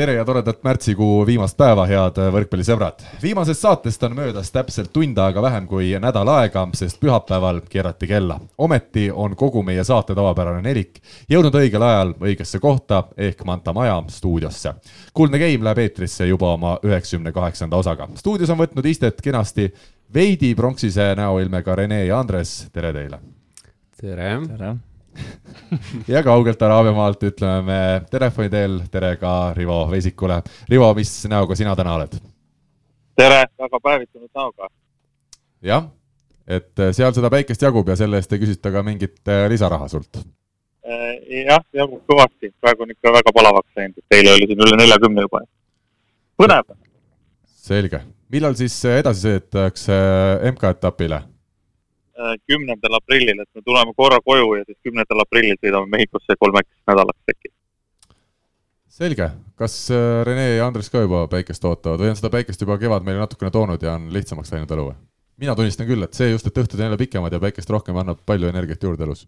tere ja toredat märtsikuu viimast päeva, head võrkpallisõbrad. viimasest saatest on möödas täpselt tund aega vähem kui nädal aega, sest pühapäeval keerati kella. ometi on kogu meie saate tavapärane nelik jõudnud õigel ajal õigesse kohta ehk Manta Maja stuudiosse. kuldne Game läheb eetrisse juba oma üheksakümne kaheksanda osaga. stuudios on võtnud istet kenasti veidi pronksise näoilmega Rene ja Andres, tere teile! tere, tere.! Ja kaugelt Araabia maalt ütleme me telefoni teel tere ka Rivo Vesikule. Rivo, mis näoga sina täna oled? tere, väga päevitunud näoga. jah, et äh, seal seda päikest jagub ja selle eest ei küsita ka mingit äh, lisaraha sult? Äh, jah, jagub kõvasti, praegu on ikka väga palavaks läinud, et eile oli siin üle neljakümne juba. põnev. selge, millal siis edasi sõidetakse MK-etapile? Kümnendal aprillil, et me tuleme korra koju ja siis kümnendal aprillil sõidame Mehhikosse kolmeks nädalaks äkki. selge, kas äh, Rene ja Andres ka juba päikest ootavad või on seda päikest juba kevad meile natukene toonud ja on lihtsamaks läinud elu või? mina tunnistan küll, et see just, et õhtud on jälle pikemad ja päikest rohkem, annab palju energiat juurde elus.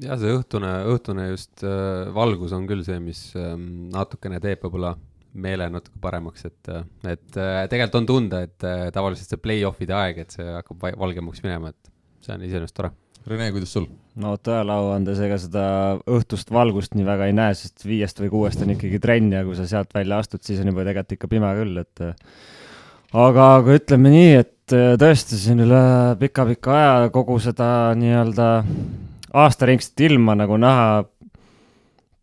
jah, see õhtune, õhtune just äh, valgus on küll see, mis äh, natukene teeb võib-olla meele natuke paremaks, et, äh, et äh, tegelikult on tunda, et tavaliselt see play-off'ide aeg, et see hakkab valgemaks minema, et see on iseenesest tore. Rene, kuidas sul? no tõele au andes, ega seda õhtust valgust nii väga ei näe, sest viiest või kuuest on ikkagi trenn ja kui sa sealt välja astud, siis on juba tegelikult ikka pime küll, et aga, aga ütleme nii, et tõesti siin üle pika-pika aja kogu seda nii-öelda aastaringset ilma nagu näha,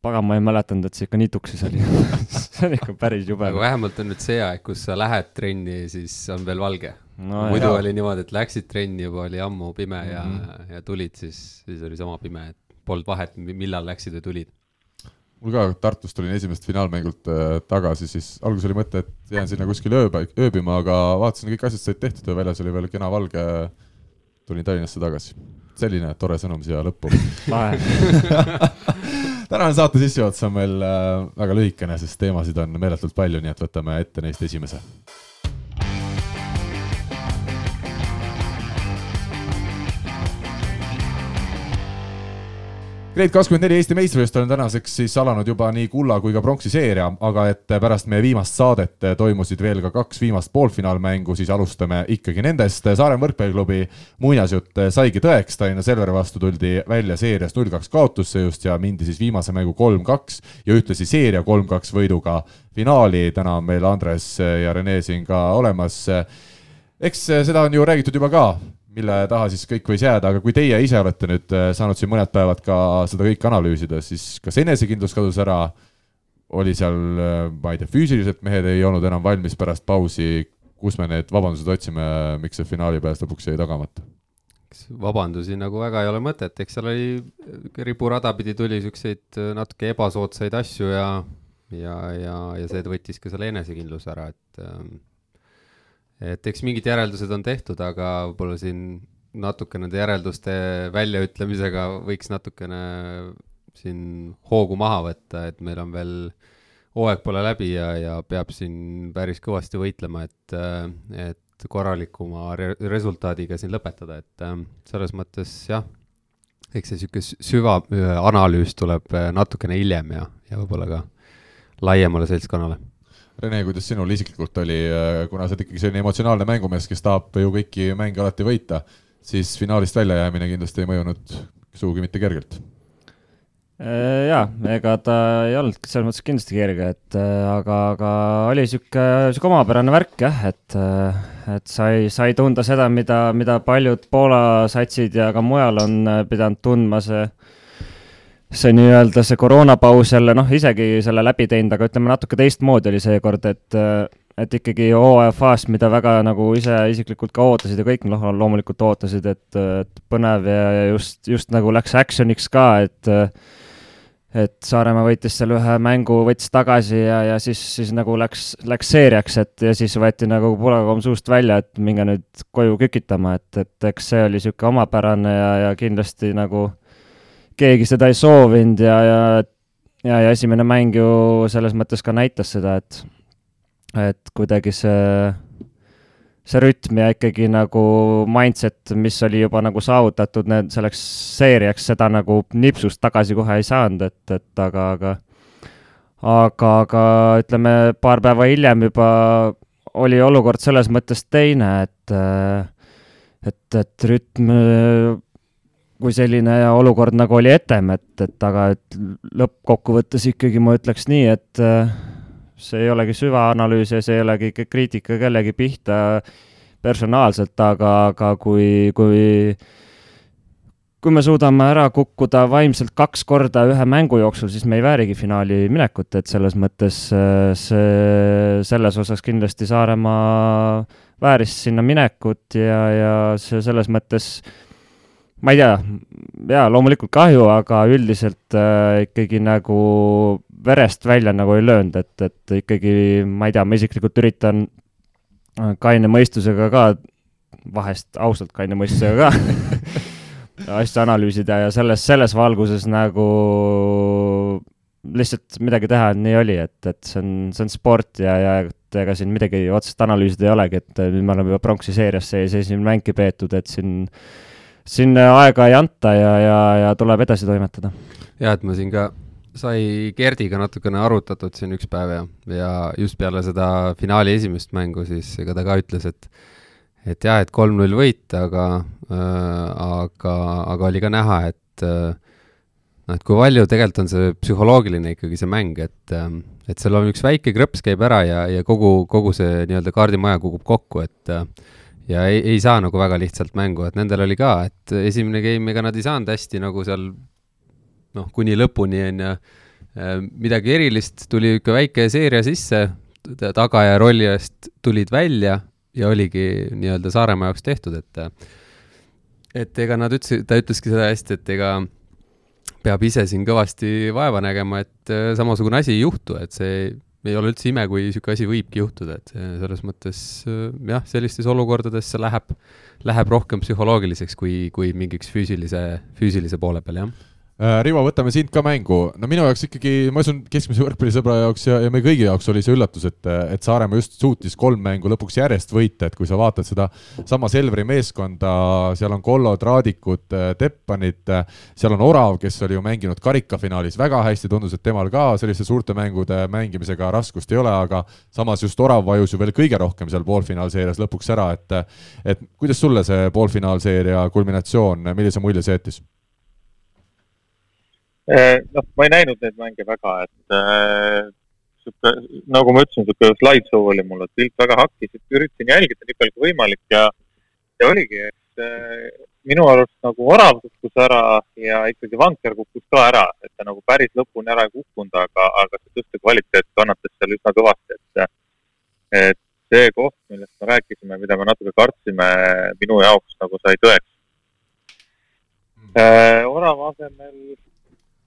pagan, ma ei mäletanud, et see ikka nii tuksis oli see on ikka päris jube. aga vähemalt on nüüd see aeg, kus sa lähed trenni, siis on veel valge no,. muidu jah. oli niimoodi, et läksid trenni, juba oli ammu pime ja mm, -hmm. ja tulid, siis, siis oli sama pime, et polnud vahet, millal läksid või tulid. mul ka Tartust tulin esimest finaalmängult äh, tagasi, siis alguses oli mõte, et jään sinna kuskile ööba, ööbima, aga vaatasin, kõik asjad said tehtud ja väljas oli veel kena valge. tulin Tallinnasse tagasi. selline tore sõnum siia lõppu tänane saate sissejuhatus on meil äh, väga lühikene, sest teemasid on meeletult palju, nii et võtame ette neist esimese Grade kakskümmend neli Eesti meistrivõistlustel on tänaseks siis alanud juba nii kulla kui ka pronksi seeria, aga et pärast meie viimast saadet toimusid veel ka kaks viimast poolfinaalmängu, siis alustame ikkagi nendest. Saaremaa võrkpalliklubi muinasjutt saigi tõeks, Tallinna Selveri vastu tuldi välja seerias null kaks kaotusse just ja mindi siis viimase mängu kolm-kaks ja ühtlasi seeria kolm-kaks võiduga finaali. täna on meil Andres ja Rene siin ka olemas. eks seda on ju räägitud juba ka mille taha siis kõik võis jääda, aga kui teie ise olete nüüd äh, saanud siin mõned päevad ka seda kõike analüüsida, siis kas enesekindlus kadus ära, oli seal, äh, ma ei tea, füüsiliselt mehed ei olnud enam valmis pärast pausi, kus me need vabandused otsime, miks see finaali pääs lõpuks jäi tagamata? vabandusi nagu väga ei ole mõtet, eks seal oli, riburada pidi tuli niisuguseid äh, natuke ebasoodsaid asju ja ja, ja, ja see võttis ka selle enesekindluse ära, et ähm, et eks mingid järeldused on tehtud, aga võib-olla siin natuke nende järelduste väljaütlemisega võiks natukene siin hoogu maha võtta, et meil on veel, hooaeg pole läbi ja, ja peab siin päris kõvasti võitlema, et, et korralikuma re resultaadiga siin lõpetada, et selles mõttes jah, eks see niisugune süvaanalüüs tuleb natukene hiljem ja, ja võib-olla ka laiemale seltskonnale Rene, kuidas sinul isiklikult oli, äh, kuna sa oled ikkagi selline emotsionaalne mängumees, kes tahab ju kõiki mänge alati võita, siis finaalist väljajäämine kindlasti ei mõjunud sugugi mitte kergelt. Äh, jaa, ega ta ei olnud selles mõttes kindlasti kerge, et äh, aga, aga oli sihuke, sihuke omapärane värk jah, et, et sai, sai tunda seda, mida, mida paljud Poola satsid ja ka mujal on pidanud tundma, see see nii-öelda see koroonapaus jälle noh, isegi selle läbi teinud, aga ütleme natuke teistmoodi oli seekord, et et ikkagi hooajafaas, mida väga nagu ise isiklikult ka ootasid ja kõik noh, loomulikult ootasid, et, et põnev ja just, just nagu läks action'iks ka, et et Saaremaa võitis seal ühe mängu, võttis tagasi ja, ja siis, siis nagu läks, läks seeriaks, et ja siis võeti nagu pulakomm suust välja, et minge nüüd koju kükitama, et, et eks see oli niisugune omapärane ja, ja kindlasti nagu äh, keegi seda ei soovinud ja, ja ja, ja esimene mäng ju selles mõttes ka näitas seda, et et kuidagi see, see rütm ja ikkagi nagu mindset, mis oli juba nagu saavutatud need selleks seeriaks, seda nagu nipsust tagasi kohe ei saanud, et, et aga, aga aga, aga ütleme, paar päeva hiljem juba oli olukord selles mõttes teine, et et, et rütm kui selline olukord nagu oli etem, et, et aga et lõppkokkuvõttes ikkagi ma ütleks nii, et see ei olegi süvaanalüüs ja see ei olegi ikka kriitika kellegi pihta personaalselt, aga, aga kui, kui kui me suudame ära kukkuda vaimselt kaks korda ühe mängu jooksul, siis me ei väärigi finaali minekut, et selles mõttes see, selles osas kindlasti Saaremaa vääris sinna minekut ja, ja see selles mõttes ma ei tea, jaa, loomulikult kahju, aga üldiselt äh, ikkagi nagu verest välja nagu ei löönud, et, et ikkagi ma ei tea, ma isiklikult üritan äh, kaine mõistusega ka, vahest ausalt kaine mõistusega ka asju analüüsida ja selles, selles valguses nagu lihtsalt midagi teha, nii oli, et, et see on, see on sport ja, ja ega siin midagi otsest analüüsida ei olegi, et nüüd me oleme juba pronksi seerias sees, esimene mängki peetud, et siin siin aega ei anta ja, ja, ja tuleb edasi toimetada. ja et ma siin ka sai Gerdiga natukene arutatud siin üks päev ja, ja just peale seda finaali esimest mängu, siis ega ta ka ütles, et et jah, et kolm-null võit, aga äh,, aga, aga oli ka näha, et äh, noh, et kui palju tegelikult on see psühholoogiline ikkagi see mäng, et äh, et seal on üks väike krõps käib ära ja, ja kogu, kogu see nii-öelda kaardimaja kukub kokku, et äh, ja ei, ei saa nagu väga lihtsalt mängu, et nendel oli ka, et esimene game, ega nad ei saanud hästi nagu seal noh, kuni lõpuni on ju, äh, midagi erilist, tuli ikka väike seeria sisse, taga ja rolli eest tulid välja ja oligi nii-öelda Saaremaa jaoks tehtud, et et ega nad ütlesid, ta ütleski seda hästi, et ega peab ise siin kõvasti vaeva nägema, et äh, samasugune asi ei juhtu, et see ei ole üldse ime, kui niisugune asi võibki juhtuda, et selles mõttes äh, jah, sellistes olukordades see läheb, läheb rohkem psühholoogiliseks kui, kui mingiks füüsilise, füüsilise poole peal, jah Rivo, võtame sind ka mängu, no minu jaoks ikkagi, ma usun, keskmise võrkpallisõbra jaoks ja, ja meie kõigi jaoks oli see üllatus, et, et Saaremaa just suutis kolm mängu lõpuks järjest võita, et kui sa vaatad seda sama Selveri meeskonda, seal on Kollod, Raadikud, Teppanid, seal on Orav, kes oli ju mänginud karikafinaalis väga hästi, tundus, et temal ka selliste suurte mängude mängimisega raskust ei ole, aga samas just Orav vajus ju veel kõige rohkem seal poolfinaalseerias lõpuks ära, et et kuidas sulle see poolfinaalseeria kulminatsioon, millise mulje see jättis? Eh, noh, ma ei näinud neid mänge väga, et äh, sihuke, nagu ma ütlesin, sihuke slideshow oli mul, et pilt väga hakkis, et üritasin jälgida nii palju kui võimalik ja, ja oligi, et äh, minu arust nagu Orav kukkus ära ja ikkagi Vanker kukkus ka ära, et ta nagu päris lõpuni ära ei kukkunud, aga, aga see tõste kvaliteet kannatas seal üsna kõvasti, et, et see koht, millest me rääkisime, mida me natuke kartsime, minu jaoks nagu sai tõeks äh,. Orava asemel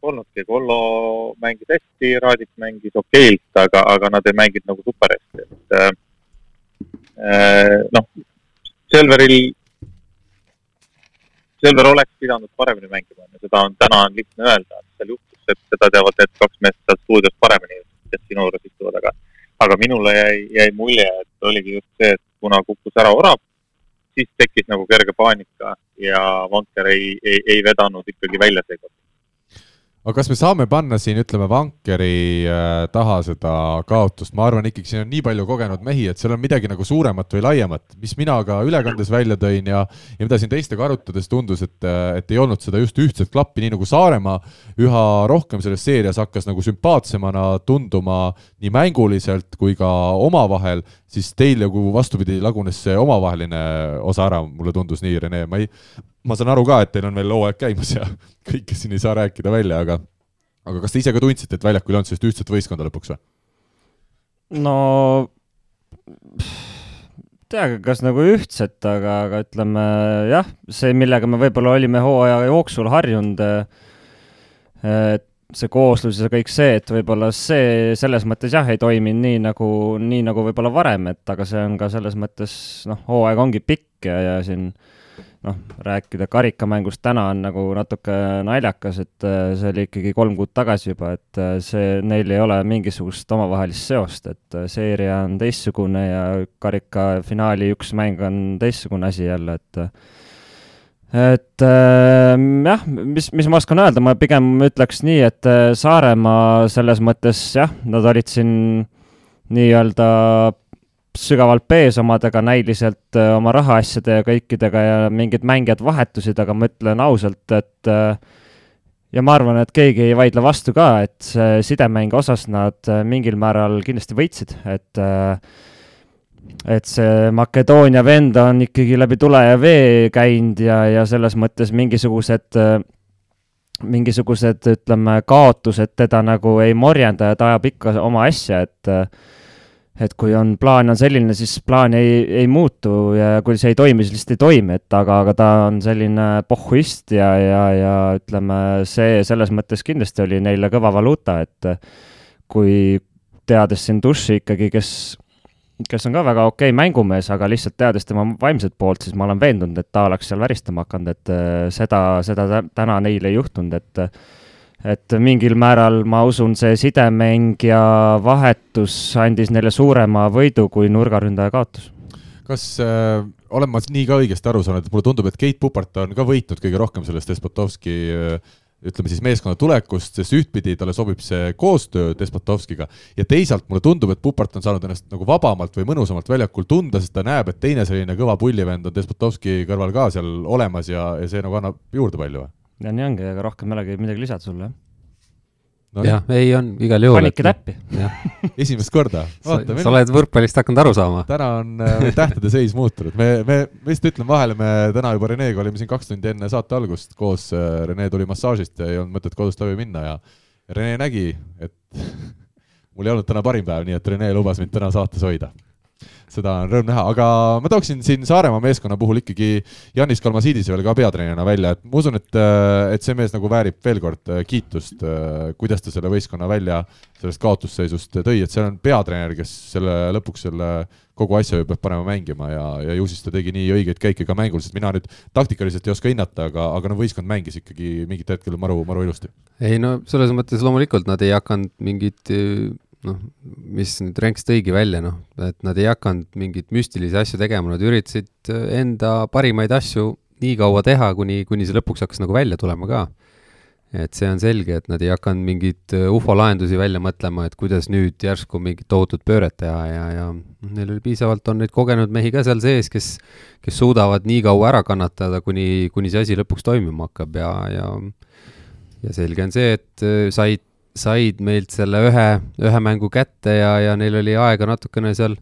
polnudki, Kollo mängis hästi, Raadik mängis okeilt, aga, aga nad ei mänginud nagu super hästi, et äh, äh noh, Selveril, Selver oleks pidanud paremini mängima, seda on, täna on lihtne öelda, et seal juhtus, et seda teavad need kaks meest seal stuudios paremini, kes sinu juures istuvad, aga aga minule jäi, jäi mulje, et oligi just see, et kuna kukkus ära Orav, siis tekkis nagu kerge paanika ja Vanker ei, ei, ei vedanud ikkagi välja seekord aga kas me saame panna siin, ütleme, vankeri äh, taha seda kaotust, ma arvan ikkagi siin on nii palju kogenud mehi, et seal on midagi nagu suuremat või laiemat, mis mina ka ülekandes välja tõin ja, ja mida siin teistega arutades tundus, et, et ei olnud seda just ühtset klappi, nii nagu Saaremaa üha rohkem selles seerias hakkas nagu sümpaatsemana tunduma nii mänguliselt kui ka omavahel, siis teil nagu vastupidi lagunes see omavaheline osa ära, mulle tundus nii, Rene, ma ei, ma saan aru ka, et teil on veel hooaeg käimas ja kõike siin ei saa rääkida välja, aga aga kas te ise ka tundsite, et väljakul ei olnud sellist ühtset võistkonda lõpuks või? no teagi, kas nagu ühtset, aga, aga ütleme jah, see, millega me võib-olla olime hooaja jooksul harjunud, et see kooslus ja kõik see, et võib-olla see selles mõttes jah, ei toiminud nii nagu, nii nagu võib-olla varem, et aga see on ka selles mõttes noh, hooaeg ongi pikk ja, ja siin äh, noh, rääkida karikamängust täna on nagu natuke naljakas, et äh, see oli ikkagi kolm kuud tagasi juba, et äh, see, neil ei ole mingisugust omavahelist seost, et seeria on teistsugune ja karikafinaali üks mäng on teistsugune asi jälle, et et äh, jah, mis, mis ma oskan öelda, ma pigem ütleks nii, et Saaremaa selles mõttes jah, nad olid siin nii-öelda sügavalt pees omadega näiliselt äh, oma rahaasjade ja kõikidega ja mingid mängijad vahetusid, aga ma ütlen ausalt, et äh, ja ma arvan, et keegi ei vaidle vastu ka, et sidemängu osas nad äh, mingil määral kindlasti võitsid, et et see Makedoonia vend on ikkagi läbi tule ja vee käinud ja, ja selles mõttes mingisugused mingisugused, ütleme, kaotused teda nagu ei morjenda ja ta ajab ikka oma asja, et et kui on, plaan on selline, siis plaan ei, ei muutu ja kui see ei toimi, siis lihtsalt ei toimi, et aga, aga ta on selline pohhuist ja, ja, ja ütleme, see selles mõttes kindlasti oli neile kõva valuuta, et kui teades siin Duši ikkagi, kes, kes on ka väga okei okay mängumees, aga lihtsalt teades tema vaimset poolt, siis ma olen veendunud, et ta oleks seal väristama hakanud, et seda, seda täna neil ei juhtunud, et et mingil määral ma usun, see sidemäng ja vahetus andis neile suurema võidu kui nurgaründaja kaotus. kas äh, olen ma nii ka õigesti aru saanud, et mulle tundub, et Keit Pupart on ka võitnud kõige rohkem sellest Despotovski äh, ütleme siis meeskonna tulekust, sest ühtpidi talle sobib see koostöö Despotovskiga. Ja teisalt mulle tundub, et Pupart on saanud ennast nagu vabamalt või mõnusamalt väljakul tunda, sest ta näeb, et teine selline kõva pullivend on Despotovski kõrval ka seal olemas ja, ja see nagu annab juurde palju ja nii ongi, ega rohkem ei olegi midagi lisada sulle, jah no,. jah, ei on igal juhul. panidki täppi. esimest korda. sa, sa oled võrkpallist hakanud aru saama. täna on äh, tähtede seis muutunud, me, me, ma lihtsalt ütlen vahele, me täna juba Renega olime siin kaks tundi enne saate algust koos, äh, Rene tuli massaažist ja ei olnud mõtet kodust läbi minna ja Rene nägi, et mul ei olnud täna parim päev, nii et Rene lubas mind täna saates hoida seda on rõõm näha, aga ma tooksin siin Saaremaa meeskonna puhul ikkagi Janis Kalmasiidise veel ka peatreenerina välja, et ma usun, et, äh, et see mees nagu väärib veel kord äh, kiitust, äh, kuidas ta selle võistkonna välja sellest kaotusseisust tõi, et seal on peatreener, kes selle lõpuks selle kogu asja ju peab panema mängima ja, ja ju siis ta tegi nii õigeid käike ka mängul, sest mina nüüd taktikaliselt ei oska hinnata, aga, aga no võistkond mängis ikkagi mingit hetkel maru, maru ilusti. ei no selles mõttes loomulikult nad ei hakanud mingit noh, mis nüüd Renks tõigi välja, noh, et nad ei hakanud mingeid müstilisi asju tegema, nad üritasid äh, enda parimaid asju nii kaua teha, kuni, kuni see lõpuks hakkas nagu välja tulema ka. et see on selge, et nad ei hakanud mingeid äh, ufo lahendusi välja mõtlema, et kuidas nüüd järsku mingit tohutut pööret teha ja, ja noh, neil oli piisavalt, on neid kogenud mehi ka seal sees, kes, kes suudavad nii kaua ära kannatada, kuni, kuni see asi lõpuks toimima hakkab ja, ja ja selge on see, et äh, said said meilt selle ühe, ühe mängu kätte ja, ja neil oli aega natukene seal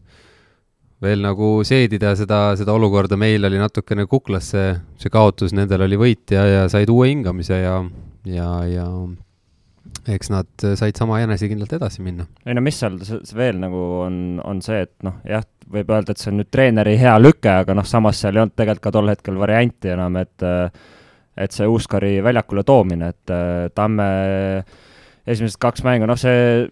veel nagu seedida seda, seda olukorda, meil oli natukene kuklas see, see kaotus, nendel oli võit ja, ja said uue hingamise ja, ja, ja eks nad said sama enesekindlalt edasi minna. ei no mis seal veel nagu on, on see, et noh, jah, võib öelda, et see on nüüd treeneri hea lüke, aga noh, samas seal ei olnud tegelikult ka tol hetkel varianti enam, et et see Uuskari väljakule toomine, et Tamme äh, esimesed kaks mängu, noh, see,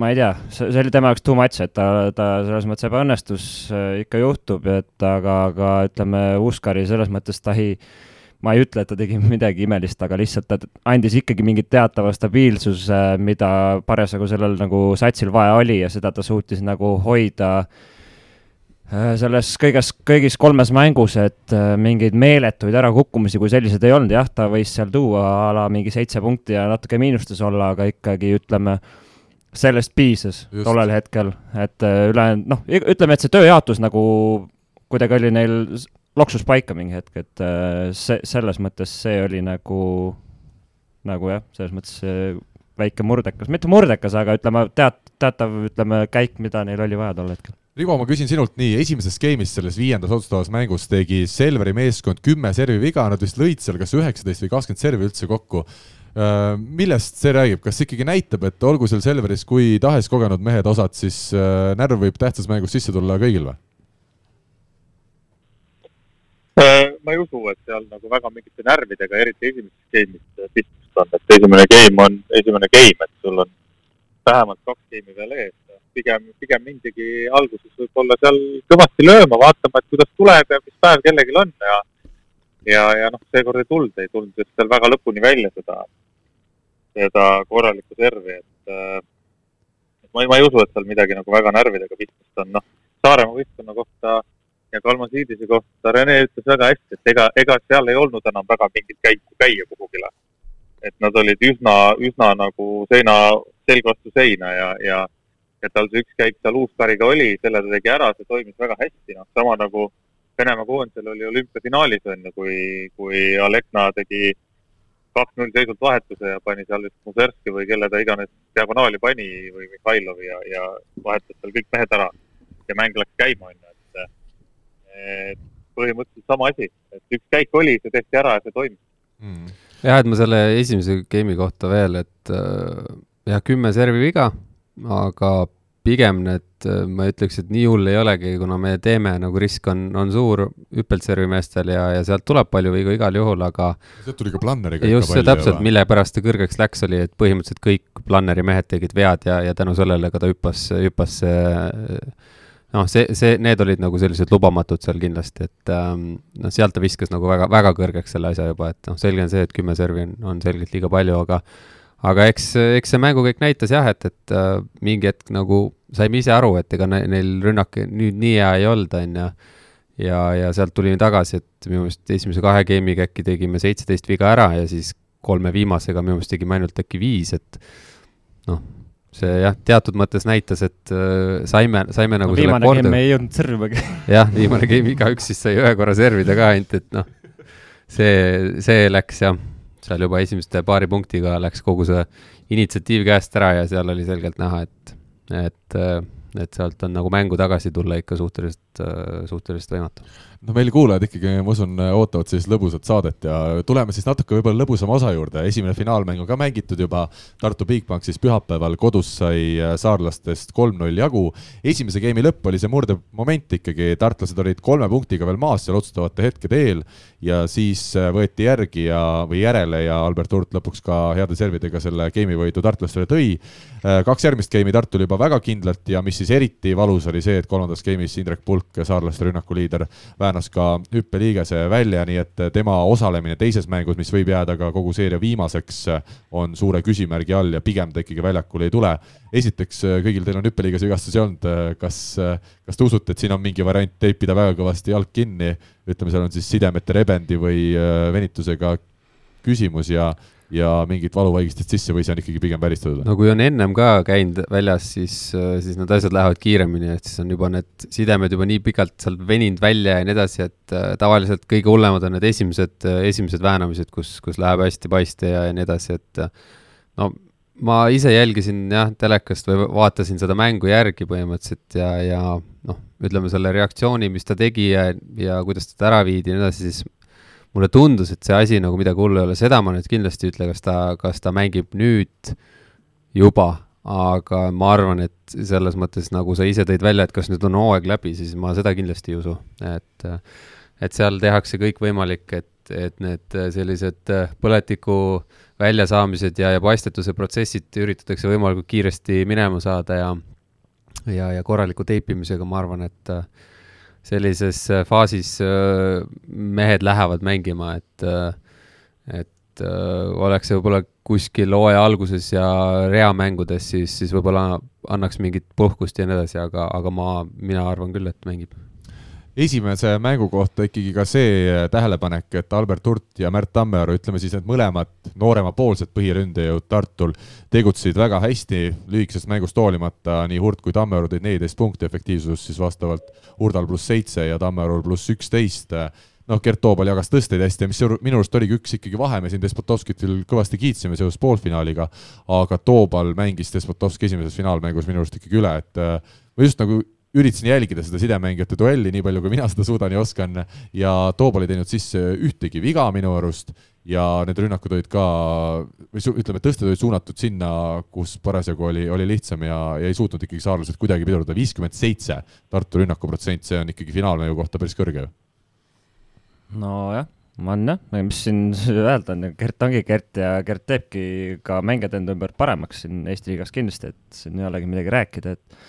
ma ei tea, see, see oli tema jaoks too much, et ta, ta selles mõttes ebaõnnestus, äh, ikka juhtub, et aga, aga ütleme, Uskari selles mõttes ta ei, ma ei ütle, et ta tegi midagi imelist, aga lihtsalt ta andis ikkagi mingit teatava stabiilsuse, mida parasjagu sellel nagu satsil vaja oli ja seda ta suutis nagu hoida Äh, selles kõiges, kõigis kolmes mängus, et äh, mingeid meeletuid ärakukkumisi kui selliseid ei olnud, jah, ta võis seal tuua a la mingi seitse punkti ja natuke miinustes olla, aga ikkagi ütleme, sellest piisas Just. tollel hetkel, et äh, ülejäänud, noh, ütleme, et see tööjaotus nagu kuidagi oli neil, loksus paika mingi hetk, et see, selles mõttes see oli nagu, nagu jah, selles mõttes väike murdekas, mitte murdekas, aga ütleme, teat-, teatav, ütleme, käik, mida neil oli vaja tol hetkel Rivo, ma küsin sinult nii, esimeses game'is selles viiendas otsustavas mängus tegi Selveri meeskond kümme servi viga, nad vist lõid seal kas üheksateist või kakskümmend servi üldse kokku. Äh, millest see räägib, kas ikkagi näitab, et olgu seal Selveris kui tahes kogenud mehed osad, siis äh, närv võib tähtsas mängus sisse tulla kõigil või? Äh, ma ei usu, et seal nagu väga mingite närvidega, eriti esimeses game'is pistmist on, et esimene game on esimene game, et sul on vähemalt kaks game'i veel ees pigem, pigem mindigi alguses võib-olla seal kõvasti lööma, vaatama, et kuidas tuleb ja mis päev kellelgi on ja ja, ja noh, seekord ei tulnud, ei tulnud just seal väga lõpuni välja seda, seda korralikku servi, et äh, ma ei, ma ei usu, et seal midagi nagu väga närvidega pistmist on, noh, Saaremaa võistkonna kohta ja Kalmasiidise kohta Rene ütles väga hästi, et ega, ega seal ei olnud enam väga mingit käiku käia kuhugile. et nad olid üsna, üsna nagu seina, selg vastu seina ja, ja, ja tal see üks käik seal Uuskariga oli, selle ta tegi ära, see toimis väga hästi, noh, sama nagu Venemaa koondisel oli olümpiafinaalis on ju, kui, kui Alekna tegi kaks-null seisult vahetuse ja pani seal vist Muserski või kelle ta iganes diagonaali pani või Mihhailovi ja, ja vahetas seal kõik mehed ära ja mäng läks käima, on ju, et, et põhimõtteliselt sama asi, et üks käik oli, see tehti ära ja see toimis. Mm.. jah, et ma selle esimese game'i kohta veel, et äh, jah, kümme servi viga, aga pigem need, ma ütleks, et nii hull ei olegi, kuna me teeme nagu risk on, on suur hüppeltservi meestel ja, ja sealt tuleb palju vigu igal juhul, aga. sealt tuli ka planneriga. just see täpselt, mille pärast ta kõrgeks läks, oli, et põhimõtteliselt kõik planneri mehed tegid vead ja, ja tänu sellele ka ta hüppas, hüppas noh, see, see, need olid nagu sellised lubamatud seal kindlasti, et ähm, noh, sealt ta viskas nagu väga, väga kõrgeks selle asja juba, et noh, selge on see, et kümme servi on, on selgelt liiga palju, aga aga eks, eks see mängukäik näitas jah, et, et äh, mingi hetk nagu saime ise aru, et ega ne, neil rünnak nüüd nii hea ei olnud, on ju. ja, ja sealt tulime tagasi, et minu meelest esimese kahe game'iga äkki tegime seitseteist viga ära ja siis kolme viimasega minu meelest tegime ainult äkki viis, et noh, see jah, teatud mõttes näitas, et äh, saime, saime nagu no, viimane game ei jõudnud servigi jah, viimane game igaüks siis sai ühe korra servida ka ainult, et noh, see, see läks jah seal juba esimeste paari punktiga läks kogu see initsiatiiv käest ära ja seal oli selgelt näha, et, et, et sealt on nagu mängu tagasi tulla ikka suhteliselt, suhteliselt võimatu no meil kuulajad ikkagi, ma usun, ootavad sellist lõbusat saadet ja tuleme siis natuke võib-olla lõbusama osa juurde, esimene finaalmäng on ka mängitud juba, Tartu Bigbank siis pühapäeval kodus sai äh, saarlastest kolm-null jagu. esimese geimi lõpp oli see murdemoment ikkagi, tartlased olid kolme punktiga veel maas seal otsustavate hetkede eel ja siis äh, võeti järgi ja, või järele ja Albert Hurt lõpuks ka heade servidega selle geimi võidu tartlastele tõi. Äh, kaks järgmist geimi Tartu oli juba väga kindlalt ja mis siis eriti valus, oli see, et kolmandas geimis Indrek Pulk, saarlaste rünnakuliider, väänas ka hüppeliigese välja, nii et tema osalemine teises mängus, mis võib jääda ka kogu seeria viimaseks, on suure küsimärgi all ja pigem ta ikkagi väljakule ei tule. esiteks, kõigil teil on hüppeliigas vigastusi olnud, kas, kas te usute, et siin on mingi variant teipida väga kõvasti jalg kinni, ütleme, seal on siis sidemete rebendi või venitusega küsimus ja ja mingit valuvaigistist sisse või see on ikkagi pigem välistatud? no kui on ennem ka käinud väljas, siis, siis need asjad lähevad kiiremini, et siis on juba need sidemed juba nii pikalt sealt veninud välja ja nii edasi, et äh, tavaliselt kõige hullemad on need esimesed, esimesed väänamised, kus, kus läheb hästi paiste ja, ja nii edasi, et äh, no ma ise jälgisin jah, telekast või vaatasin seda mängu järgi põhimõtteliselt ja, ja noh, ütleme selle reaktsiooni, mis ta tegi ja, ja kuidas teda ära viidi ja nii edasi, siis mulle tundus, et see asi nagu midagi hullu ei ole, seda ma nüüd kindlasti ei ütle, kas ta, kas ta mängib nüüd juba, aga ma arvan, et selles mõttes, nagu sa ise tõid välja, et kas nüüd on hooaeg läbi, siis ma seda kindlasti ei usu, et et seal tehakse kõik võimalik, et, et need sellised põletiku väljasaamised ja, ja paistetuse protsessid üritatakse võimalikult kiiresti minema saada ja ja, ja korraliku teipimisega ma arvan, et äh, sellises äh, faasis äh, mehed lähevad mängima, et, äh, et oleks see võib-olla kuskil hooaja alguses ja reamängudes, siis, siis võib-olla annaks mingit puhkust ja nii edasi, aga, aga ma, mina arvan küll, et mängib esimese mängu kohta ikkagi ka see tähelepanek, et Albert Hurt ja Märt Tammearu, ütleme siis need mõlemad nooremapoolsed põhiründajõud Tartul tegutsesid väga hästi lühikesest mängust hoolimata, nii Hurt kui Tammearu tõid neliteist punkti, efektiivsus siis vastavalt Hurdal pluss seitse ja Tammearul pluss üksteist. Noh, Gert Toobal jagas tõsteid hästi ja mis minu arust oligi üks ikkagi vahe, me siin Despotovskit küll kõvasti kiitsime seoses poolfinaaliga, aga Toobal mängis Despotovski esimeses finaalmängus minu arust ikkagi üle, et ma just nagu üritasin jälgida seda sidemängijate duelli nii palju, kui mina seda suudan ja oskan. Ja Toobal ei teinud sisse ühtegi viga minu arust. Ja need rünnakud olid ka, või ütleme, tõsted olid suunatud sinna, kus parasjagu oli, oli lihtsam ja, ja ei suutnud ikkagi saarlased kuidagi pidurdada, viiskümmend seitse Tartu rünnakuprotsent, see on ikkagi finaalmängu kohta päris kõrge ju. nojah on jah, mis siin öelda on, Gert ongi Gert ja Gert teebki ka mängijad enda ümber paremaks siin Eesti liigas kindlasti, et siin ei olegi midagi rääkida, et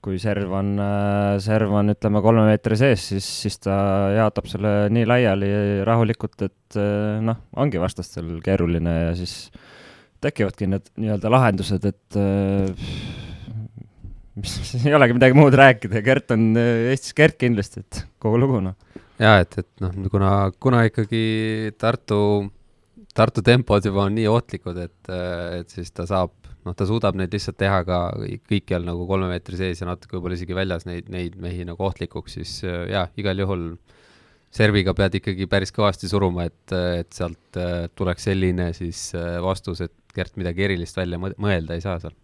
kui serv on, serv on, ütleme, kolme meetri sees, siis, siis ta jaotab selle nii laiali rahulikult, et noh, ongi vastastel keeruline ja siis tekivadki need nii-öelda lahendused, et mis, ei olegi midagi muud rääkida, Gert on Eestis Gert kindlasti, et kogu lugu, noh. jaa, et, et noh, kuna, kuna ikkagi Tartu, Tartu tempod juba on nii ohtlikud, et, et siis ta saab noh, ta suudab neid lihtsalt teha ka kõikjal nagu kolme meetri sees ja natuke võib-olla isegi väljas neid, neid mehi nagu ohtlikuks, siis äh, jaa, igal juhul serviga pead ikkagi päris kõvasti suruma, et, et sealt äh, tuleks selline siis äh, vastus, et Gert midagi erilist välja mõelda ei saa seal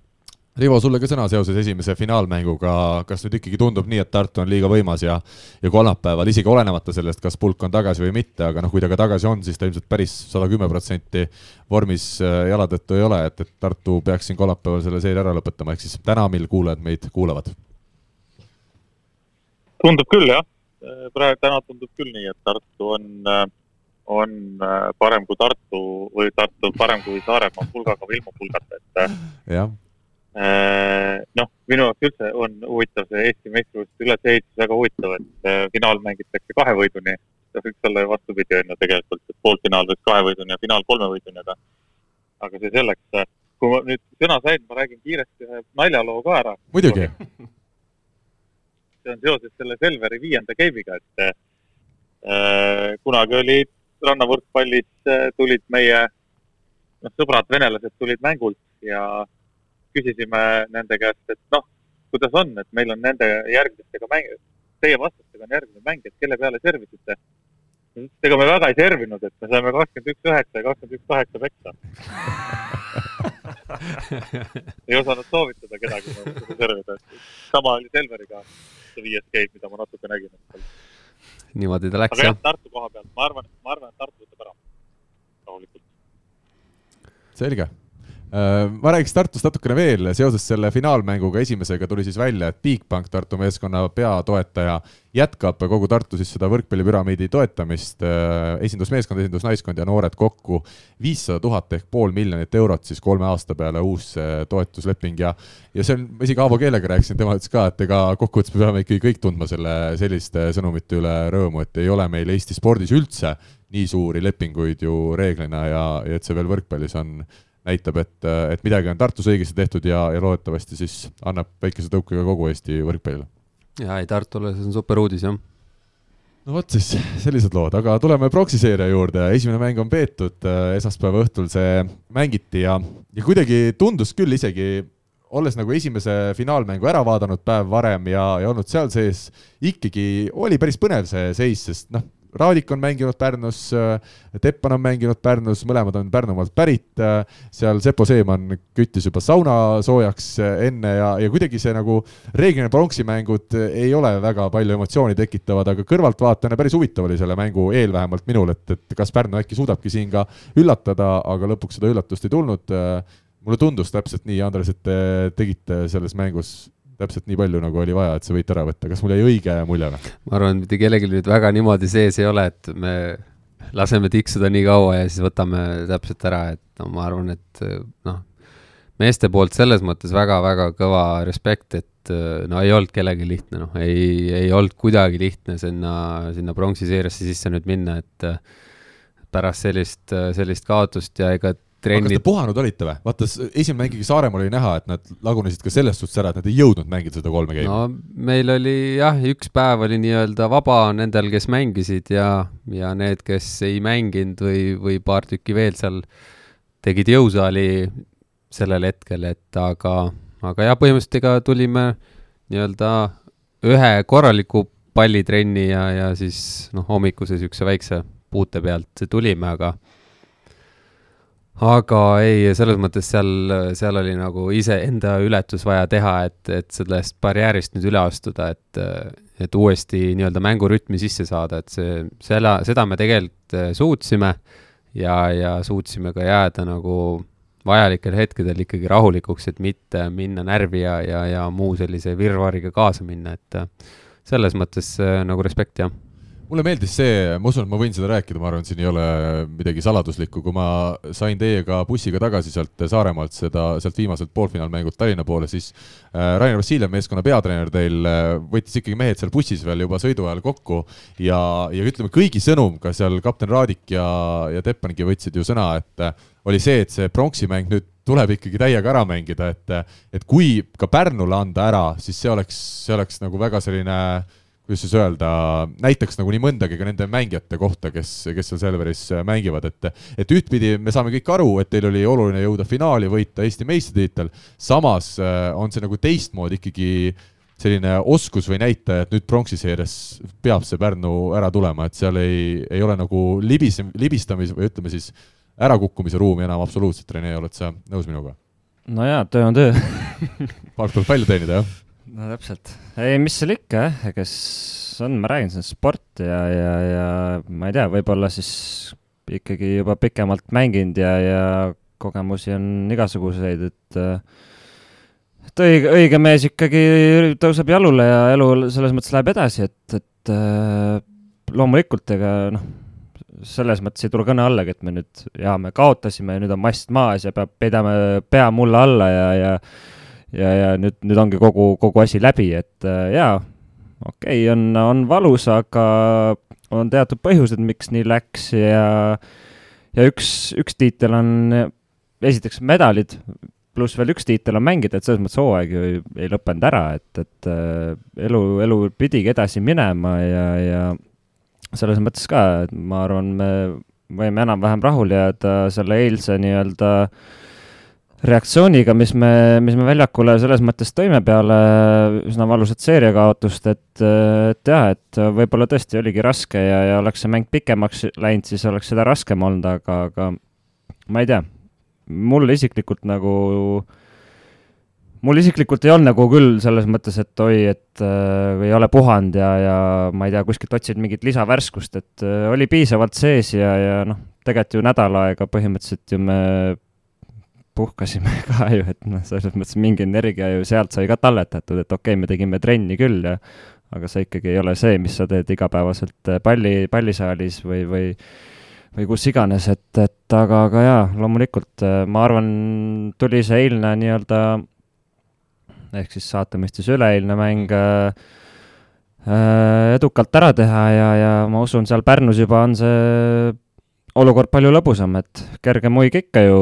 Rivo, sulle ka sõna seoses esimese finaalmänguga, kas nüüd ikkagi tundub nii, et Tartu on liiga võimas ja ja kolmapäeval, isegi olenemata sellest, kas pulk on tagasi või mitte, aga noh, kui ta ka tagasi on, siis ta ilmselt päris sada kümme protsenti vormis äh, jala tõttu ei ole, et, et Tartu peaks siin kolmapäeval selle seeria ära lõpetama, ehk siis täna, mil kuulajad meid kuulavad? tundub küll, jah. praegu, täna tundub küll nii, et Tartu on, äh, on äh, parem kui Tartu või Tartu parem kui Saaremaa pulgaga või ilma pulgata, et jah Äh, noh, minu jaoks üldse on huvitav see Eesti meistrivõistluste ülesehitus väga huvitav, et äh, finaal mängitakse kahe võiduni. see võiks olla ju vastupidi, on ju tegelikult, et poolfinaal võiks kahe võiduni ja finaal kolme võiduni, aga, aga see selleks. kui ma nüüd sõna sain, ma räägin kiiresti ühe naljaloo ka ära. muidugi. see on seoses selle Selveri viienda game'iga, et äh, kunagi olid rannavõrkpallis äh, tulid meie noh, sõbrad venelased tulid mängult ja küsisime nende käest, et noh, kuidas on, et meil on nende järgmistega mäng, teie vastastega on järgmine mäng, et kelle peale servisite? ega me väga ei servinud, et me saime kakskümmend üks üheksa ja kakskümmend üks kaheksa peksa ei osanud soovitada kedagi servida. sama oli Selveriga, see viies game, mida ma natuke nägin. niimoodi ta läks, jah? aga jah, Tartu koha pealt, ma arvan, ma arvan, et Tartu võtab ära rahulikult. selge ma räägiks Tartust natukene veel, seoses selle finaalmänguga esimesega tuli siis välja, et Bigbank, Tartu meeskonna peatoetaja, jätkab kogu Tartu siis seda võrkpallipüramiidi toetamist, äh, esindusmeeskond, esindusnaiskond ja noored kokku. viissada tuhat ehk pool miljonit eurot siis kolme aasta peale uus äh, toetusleping ja ja see on, ma isegi Aavo keelega rääkisin, tema ütles ka, et ega kokkuvõttes me peame ikkagi kõik tundma selle selliste sõnumite üle rõõmu, et ei ole meil Eesti spordis üldse nii suuri lepinguid ju reeglina ja, ja et see veel võrkpallis on näitab, et, et midagi on Tartus õigesti tehtud ja, ja loodetavasti siis annab väikese tõuke ka kogu Eesti võrkpallile. ja ei, Tartule see on super uudis, jah. no vot siis, sellised lood, aga tuleme Proxi seeria juurde, esimene mäng on peetud, esmaspäeva õhtul see mängiti ja, ja kuidagi tundus küll isegi olles nagu esimese finaalmängu ära vaadanud päev varem ja, ja olnud seal sees, ikkagi oli päris põnev see seis, sest noh, Raadik on mänginud Pärnus, äh, Teppan on mänginud Pärnus, mõlemad on Pärnumaalt pärit, äh, seal Sepo Seeman küttis juba sauna soojaks äh, enne ja, ja kuidagi see nagu reeglina pronksimängud ei ole väga palju emotsiooni tekitavad, aga kõrvaltvaatajana päris huvitav oli selle mängu eel vähemalt minul, et, et kas Pärnu äkki suudabki siin ka üllatada, aga lõpuks seda üllatust ei tulnud. mulle tundus täpselt nii, Andres, et te tegite selles mängus täpselt nii palju, nagu oli vaja, et see võit ära võtta, kas mul jäi õige mulje või? ma arvan, mitte kellelgi nüüd väga niimoodi sees ei ole, et me laseme tiksuda nii kaua ja siis võtame täpselt ära, et no ma arvan, et noh, meeste poolt selles mõttes väga-väga kõva respekt, et no ei olnud kellelgi lihtne, noh, ei, ei olnud kuidagi lihtne sinna, sinna pronksiseeriasse sisse nüüd minna, et pärast sellist, sellist kaotust ja ega trennid. kas te puhanud olite või? vaata, esimene mäng ikkagi Saaremaal oli näha, et nad lagunesid ka selles suhtes ära, et nad ei jõudnud mängida seda kolme geimi. no meil oli jah, üks päev oli nii-öelda vaba nendel, kes mängisid ja, ja need, kes ei mänginud või, või paar tükki veel seal tegid jõusaali sellel hetkel, et aga, aga jah, põhimõtteliselt ega tulime nii-öelda ühe korraliku pallitrenni ja, ja siis noh, hommikuse niisuguse väikse puute pealt tulime, aga aga ei, selles mõttes seal, seal oli nagu iseenda ületus vaja teha, et, et sellest barjäärist nüüd üle astuda, et, et uuesti nii-öelda mängurütmi sisse saada, et see, selle, seda me tegelikult äh, suutsime ja, ja suutsime ka jääda nagu vajalikel hetkedel ikkagi rahulikuks, et mitte minna närvi ja, ja, ja muu sellise virvarriga kaasa minna, et äh, selles mõttes äh, nagu respekt, jah mulle meeldis see, ma usun, et ma võin seda rääkida, ma arvan, siin ei ole midagi saladuslikku, kui ma sain teiega bussiga tagasi sealt Saaremaalt seda, sealt viimaselt poolfinaalmängult Tallinna poole, siis äh, Rainer Vassiljev, meeskonna peatreener teil, äh, võttis ikkagi mehed seal bussis veel juba sõidu ajal kokku ja, ja ütleme, kõigi sõnum, ka seal kapten Raadik ja, ja Teppangi võtsid ju sõna, et äh, oli see, et see pronksi mäng nüüd tuleb ikkagi täiega ära mängida, et et kui ka Pärnule anda ära, siis see oleks, see oleks nagu väga selline äh, kuidas siis öelda, näitaks nagu nii mõndagi ka nende mängijate kohta, kes, kes seal Selveris mängivad, et et ühtpidi me saame kõik aru, et teil oli oluline jõuda finaali, võita Eesti meistritiitel, samas äh, on see nagu teistmoodi ikkagi selline oskus või näitaja, et nüüd pronksiseerias peab see Pärnu ära tulema, et seal ei, ei ole nagu libis, libistamis- või ütleme siis ärakukkumise ruumi enam absoluutselt, Rene, oled sa nõus minuga? no jaa, töö on töö. Palk tuleb palju teenida, jah no täpselt, ei, mis seal ikka jah, kes on, ma räägin, see on sport ja, ja, ja ma ei tea, võib-olla siis ikkagi juba pikemalt mänginud ja, ja kogemusi on igasuguseid, et et õige, õige mees ikkagi tõuseb jalule ja elu selles mõttes läheb edasi, et, et loomulikult ega noh, selles mõttes ei tule kõne allagi, et me nüüd, jaa, me kaotasime ja nüüd on mast maas ja peab, peidame pea mulla alla ja, ja ja, ja nüüd, nüüd ongi kogu, kogu asi läbi, et äh, jaa, okei okay,, on, on valus, aga on teatud põhjused, miks nii läks ja, ja üks, üks tiitel on esiteks medalid, pluss veel üks tiitel on mängida, et selles mõttes hooaeg ju ei, ei lõppenud ära, et, et äh, elu, elu pidigi edasi minema ja, ja selles mõttes ka, et ma arvan, me võime enam-vähem rahule jääda selle eilse nii-öelda äh, reaktsiooniga, mis me, mis me väljakule selles mõttes tõime peale üsna valusat seeriakaotust, et, et jah, et võib-olla tõesti oligi raske ja, ja oleks see mäng pikemaks läinud, siis oleks seda raskem olnud, aga, aga ma ei tea, mulle isiklikult nagu, mul isiklikult ei olnud nagu küll selles mõttes, et oi, et äh, ei ole puhanud ja, ja ma ei tea, kuskilt otsid mingit lisavärskust, et äh, oli piisavalt sees ja, ja noh, tegelikult ju nädal aega põhimõtteliselt ju me puhkasime ka ju, et noh, selles mõttes mingi energia ju sealt sai ka talletatud, et okei okay,, me tegime trenni küll ja aga see ikkagi ei ole see, mis sa teed igapäevaselt äh, palli, pallisaalis või, või või kus iganes, et, et aga, aga jaa, loomulikult äh, ma arvan, tuli see eilne nii-öelda ehk siis saatemõistes üleeilne mäng äh, äh, edukalt ära teha ja, ja ma usun, seal Pärnus juba on see olukord palju lõbusam, et kerge muig ikka ju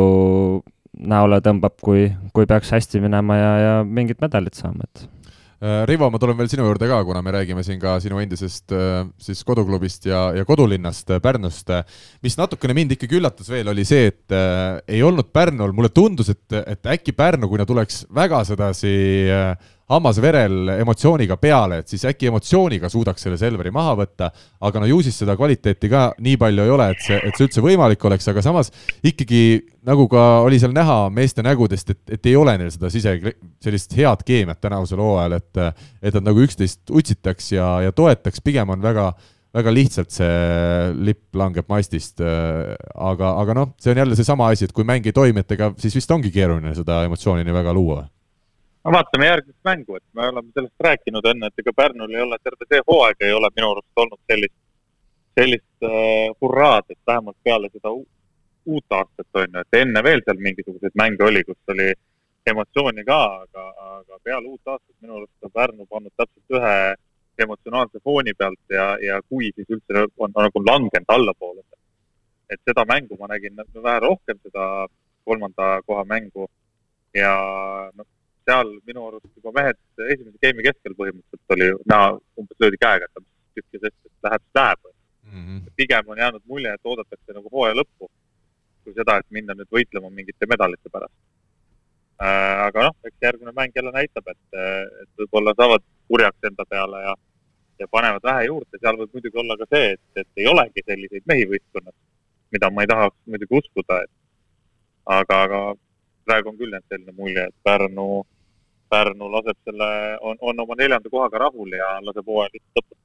näole tõmbab, kui, kui peaks hästi minema ja, ja mingit medalit saama, et äh, Rivo, ma tulen veel sinu juurde ka, kuna me räägime siin ka sinu endisest äh, siis koduklubist ja, ja kodulinnast äh, Pärnust. mis natukene mind ikkagi üllatas veel, oli see, et äh, ei olnud Pärnul, mulle tundus, et, et äkki Pärnu, kui nad tuleks väga sedasi äh, hammas verel emotsiooniga peale, et siis äkki emotsiooniga suudaks selle Selveri maha võtta, aga no ju siis seda kvaliteeti ka nii palju ei ole, et see, et see üldse võimalik oleks, aga samas ikkagi nagu ka oli seal näha meeste nägudest, et, et ei ole neil seda sise, sellist head keemiat tänavusel hooajal, et et nad nagu üksteist utsitaks ja, ja toetaks, pigem on väga väga lihtsalt see lipp langeb mastist, aga, aga noh, see on jälle seesama asi, et kui mäng ei toimi, et ega siis vist ongi keeruline seda emotsiooni nii väga luua no vaatame järgmist mängu, et me oleme sellest rääkinud enne, et ega Pärnul ei ole terve see hooaeg ei ole minu arust olnud sellist, sellist uh, hurraad, et vähemalt peale seda uut aastat on ju, et enne veel seal mingisuguseid mänge oli, kus oli emotsiooni ka, aga, aga peale uut aastat minu arust on Pärnu pannud täpselt ühe emotsionaalse fooni pealt ja, ja kui siis üldse on nagu langenud allapoole. et seda mängu ma nägin vähe rohkem, seda kolmanda koha mängu ja noh, seal minu arust juba mehed esimese game'i keskel põhimõtteliselt oli näha, umbes löödi käega, et tükki sest, et läheb, siis läheb mm. -hmm. pigem on jäänud mulje, et oodatakse nagu hooaja lõppu, kui seda, et minna nüüd võitlema mingite medalite pärast äh,. aga noh, eks järgmine mäng jälle näitab, et, et võib-olla saavad kurjaks enda peale ja, ja panevad vähe juurde, seal võib muidugi olla ka see, et, et ei olegi selliseid mehi võistkonnas, mida ma ei tahaks muidugi uskuda, et aga, aga praegu on küll jäänud selline mulje, et Pärnu Pärnu laseb selle, on, on oma neljanda kohaga rahul ja laseb hooaja lihtsalt lõpuni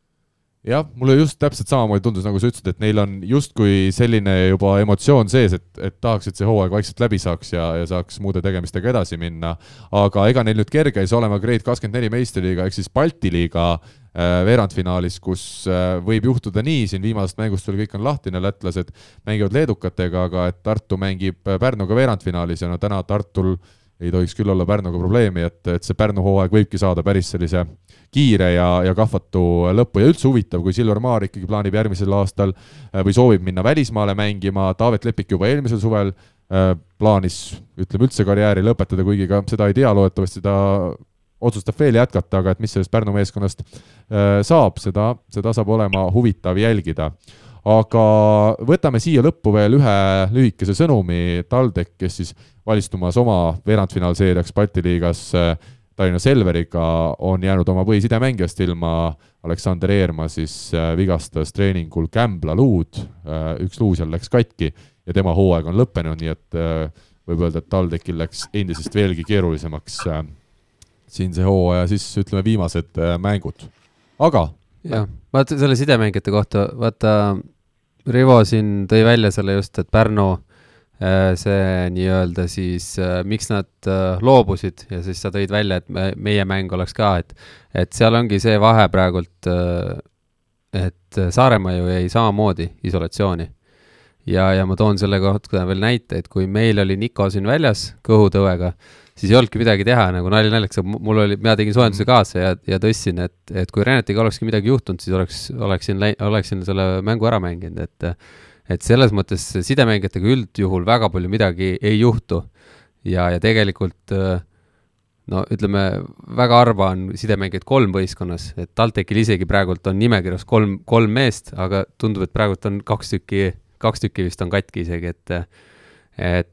jah, mulle just täpselt samamoodi tundus, nagu sa ütlesid, et neil on justkui selline juba emotsioon sees, et, et tahaks, et see hooaeg vaikselt läbi saaks ja, ja saaks muude tegemistega edasi minna. aga ega neil nüüd kerge ei saa olema Grade kakskümmend neli meistriliiga ehk siis Balti liiga äh, veerandfinaalis, kus äh, võib juhtuda nii, siin viimasest mängust veel kõik on lahtine, lätlased mängivad leedukatega, aga et Tartu mängib Pärnuga veerandfinaalis ja no täna Tartul ei tohiks küll olla Pärnuga probleemi, et, et see Pärnu hooaeg võibki saada päris sellise kiire ja, ja kahvatu lõppu. Ja üldse huvitav, kui Silver Maar ikkagi plaanib järgmisel aastal äh, või soovib minna välismaale mängima, Taavet Lepik juba eelmisel suvel äh, plaanis, ütleme üldse karjääri lõpetada, kuigi ka seda ei tea, loodetavasti ta otsustab veel jätkata, aga et mis sellest Pärnu meeskonnast äh, saab, seda, seda saab olema huvitav jälgida aga võtame siia lõppu veel ühe lühikese sõnumi, TalTech, kes siis valistumas oma veerandfinaalseeriaks Balti liigas äh, Tallinna Selveriga on jäänud oma põhisidemängijast ilma, Aleksander Eerma siis äh, vigastas treeningul kämbla luud, äh, üks luu seal läks katki ja tema hooaeg on lõppenud, nii et võib öelda, et TalTechil läks endisest veelgi keerulisemaks siin see hooaja siis ütleme, viimased mängud, aga jah, vaata selle sidemängijate kohta, vaata Rivo siin tõi välja selle just, et Pärnu Äh, see nii-öelda siis, äh, miks nad äh, loobusid ja siis sa tõid välja, et me, meie mäng oleks ka, et, et seal ongi see vahe praegult, et Saaremaa ju jäi samamoodi isolatsiooni. ja, ja ma toon selle kohta veel näite, et kui meil oli Niko siin väljas kõhutõvega, siis ei olnudki midagi teha, nagu nali naljaks, mul oli, mina tegin soojenduse mm. kaasa ja, ja tõstsin, et, et kui Renetiga olekski midagi juhtunud, siis oleks, oleksin, oleksin selle mängu ära mänginud, et et selles mõttes sidemängijatega üldjuhul väga palju midagi ei juhtu. ja, ja tegelikult no ütleme, väga harva on sidemängijaid kolm võistkonnas, et TalTechil isegi praegult on nimekirjas kolm, kolm meest, aga tundub, et praegult on kaks tükki, kaks tükki vist on katki isegi, et et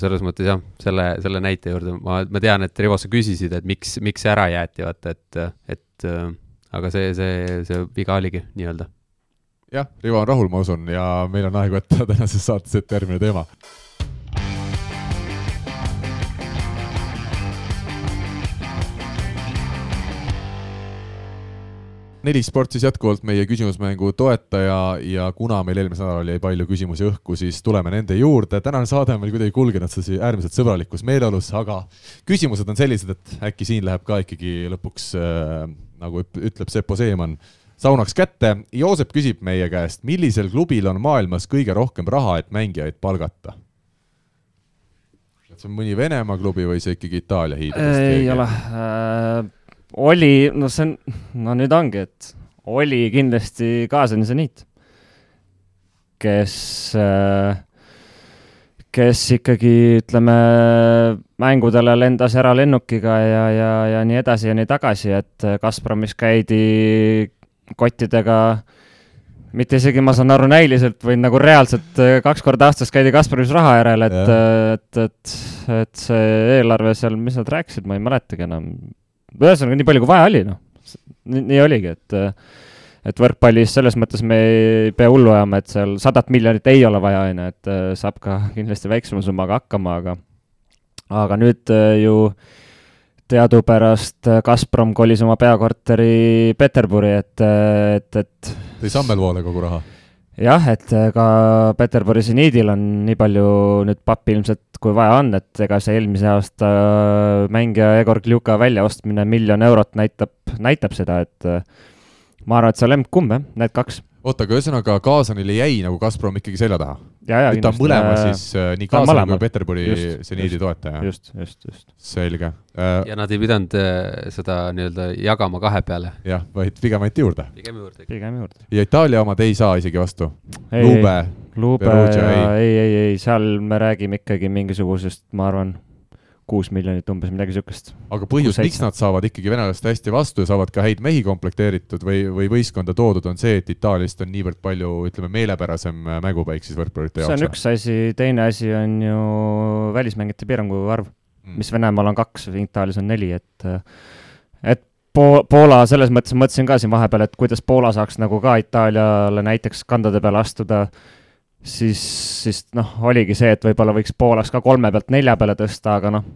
selles mõttes jah, selle, selle näite juurde ma, ma tean, et Rivo, sa küsisid, et miks, miks ära jäeti, vaata, et, et aga see, see, see viga oligi nii-öelda jah, Rivo on rahul, ma usun, ja meil on aeg võtta tänases saates ette järgmine teema. Neli sport siis jätkuvalt meie küsimusmängu toetaja ja kuna meil eelmisel nädalal jäi palju küsimusi õhku, siis tuleme nende juurde. tänane saade on meil kuidagi kulgenud sedasi äärmiselt sõbralikus meeleolus, aga küsimused on sellised, et äkki siin läheb ka ikkagi lõpuks äh, nagu ütleb Seppo Seeman saunaks kätte. Joosep küsib meie käest, millisel klubil on maailmas kõige rohkem raha, et mängijaid palgata? see on mõni Venemaa klubi või see ikkagi Itaalia hiidudest? ei ole äh,. Oli, no see on, no nüüd ongi, et oli kindlasti Kaasani seniit, kes äh, kes ikkagi, ütleme, mängudele lendas eralennukiga ja, ja, ja nii edasi ja nii tagasi, et Gazpromis käidi kottidega, mitte isegi, ma saan aru, näiliselt, vaid nagu reaalselt kaks korda aastas käidi Kasparis raha järel, et, et, et, et see eelarve seal, mis nad rääkisid, ma ei mäletagi enam. Ühesõnaga, nii palju kui vaja oli, noh. nii oligi, et, et võrkpallis selles mõttes me ei pea hullu ajama, et seal sadat miljonit ei ole vaja, on ju, et äh, saab ka kindlasti väiksema summaga hakkama, aga, aga nüüd äh, ju äh, teadupärast äh, Gazprom kolis oma peakorteri Peterburi, et, äh, et, et tõi Sammelvoole kogu raha? Jah, et äh, ka Peterburi seniidil on nii palju nüüd pappi ilmselt, kui vaja on, et ega see eelmise aasta mängija Egor Kljuka väljaostmine miljon eurot näitab, näitab seda, et ma arvan, et see on lemb-kumb jah, need kaks oota, aga ühesõnaga Kaasanile jäi nagu Gazprom ikkagi selja taha? Nüüd ta on mõlema siis äh, nii Kaasani kui Peterburi seniidi toetaja? just, just, just. selge äh,. ja nad ei pidanud äh, seda nii-öelda jagama kahe peale? jah, vaid pigem anti juurde? pigem juurde. pigem juurde. ja Itaalia omad ei saa isegi vastu? Lube? Lube, ei, ei, ei, seal me räägime ikkagi mingisugusest, ma arvan kuus miljonit umbes, midagi niisugust. aga põhjus, miks nad saavad ikkagi venelast hästi vastu ja saavad ka häid mehi komplekteeritud või, või võistkonda toodud, on see, et Itaaliast on niivõrd palju, ütleme, meelepärasem mängupäik siis võrkpallurite jaoks? see on üks asi, teine asi on ju välismängijate piirangu arv mm., mis Venemaal on kaks, Itaalias on neli, et et Po-, Poola, selles mõttes mõtlesin ka siin vahepeal, et kuidas Poola saaks nagu ka Itaaliale näiteks kandade peale astuda äh, siis, siis noh, oligi see, et võib-olla võiks pooleks ka kolme pealt nelja peale tõsta, aga noh,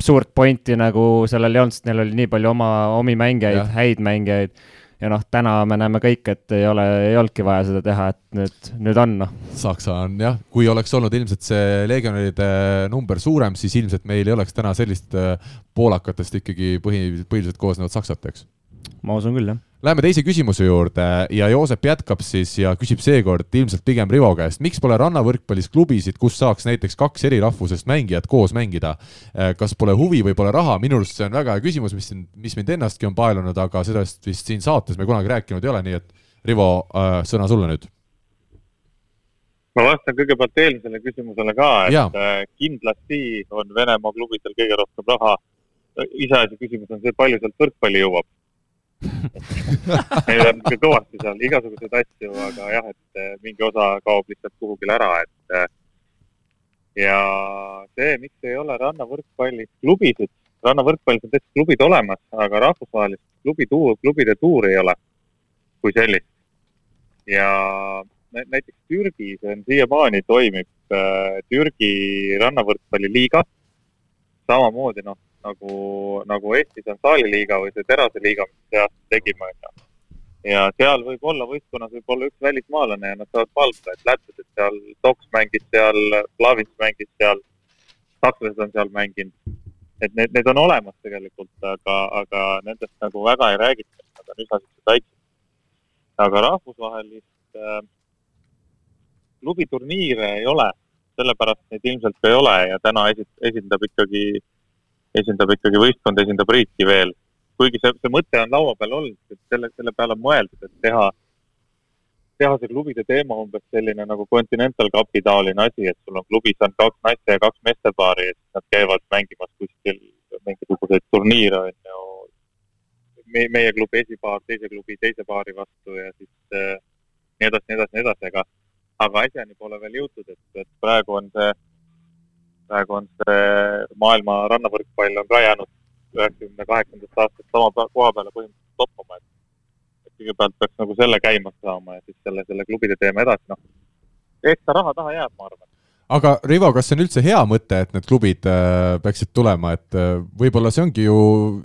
suurt pointi nagu sellel ei olnud, sest neil oli nii palju oma, omi mängijaid, häid mängijaid, ja noh, täna me näeme kõik, et ei ole, ei olnudki vaja seda teha, et nüüd, nüüd on noh. Saksa on jah, kui oleks olnud ilmselt see legionäride number suurem, siis ilmselt meil ei oleks täna sellist äh, poolakatest ikkagi põhi, põhiliselt koosnevat Saksat, eks ma usun küll, jah. Läheme teise küsimuse juurde ja Joosep jätkab siis ja küsib seekord ilmselt pigem Rivo käest, miks pole rannavõrkpallis klubisid, kus saaks näiteks kaks eri rahvusest mängijat koos mängida? Äh, kas pole huvi või pole raha, minu arust see on väga hea küsimus, mis siin, mis mind ennastki on paelunud, aga sellest vist siin saates me kunagi rääkinud ei ole, nii et Rivo, äh, sõna sulle nüüd. ma vastan kõigepealt eelmisele küsimusele ka, et ja. Äh, kindlasti on Venemaa klubidel kõige rohkem raha. iseasi küsimus on see, palju sealt võrkpalli jõuab meil on ikka kõvasti seal igasuguseid asju, aga jah, et eh, mingi osa kaob lihtsalt kuhugile ära, et eh, ja see, miks ei ole rannavõrkpallis klubisid, rannavõrkpallis on täitsa klubid olemas, aga rahvusvahelist klubi tuur, klubide tuuri ei ole kui sellist. ja näiteks Türgis on siiamaani toimib äh, Türgi rannavõrkpalliliiga, samamoodi noh, nagu, nagu Eestis on saaliliiga või see teraseliiga, mis see aasta tegime, onju. ja seal võib olla, võistkonnas võib olla üks välismaalane ja nad saavad palka, et lätlased seal, Toks mängis seal, Plavins mängis seal, sakslased on seal mänginud. et need, need on olemas tegelikult, aga, aga nendest nagu väga ei räägita, nad on üsna siuksed väiksed. aga rahvusvahelist äh, klubiturniire ei ole, sellepärast neid ilmselt ka ei ole ja täna esindab ikkagi esindab ikkagi võistkond, esindab riiki veel. kuigi see, see mõte on laua peal olnud, et selle, selle peale on mõeldud, et teha, teha see klubide teema umbes selline nagu Continental Cupi taoline asi, et sul on klubis on kaks naiste ja kaks meestepaari ja siis nad käivad mängimas kuskil mingisuguseid turniire, on ju. meie klubi esipaar teise klubi teise paari vastu ja siis äh, nii edasi, nii edasi, nii edasi, aga, aga asjani pole veel jõutud, et, et praegu on see praegu on see maailma rannavõrkpall on ka jäänud üheksakümne kaheksandast aastast sama koha peale põhimõtteliselt toppama, et et kõigepealt peaks nagu selle käima saama ja siis selle, selle klubide teema edasi, noh. eks ta raha taha jääb, ma arvan. aga Rivo, kas see on üldse hea mõte, et need klubid äh, peaksid tulema, et äh, võib-olla see ongi ju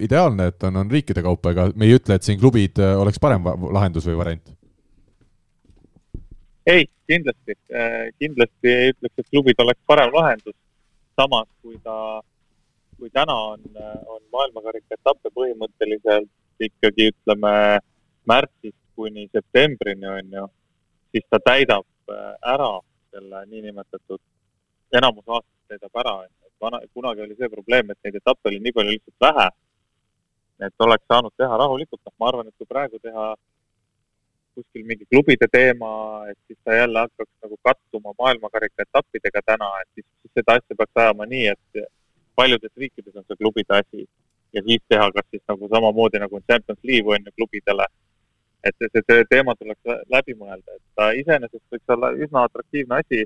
ideaalne, et on, on riikide kaupa, ega me ei ütle, et siin klubid äh, oleks parem lahendus või variant? ei, kindlasti, kindlasti ei ütleks, et klubid oleks parem lahendus samas kui ta, kui täna on, on maailmakarika etappe põhimõtteliselt ikkagi ütleme märtsist kuni septembrini on ju, siis ta täidab äh, ära selle niinimetatud, enamus aastast täidab ära, et vana, kunagi oli see probleem, et neid etappe oli nii palju lihtsalt vähe. et oleks saanud teha rahulikult, noh, ma arvan, et kui praegu teha kuskil mingi klubide teema, et siis ta jälle hakkaks nagu kattuma maailmakarika etappidega täna, et siis, siis seda asja peaks ajama nii, et paljudes riikides on see klubide asi ja siis teha kas siis nagu samamoodi nagu on Champions League on ju klubidele. et see, see teema tuleks läbi mõelda, et ta iseenesest võiks olla üsna atraktiivne asi,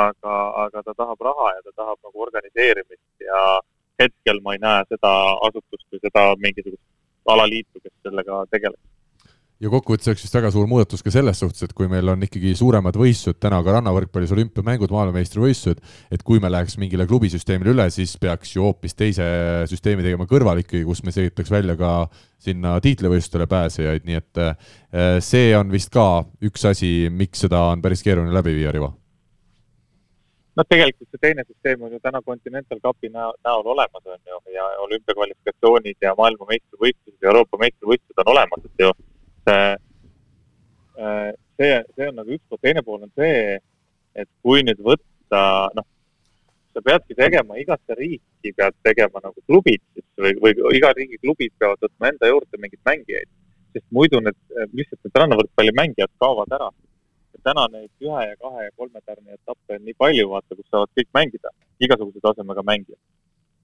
aga, aga ta tahab raha ja ta tahab nagu organiseerimist ja hetkel ma ei näe seda asutust või seda mingisugust alaliitu, kes sellega tegeleks ja kokkuvõttes oleks vist väga suur muudatus ka selles suhtes, et kui meil on ikkagi suuremad võistlused täna ka rannavõrkpallis olümpiamängud, maailmameistrivõistlused, et kui me läheks mingile klubisüsteemile üle, siis peaks ju hoopis teise süsteemi tegema kõrval ikkagi, kus me selgitaks välja ka sinna tiitlivõistlustele pääsejaid, nii et eh, see on vist ka üks asi, miks seda on päris keeruline läbi viia, Rivo. Noh, tegelikult see teine süsteem on ju täna Continental Cupi näol olemas, on ju, ja olümpiakvalifikatsioonid ja maailmameistrivõistlused ja Euroopa meistrivõistlused on olemas, et ju et äh, see, see on nagu üks pool, teine pool on see, et kui nüüd võtta, noh, sa peadki tegema, igasse riiki pead tegema nagu klubid siis või, või iga riigi klubid peavad võtma enda juurde mingeid mängijaid, sest muidu need, lihtsalt need rannavõrkpalli mängijad kaovad ära. täna neid ühe ja kahe ja kolme tärni etappe on nii palju, vaata, kus saavad kõik mängida, igasuguse tasemega mängijad.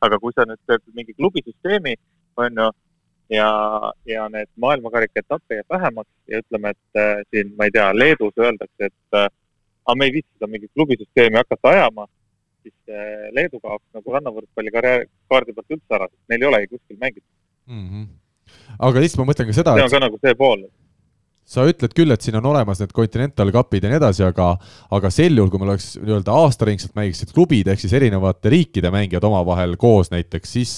aga kui sa nüüd teed mingi klubisüsteemi, on ju, ja, ja need maailmakarika etappe jääb vähemaks ja ütleme, et äh, siin, ma ei tea, Leedus öeldakse, et äh, aga me ei viitsi seda mingit klubisüsteemi hakata ajama, siis äh, Leedu kaoks nagu rannavõrkpalli karjääri kaardi pealt üldse ära, sest neil ei olegi kuskil mängida mm. -hmm. aga lihtsalt ma mõtlen ka seda. see on et... ka nagu see pool sa ütled küll, et siin on olemas need Continental Cupid ja nii edasi, aga aga sel juhul, kui meil oleks nii-öelda aastaringselt mängiksid klubid ehk siis erinevate riikide mängijad omavahel koos näiteks, siis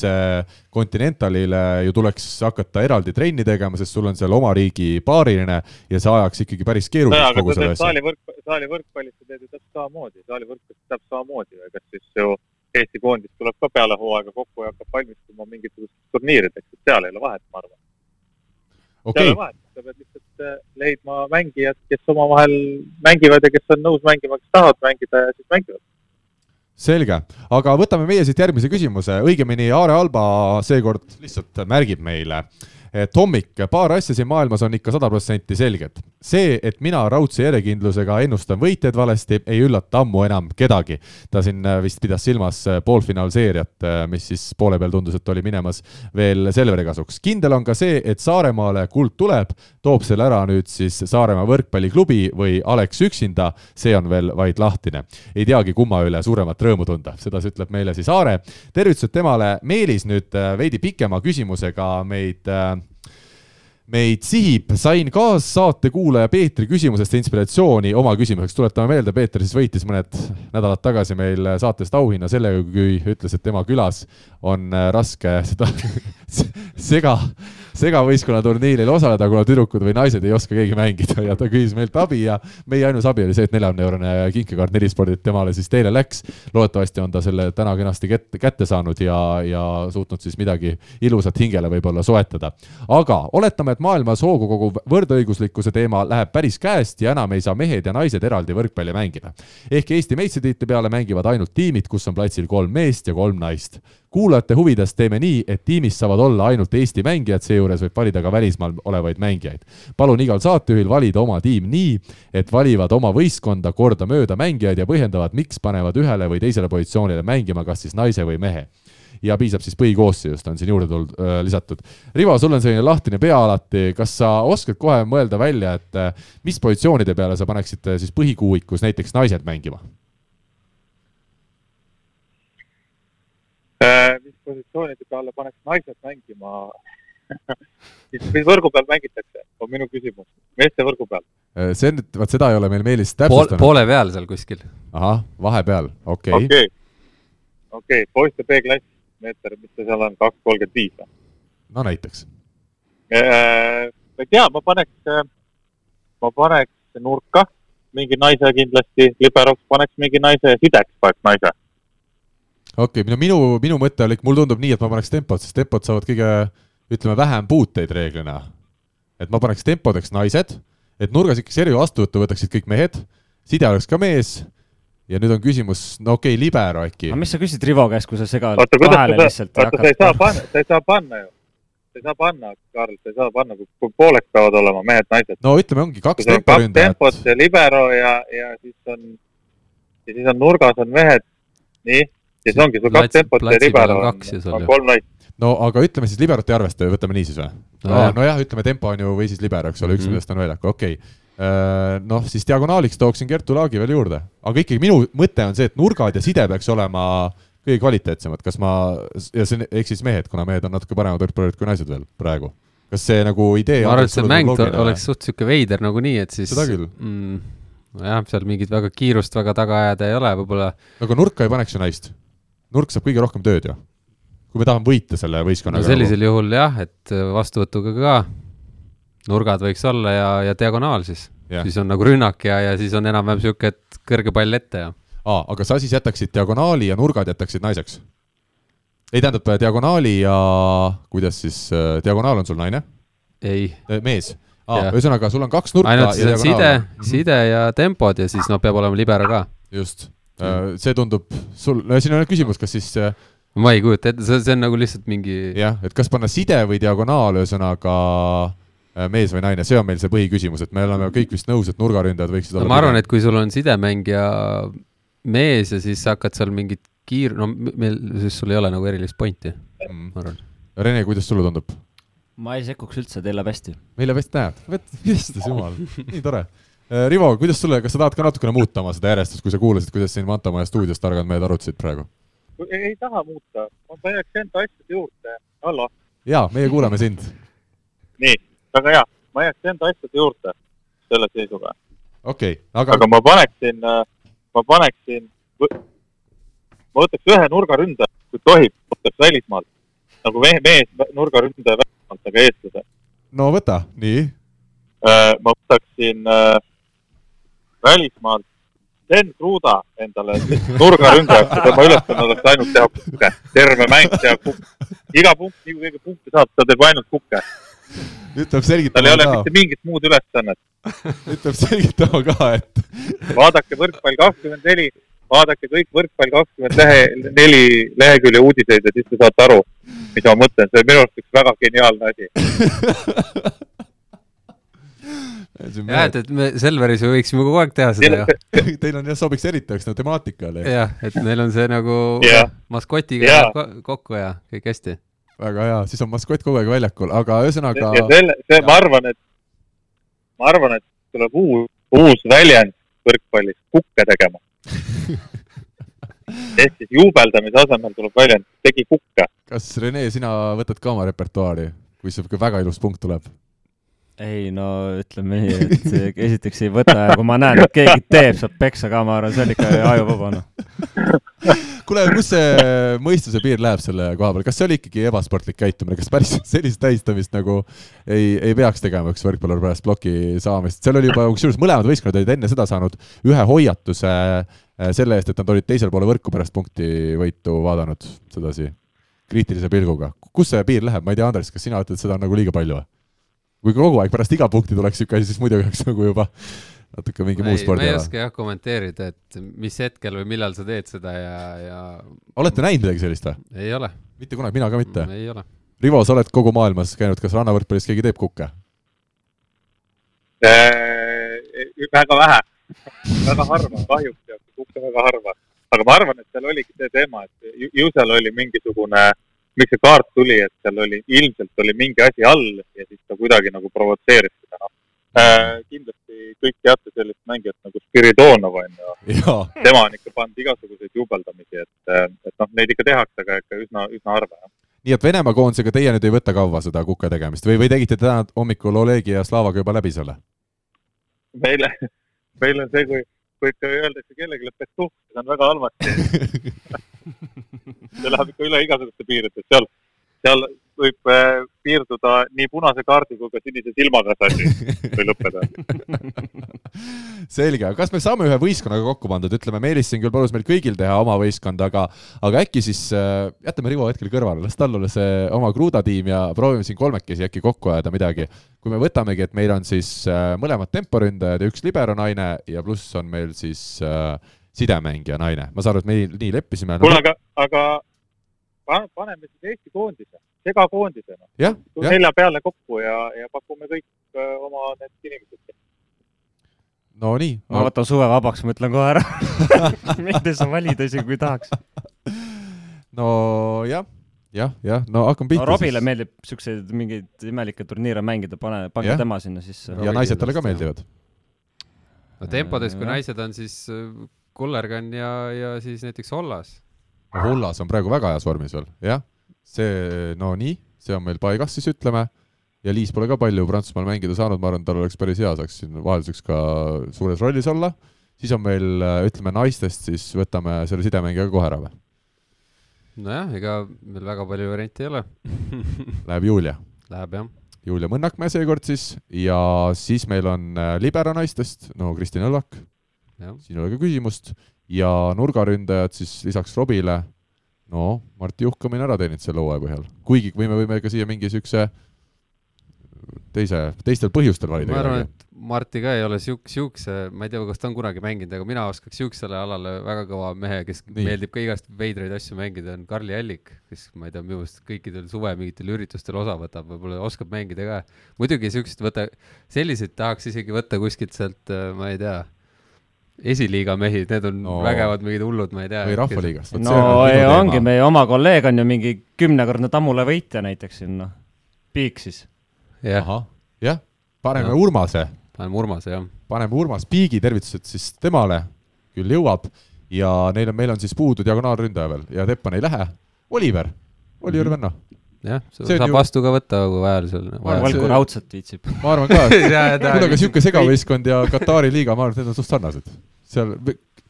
Continentalile ju tuleks hakata eraldi trenni tegema, sest sul on seal oma riigi paariline ja see ajaks ikkagi päris keeruliseks kogu selle asja. saalivõrk, saalivõrkpallis sa teed ju täpselt samamoodi, saalivõrkpallis täpselt samamoodi kas siis ju Eesti koondis tuleb ka peale hooaega kokku ja hakkab valmistuma mingisugusteks turniirideks, et seal ei ole vahet, ma arvan okay.. ei ole vahet, sa pead lihtsalt äh, leidma mängijad, kes omavahel mängivad ja kes on nõus mängima, kes tahavad mängida ja siis mängivad. Selge, aga võtame meie siit järgmise küsimuse, õigemini Aare Alba seekord lihtsalt märgib meile et hommik, paar asja siin maailmas on ikka sada protsenti selged. see, et mina raudse järjekindlusega ennustan võitjaid valesti, ei üllata ammu enam kedagi. ta siin äh, vist pidas silmas äh, poolfinaalseeriat, äh, mis siis poole peal tundus, et oli minemas veel Selveri kasuks. kindel on ka see, et Saaremaale kuld tuleb, toob selle ära nüüd siis Saaremaa võrkpalliklubi või Alex üksinda, see on veel vaid lahtine. ei teagi, kumma üle suuremat rõõmu tunda, sedasi ütleb meile siis Aare. tervitused temale, Meelis nüüd veidi pikema küsimusega meid meid sihib, sain kaassaate kuulaja Peetri küsimusest inspiratsiooni oma küsimuseks, tuletame meelde, Peeter siis võitis mõned nädalad tagasi meil saatest auhinna sellega, kui ütles, et tema külas on raske seda sega segavõistkonna turniiril osaleda, kuna tüdrukud või naised ei oska keegi mängida ja ta küsis meilt abi ja meie ainus abi oli see, et neljakümne eurone kinkekaart nelispordilt temale siis teile läks. loodetavasti on ta selle täna kenasti kätte, kätte saanud ja, ja suutnud siis midagi ilusat hingele võib-olla soetada. aga oletame, et maailmas hoogu koguv võrdõiguslikkuse teema läheb päris käest ja enam ei saa mehed ja naised eraldi võrkpalli mängida. ehk Eesti meistritiitli peale mängivad ainult tiimid, kus on platsil kolm meest ja kolm naist kuulajate huvides teeme nii, et tiimis saavad olla ainult Eesti mängijad, seejuures võib valida ka välismaal olevaid mängijaid. palun igal saatejuhil valida oma tiim nii, et valivad oma võistkonda kordamööda mängijaid ja põhjendavad, miks panevad ühele või teisele positsioonile mängima kas siis naise või mehe ja piisab siis põhikoosseisust, on siin juurde tulnud äh,, lisatud. Rivo, sul on selline lahtine pea alati, kas sa oskad kohe mõelda välja, et äh, mis positsioonide peale sa paneksid äh, siis põhikuuikus näiteks naised mängima? Mis positsioonide peale paneks naised mängima siis mis võrgu peal mängitakse, on minu küsimus, meeste võrgu peal. Äh, see nüüd, vot seda ei ole meil Meelis täpsustanud Pool,. poole peal seal kuskil. ahah, vahepeal, okei okay.. okei okay., okei okay., poiste B-klass, meeter, mis ta seal on, kaks kolmkümmend viis või? no näiteks. Äh, ma ei tea, ma paneks, ma paneks nurka mingi naise kindlasti, liberoks paneks mingi naise ja sideks paneks naise okei okay,, no minu, minu mõte oli, mulle tundub nii, et ma paneks tempot, sest tempod saavad kõige, ütleme, vähem puuteid reeglina. et ma paneks tempodeks naised, et nurgas ikkagi servi vastuvõttu võtaksid kõik mehed, side oleks ka mees ja nüüd on küsimus, no okei okay,, libero äkki. aga mis sa küsid Rivo käest, kui sa segad vahele lihtsalt? oota, sa ei saa panna, sa ei saa panna ju. sa ei saa panna, Karl, sa ei saa panna, kui pooleks peavad olema mehed-naised. no ütleme, ongi kaks temporündajat. kaks tempot ja libero ja, ja siis on, ja siis on nurgas on mehed, nii siis ongi sul kaks tempot ja libero on, on kolm naist. no aga ütleme siis liberot ei arvesta, võtame nii siis või no,? nojah, ütleme tempo on ju või siis libero, eks ole, üks mm -hmm. nendest on väljakul, okei okay äh, noh, siis diagonaaliks tooksin Kertu Laagi veel juurde, aga ikkagi minu mõte on see, et nurgad ja side peaks olema kõige kvaliteetsemad, kas ma, ja see, ehk siis mehed, kuna mehed on natuke paremad võrkpallurid kui naised veel praegu. kas see nagu idee ma arvan, et see mäng oleks suht sihuke veider nagunii, et siis seda küll mm, nojah, seal mingit väga kiirust väga taga ajada ei ole võib-olla. aga nurka ei paneks ju naist nurk saab kõige rohkem tööd ju. kui me tahame võita selle võistkonnaga. no sellisel nagu. juhul jah, et vastuvõtuga ka nurgad võiks olla ja, ja diagonaal siis. siis on nagu rünnak ja, ja siis on enam-vähem niisugune, et kõrge pall ette ja. aa, aga sa siis jätaksid diagonaali ja nurgad jätaksid naiseks? ei, tähendab diagonaali ja kuidas siis, äh, diagonaal on sul naine? ei. Äh, mees aa, ühesõnaga, sul on kaks nurka ainult ja side, side ja tempod ja siis noh, peab olema libero ka. just Äh, see tundub sul, no siin on küsimus, kas siis äh, ma ei kujuta ette, see, see on nagu lihtsalt mingi jah, et kas panna side või diagonaal, ühesõnaga äh, mees või naine, see on meil see põhiküsimus, et me oleme kõik vist nõus, et nurgaründajad võiksid no, olla ma arvan, et kui sul on sidemängija mees ja siis sa hakkad seal mingit kiir-, no meil, siis sul ei ole nagu erilist pointi mm., ma arvan. Rene, kuidas sulle tundub? ma ei sekkuks üldse, teil läheb hästi. meil läheb hästi, näed, vot, issand jumal, nii tore Äh, Rivo, kuidas sulle, kas sa tahad ka natukene muuta oma seda järjestust, kui sa kuulasid, kuidas siin Mantamaja stuudios targad mehed arutasid praegu? ei, ei taha muuta, ma jääks enda asjade juurde, hallo. jaa, meie kuulame sind. nii, väga hea. ma jääks enda asjade juurde selle seisuga. okei okay,, aga. aga ma paneksin, ma paneksin, ma võtaks ühe nurgaründe, kui tohib, võtaks välismaalt. nagu mees, mees nurgaründaja välismaalt, aga eestlase. no võta, nii. ma võtaksin äh, välismaalt Sten Kruda endale nurgaründajaks ja tema ülesanne oleks ainult teha kukke, terve mäng teha kukke. iga punkt, nii kui keegi punkte saab, ta teeb ainult kukke. nüüd peab selgitama tal ei ole mitte mingit muud ülesannet. nüüd peab selgitama ka, et. vaadake võrkpall kakskümmend neli, vaadake kõik võrkpall kakskümmend lehe, neli lehekülje uudiseid ja siis te saate aru, mis ma mõtlen, see on minu arust üks väga geniaalne asi jah, et, et me Selveris võiksime kogu aeg teha seda ju. Teil on jah, sobiks eriti üks nagu temaatikale. jah, et meil on see nagu yeah. maskotiga yeah. kokku ja kõik hästi. väga hea, siis on maskott kogu aeg väljakul, aga ühesõnaga. ja selle, see, ma arvan, et, ma arvan, et tuleb uus, uus väljend võrkpallis, kukke tegema ehk siis juubeldamise asemel tuleb väljend, tegi kukke. kas Rene, sina võtad ka oma repertuaari, kui sihuke väga ilus punkt tuleb? Ei no ütleme nii, et esiteks ei võta ja kui ma näen, et keegi teeb, saab peksa ka, ma arvan, see on ikka ajuvaba noh. kuule, kus see mõistuse piir läheb selle koha peal, kas see oli ikkagi ebasportlik käitumine, kas päris sellist tähistamist nagu ei, ei peaks tegema üks võrkpallur pärast ploki saamist, seal oli juba, kusjuures mõlemad võistkonnad olid enne seda saanud ühe hoiatuse eh, selle eest, et nad olid teisel poole võrku pärast punktivõitu vaadanud sedasi kriitilise pilguga. kus see piir läheb, ma ei tea, Andres, kas sina ütled, seda on nagu liiga palju või? Kui kogu aeg pärast iga punkti tuleks niisugune asi, siis muidu oleks nagu juba natuke mingi muu spordi ala. ma ei oska jah kommenteerida, et mis hetkel või millal sa teed seda ja, ja olete näinud midagi sellist või? ei ole. mitte kunagi, mina ka mitte? ei ole. Rivo, sa oled kogu maailmas käinud, kas rannavõrkpallis keegi teeb kukke äh,? väga vähe väga harva, kahjuks tehakse kukke väga harva. aga ma arvan, et seal oligi see teema, et ju seal oli mingisugune äh, miks see kaart tuli, et seal oli, ilmselt oli mingi asi all ja siis ta kuidagi nagu provotseeris seda, noh äh,. kindlasti kõik teate sellist mängijat nagu Spiridonov on ju. tema on ikka pannud igasuguseid juubeldamisi, et, äh, et noh, neid ikka tehakse, aga ikka üsna, üsna harva, jah nii et Venemaa koondisega teie nüüd ei võta kaua seda kuke tegemist või, või tegite täna hommikul Olegi ja Slavaga juba läbi selle? meile, meil on see, kui, kui ikka öeldakse kellelegi petuh, siis on väga halvasti see läheb ikka üle igasuguste piiride, seal, seal võib äh, piirduda nii punase kaardi kui ka sinise silmaga see asi või lõppeda. Selge, aga kas me saame ühe võistkonnaga kokku pandud, ütleme, Meelis siin küll palus meil kõigil teha oma võistkond, aga aga äkki siis äh, jätame Rivo hetkel kõrvale, las tal olla see oma Kruda tiim ja proovime siin kolmekesi äkki kokku ajada midagi. kui me võtamegi, et meil on siis äh, mõlemad temporündajad ja üks libero naine ja pluss on meil siis äh, sidemängija naine, ma saan aru, et me nii, leppisime. kuule, aga, aga paneme siis Eesti koondise, segakoondisena no.. nelja peale kokku ja, ja pakume kõik öö, äh, oma need inimesed. no nii. ma võtan suve vabaks, ma ütlen kohe ära mind ei saa valida isegi, kui tahaks. no jah jah, no hakkame pihta no,. Robile siis. meeldib siukseid mingeid imelikke turniire mängida, pane, pange tema sinna sisse. ja naised talle ka meeldivad. no tempodes, kui naised on, siis äh, Kullergan ja, ja siis näiteks Hollas Hollas on praegu väga heas vormis veel, jah. see, no nii, see on meil paigas siis ütleme, ja Liis pole ka palju Prantsusmaal mängida saanud, ma arvan, tal oleks päris hea, saaks siin vahelduseks ka suures rollis olla. siis on meil, ütleme naistest, siis võtame selle sidemängija kohe ära või? nojah, ega meil väga palju variante ei ole Läheb Julia? Läheb jah. Julia Mõnnakmäe seekord siis ja siis meil on äh, libero naistest, no Kristin Õllak, siin ei ole ka küsimust ja nurgaründajad siis lisaks Robile, no Martti Juhk on ära teeninud selle hooaja põhjal, kuigi võime, võime ka siia mingi niisuguse teise, teistel põhjustel valida. ma arvan, et Marti ka ei ole siuk-, siukse, ma ei tea, kas ta on kunagi mänginud, aga mina oskaks siuksele alale väga kõva mehe, kes Nii. meeldib ka igast veidraid asju mängida, on Karli Allik, kes ma ei tea, minu meelest kõikidel suve mingitel üritustel osa võtab, võib-olla oskab mängida ka. muidugi siukseid võta, selliseid tahaks isegi võtta kuskilt sealt, ma ei tea esiliiga mehi, need on no. vägevad mingid hullud, ma ei tea. või Rahvaliigast. no ei, ongi, meie oma kolleeg on ju mingi kümnekordne Tammule võitja näiteks siin, noh, Piiksis. jah, jah, paneme ja. Urmase. paneme Urmase, jah. paneme Urmas Piigi, tervitused siis temale, küll jõuab, ja neil on, meil on siis puudu diagonaalründaja veel ja Teppan ei lähe. Oliver, Oliver mm -hmm. Venno jah, on saab ju- vastu ka võtta, kui vajadusel. see- raudselt viitsib. ma arvan ka, et kuule, aga see sihuke segavõistkond ja Katari liiga, ma arvan, et need on suht sarnased. seal,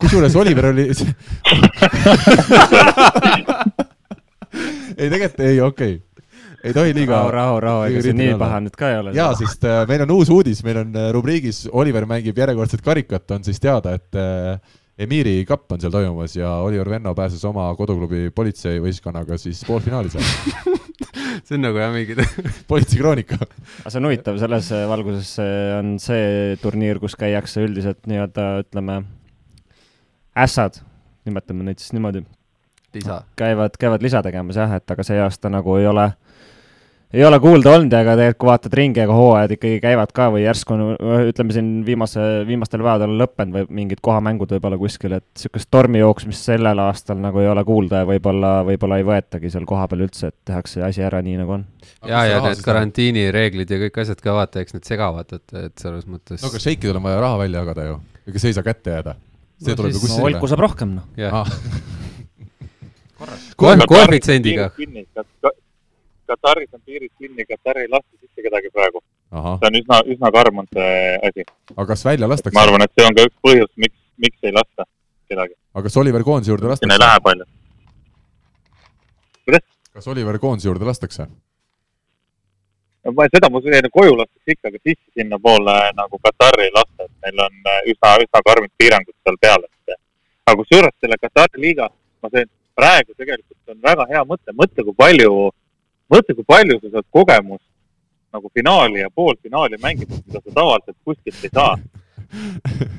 kusjuures Oliver oli ei, tegelikult ei, okei okay.. ei tohi liiga rahu, rahu, rahu, ega see nii paha nüüd ka ei ole. jaa, sest äh, meil on uus uudis, meil on äh, rubriigis Oliver mängib järjekordset karikat, on siis teada, et äh, Emiri kapp on seal toimumas ja Oliver Venno pääses oma koduklubi politseivõistkonnaga siis poolfinaali seal. see on nagu jah, mingi politseikroonika. aga see on huvitav, selles valguses on see turniir, kus käiakse üldiselt nii-öelda ütleme, ässad, nimetame neid siis niimoodi, käivad, käivad lisa tegemas jah, et aga see aasta nagu ei ole, ei ole kuulda olnud, aga tegelikult kui vaatad ringi, ega hooajad ikkagi käivad ka või järsku on, ütleme siin viimase, viimastel päevadel on lõppenud või mingid kohamängud võib-olla kuskil, et niisugust tormijooksmist sellel aastal nagu ei ole kuulda ja võib-olla, võib-olla ei võetagi seal kohapeal üldse, et tehakse asi ära nii, nagu on. ja, ja need karantiinireeglid ja kõik asjad ka vaata, eks need segavad, et, et selles mõttes no aga šeikidel on vaja raha välja jagada ju, ega see ei saa kätte jääda. see No tuleb ju siis- no Olku kuskile. saab rohkem, noh. Ah. Kohe- koefitsiendiga. Kataris on piirid kinni, Katar ei lasta sisse kedagi praegu. see on üsna, üsna karm on see asi. aga kas välja ma lastakse, arvan, et see on ka üks põhjus, miks, miks ei lasta kedagi. aga kas Oliver koondise juurde siin ei lastakse? lähe palju. kas Oliver koondise juurde lastakse? ma seda ma sõidan koju lastakse ikka, aga sisse sinnapoole nagu Katari ei lasta, et neil on äh, üsna, üsna karmid piirangud seal peal, et. aga kusjuures selle Katari liiga, ma sain praegu tegelikult on väga hea mõte, mõtle, kui palju, mõtle, kui palju sa saad kogemust nagu finaali ja poolfinaali mängides, mida sa tavaliselt kuskilt ei saa.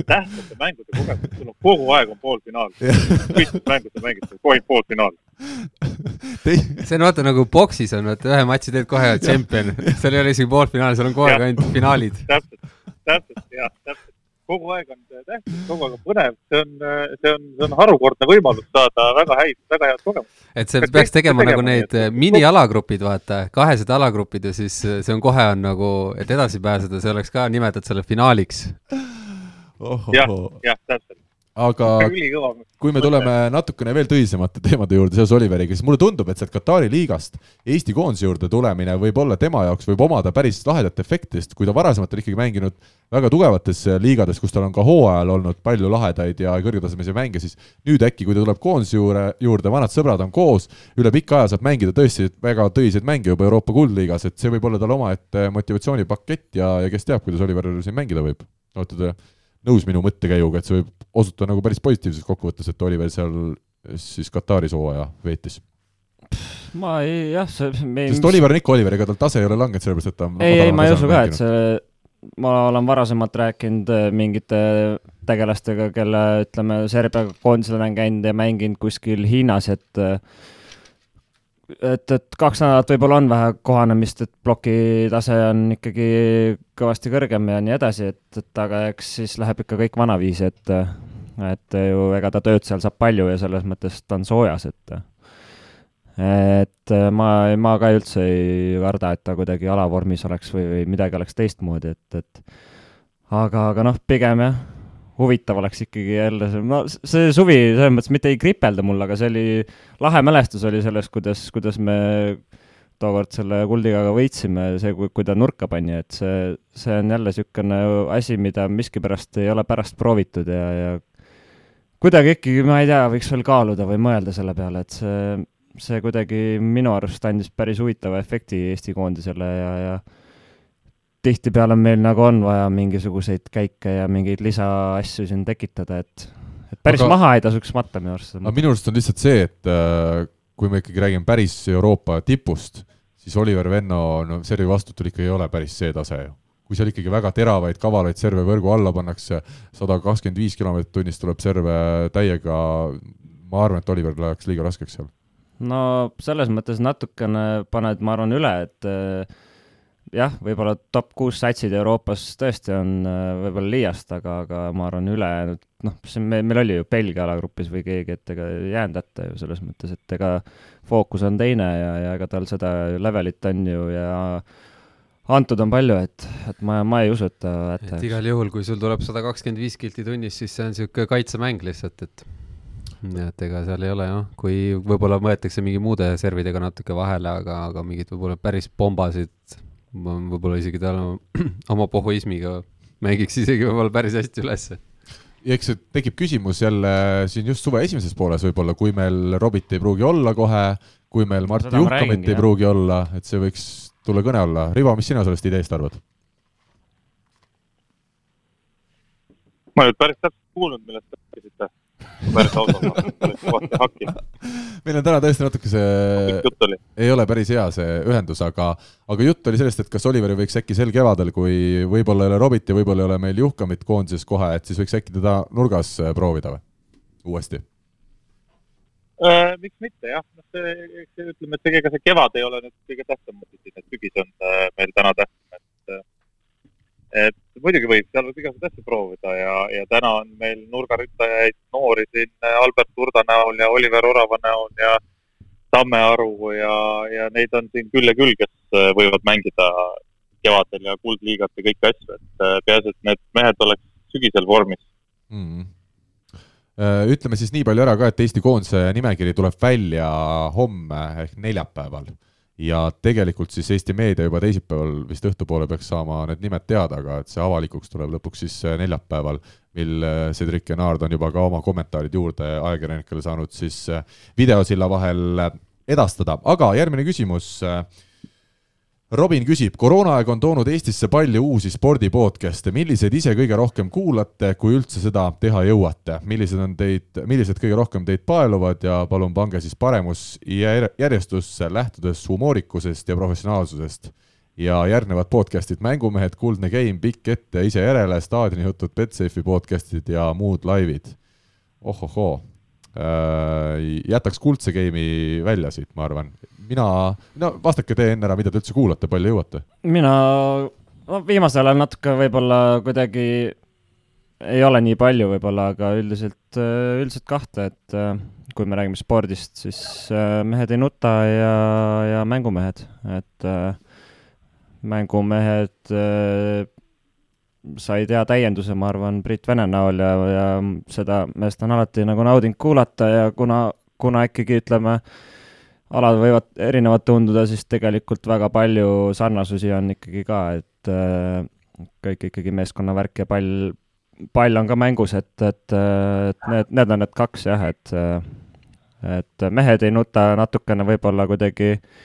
tähtsate mängude kogemus, sul on kogu aeg on poolfinaal. kõik mängud sa mängid, aeg poolfinaal. see on vaata nagu boksis on, vaata ühe matši teed kohe tšempion, seal ei ole isegi poolfinaali, seal on kogu aeg ainult finaalid. täpselt, täpselt jah, täpselt. Kogu aeg on see tähtis, kogu aeg on põnev, see on, see on, see on harukordne võimalus saada väga häid, väga head kogemust. et see Peaks peaks tegema tegema nagu need et- minialagrupid, vaata, kahesed alagrupid ja siis äh, see on kohe on nagu, et edasi pääseda, see oleks ka nimetatud selle finaaliks. jah, jah, täpselt. Aga kui me tuleme natukene veel tõsisemate teemade juurde seoses Oliveriga, siis mulle tundub, et sealt Katari liigast Eesti koondise juurde tulemine võib olla tema jaoks, võib omada päris lahedat efekti, sest kui ta varasemalt on ikkagi mänginud väga tugevates liigades, kus tal on ka hooajal olnud palju lahedaid ja kõrgetasemelisi mänge, siis nüüd äkki, kui ta tuleb koondise juurde, juurde, vanad sõbrad on koos, üle pika aja saab mängida tõesti väga tõsiseid mänge juba Euroopa kuldliigas, et see võib olla tal omaette motivatsioonipakett ja, ja kes teab, kuidas Oliver siin mängida võib. te nõus minu mõttekäiguga, et see võib osutuda nagu päris positiivseks kokkuvõttes, et Oliver seal siis Kataris hooaja veetis. ma ei, jah, see, me sest Oliver on ikka Oliver, ega tal tase ei ole langenud, sellepärast et ta on ei, ei, ma ei usu ka, et see, ma olen varasemalt rääkinud äh, mingite tegelastega, kelle ütleme, Serbia koondisel olen käinud ja mänginud kuskil Hiinas, et äh, et, et kaks nädalat võib-olla on vähe kohanemist, et ploki tase on ikkagi kõvasti kõrgem ja nii edasi, et, et aga eks siis läheb ikka kõik vanaviisi, et et ju ega ta tööd seal saab palju ja selles mõttes ta on soojas, et et ma, ma ka üldse ei karda, et ta kuidagi alavormis oleks või, või midagi oleks teistmoodi, et, et aga, aga noh, pigem jah, huvitav oleks ikkagi jälle see, no see suvi selles mõttes mitte ei kripelda mul, aga see oli, lahe mälestus oli sellest, kuidas, kuidas me tookord selle Kuldiga võitsime, see, kui, kui ta nurka pani, et see, see on jälle niisugune asi, mida miskipärast ei ole pärast proovitud ja, ja kuidagi ikkagi, ma ei tea, võiks veel kaaluda või mõelda selle peale, et see see kuidagi minu arust andis päris huvitava efekti Eesti koondisele ja, ja tihtipeale meil nagu on vaja mingisuguseid käike ja mingeid lisaasju siin tekitada, et, et päris Aga- maha ei tasuks matta minu arust. aga minu arust on lihtsalt see, et äh, kui me ikkagi räägime päris Euroopa tipust, siis Oliver Venno, no servi vastutul ikka ei ole päris see tase ju. kui seal ikkagi väga teravaid kavalaid serve võrgu alla pannakse, sada kakskümmend viis kilomeetrit tunnis tuleb serve täiega, ma arvan, et Oliver läheks liiga raskeks seal. no selles mõttes natukene paned, ma arvan, üle, et äh, jah, võib-olla top kuus satsid Euroopas tõesti on äh, võib-olla liiast, aga, aga ma arvan, ülejäänud, noh, see on, meil oli ju Belgia alagrupis või keegi, et ega ei jäänud hätta ju selles mõttes, et ega fookus on teine ja, ja ega tal seda levelit on ju ja antud on palju, et, et ma, ma ei usu, et ta hätta et igal juhul, kui sul tuleb sada kakskümmend viis kilti tunnis, siis see on niisugune kaitsemäng lihtsalt, et nii et ega seal ei ole jah, kui võib-olla võetakse mingi muude servidega natuke vahele, aga, aga mingid võib-olla päris pombasid, võib-olla isegi tal oma pohhuismiga mängiks isegi võib-olla päris hästi ülesse ja eks tekib küsimus jälle siin just suve esimeses pooles võib-olla, kui meil Robit ei pruugi olla kohe, kui meil Martti Juhkamit ei pruugi olla, et see võiks tulla kõne alla. Rivo, mis sina sellest ideest arvad? ma nüüd päris täpselt kuulnud, millest te rääkisite päris ausalt, päris kõvasti hakkinud. meil on täna tõesti natuke see, ei ole päris hea see ühendus, aga, aga jutt oli sellest, et kas Oliveri võiks äkki sel kevadel, kui võib-olla ei ole Robit ja võib-olla ei ole meil Juhkamit koondises kohe, et siis võiks äkki teda nurgas äh, proovida või, uuesti äh,? miks mitte jah, noh see, see ütleme, et ega see kevad ei ole nüüd kõige tähtsam et sügis on äh, meil täna tähtsam, et äh, et muidugi võib, seal võib igasuguseid asju proovida ja, ja täna on meil nurgarüttajaid noori siin äh, Albert Urda näol ja Oliver Orava näol ja Tamme Aru ja, ja neid on siin küll ja küll, kes äh, võivad mängida kevadel ja kuldliigat ja kõiki asju, et äh, peaasi, et need mehed oleks sügisel vormis mm. -hmm ütleme siis nii palju ära ka, et Eesti koondise nimekiri tuleb välja homme ehk neljapäeval ja tegelikult siis Eesti meedia juba teisipäeval vist õhtupoole peaks saama need nimed teada, aga et see avalikuks tuleb lõpuks siis äh, neljapäeval, mil äh, Cedric Genard on juba ka oma kommentaarid juurde ajakirjanikele saanud siis äh, videosilla vahel edastada, aga järgmine küsimus äh, Robin küsib, koroonaaeg on toonud Eestisse palju uusi spordipodcast'e, milliseid ise kõige rohkem kuulate, kui üldse seda teha jõuate, millised on teid, millised kõige rohkem teid paeluvad? Ja palun pange siis paremus järjestusse, lähtudes humoorikusest ja professionaalsusest. ja järgnevad podcast'id. Mängumehed, Kuldne Game, Pikk ette ise järele, staadionijutud, Betsafe'i podcast'id ja muud laivid. ohohoo. Äh, jätaks kuldse game'i välja siit, ma arvan. mina, no vastake te enne ära, mida te üldse kuulate, palju jõuate? mina, no viimasel ajal natuke võib-olla kuidagi ei ole nii palju võib-olla, aga üldiselt, äh, üldiselt kahte, et äh, kui me räägime spordist, siis mehed ei nuta ja, ja mängumehed, et mängumehed sai hea täienduse, ma arvan, Brit Vene näol ja, ja seda meest on alati nagu naudinud kuulata ja kuna, kuna ikkagi ütleme, alad võivad erinevad tunduda, siis tegelikult väga palju sarnasusi on ikkagi ka, et äh, kõik ikkagi meeskonnavärk ja pall, pall on ka mängus, et, et, et need, need on need kaks jah, et et mehed ei nuta natukene võib-olla kuidagi äh,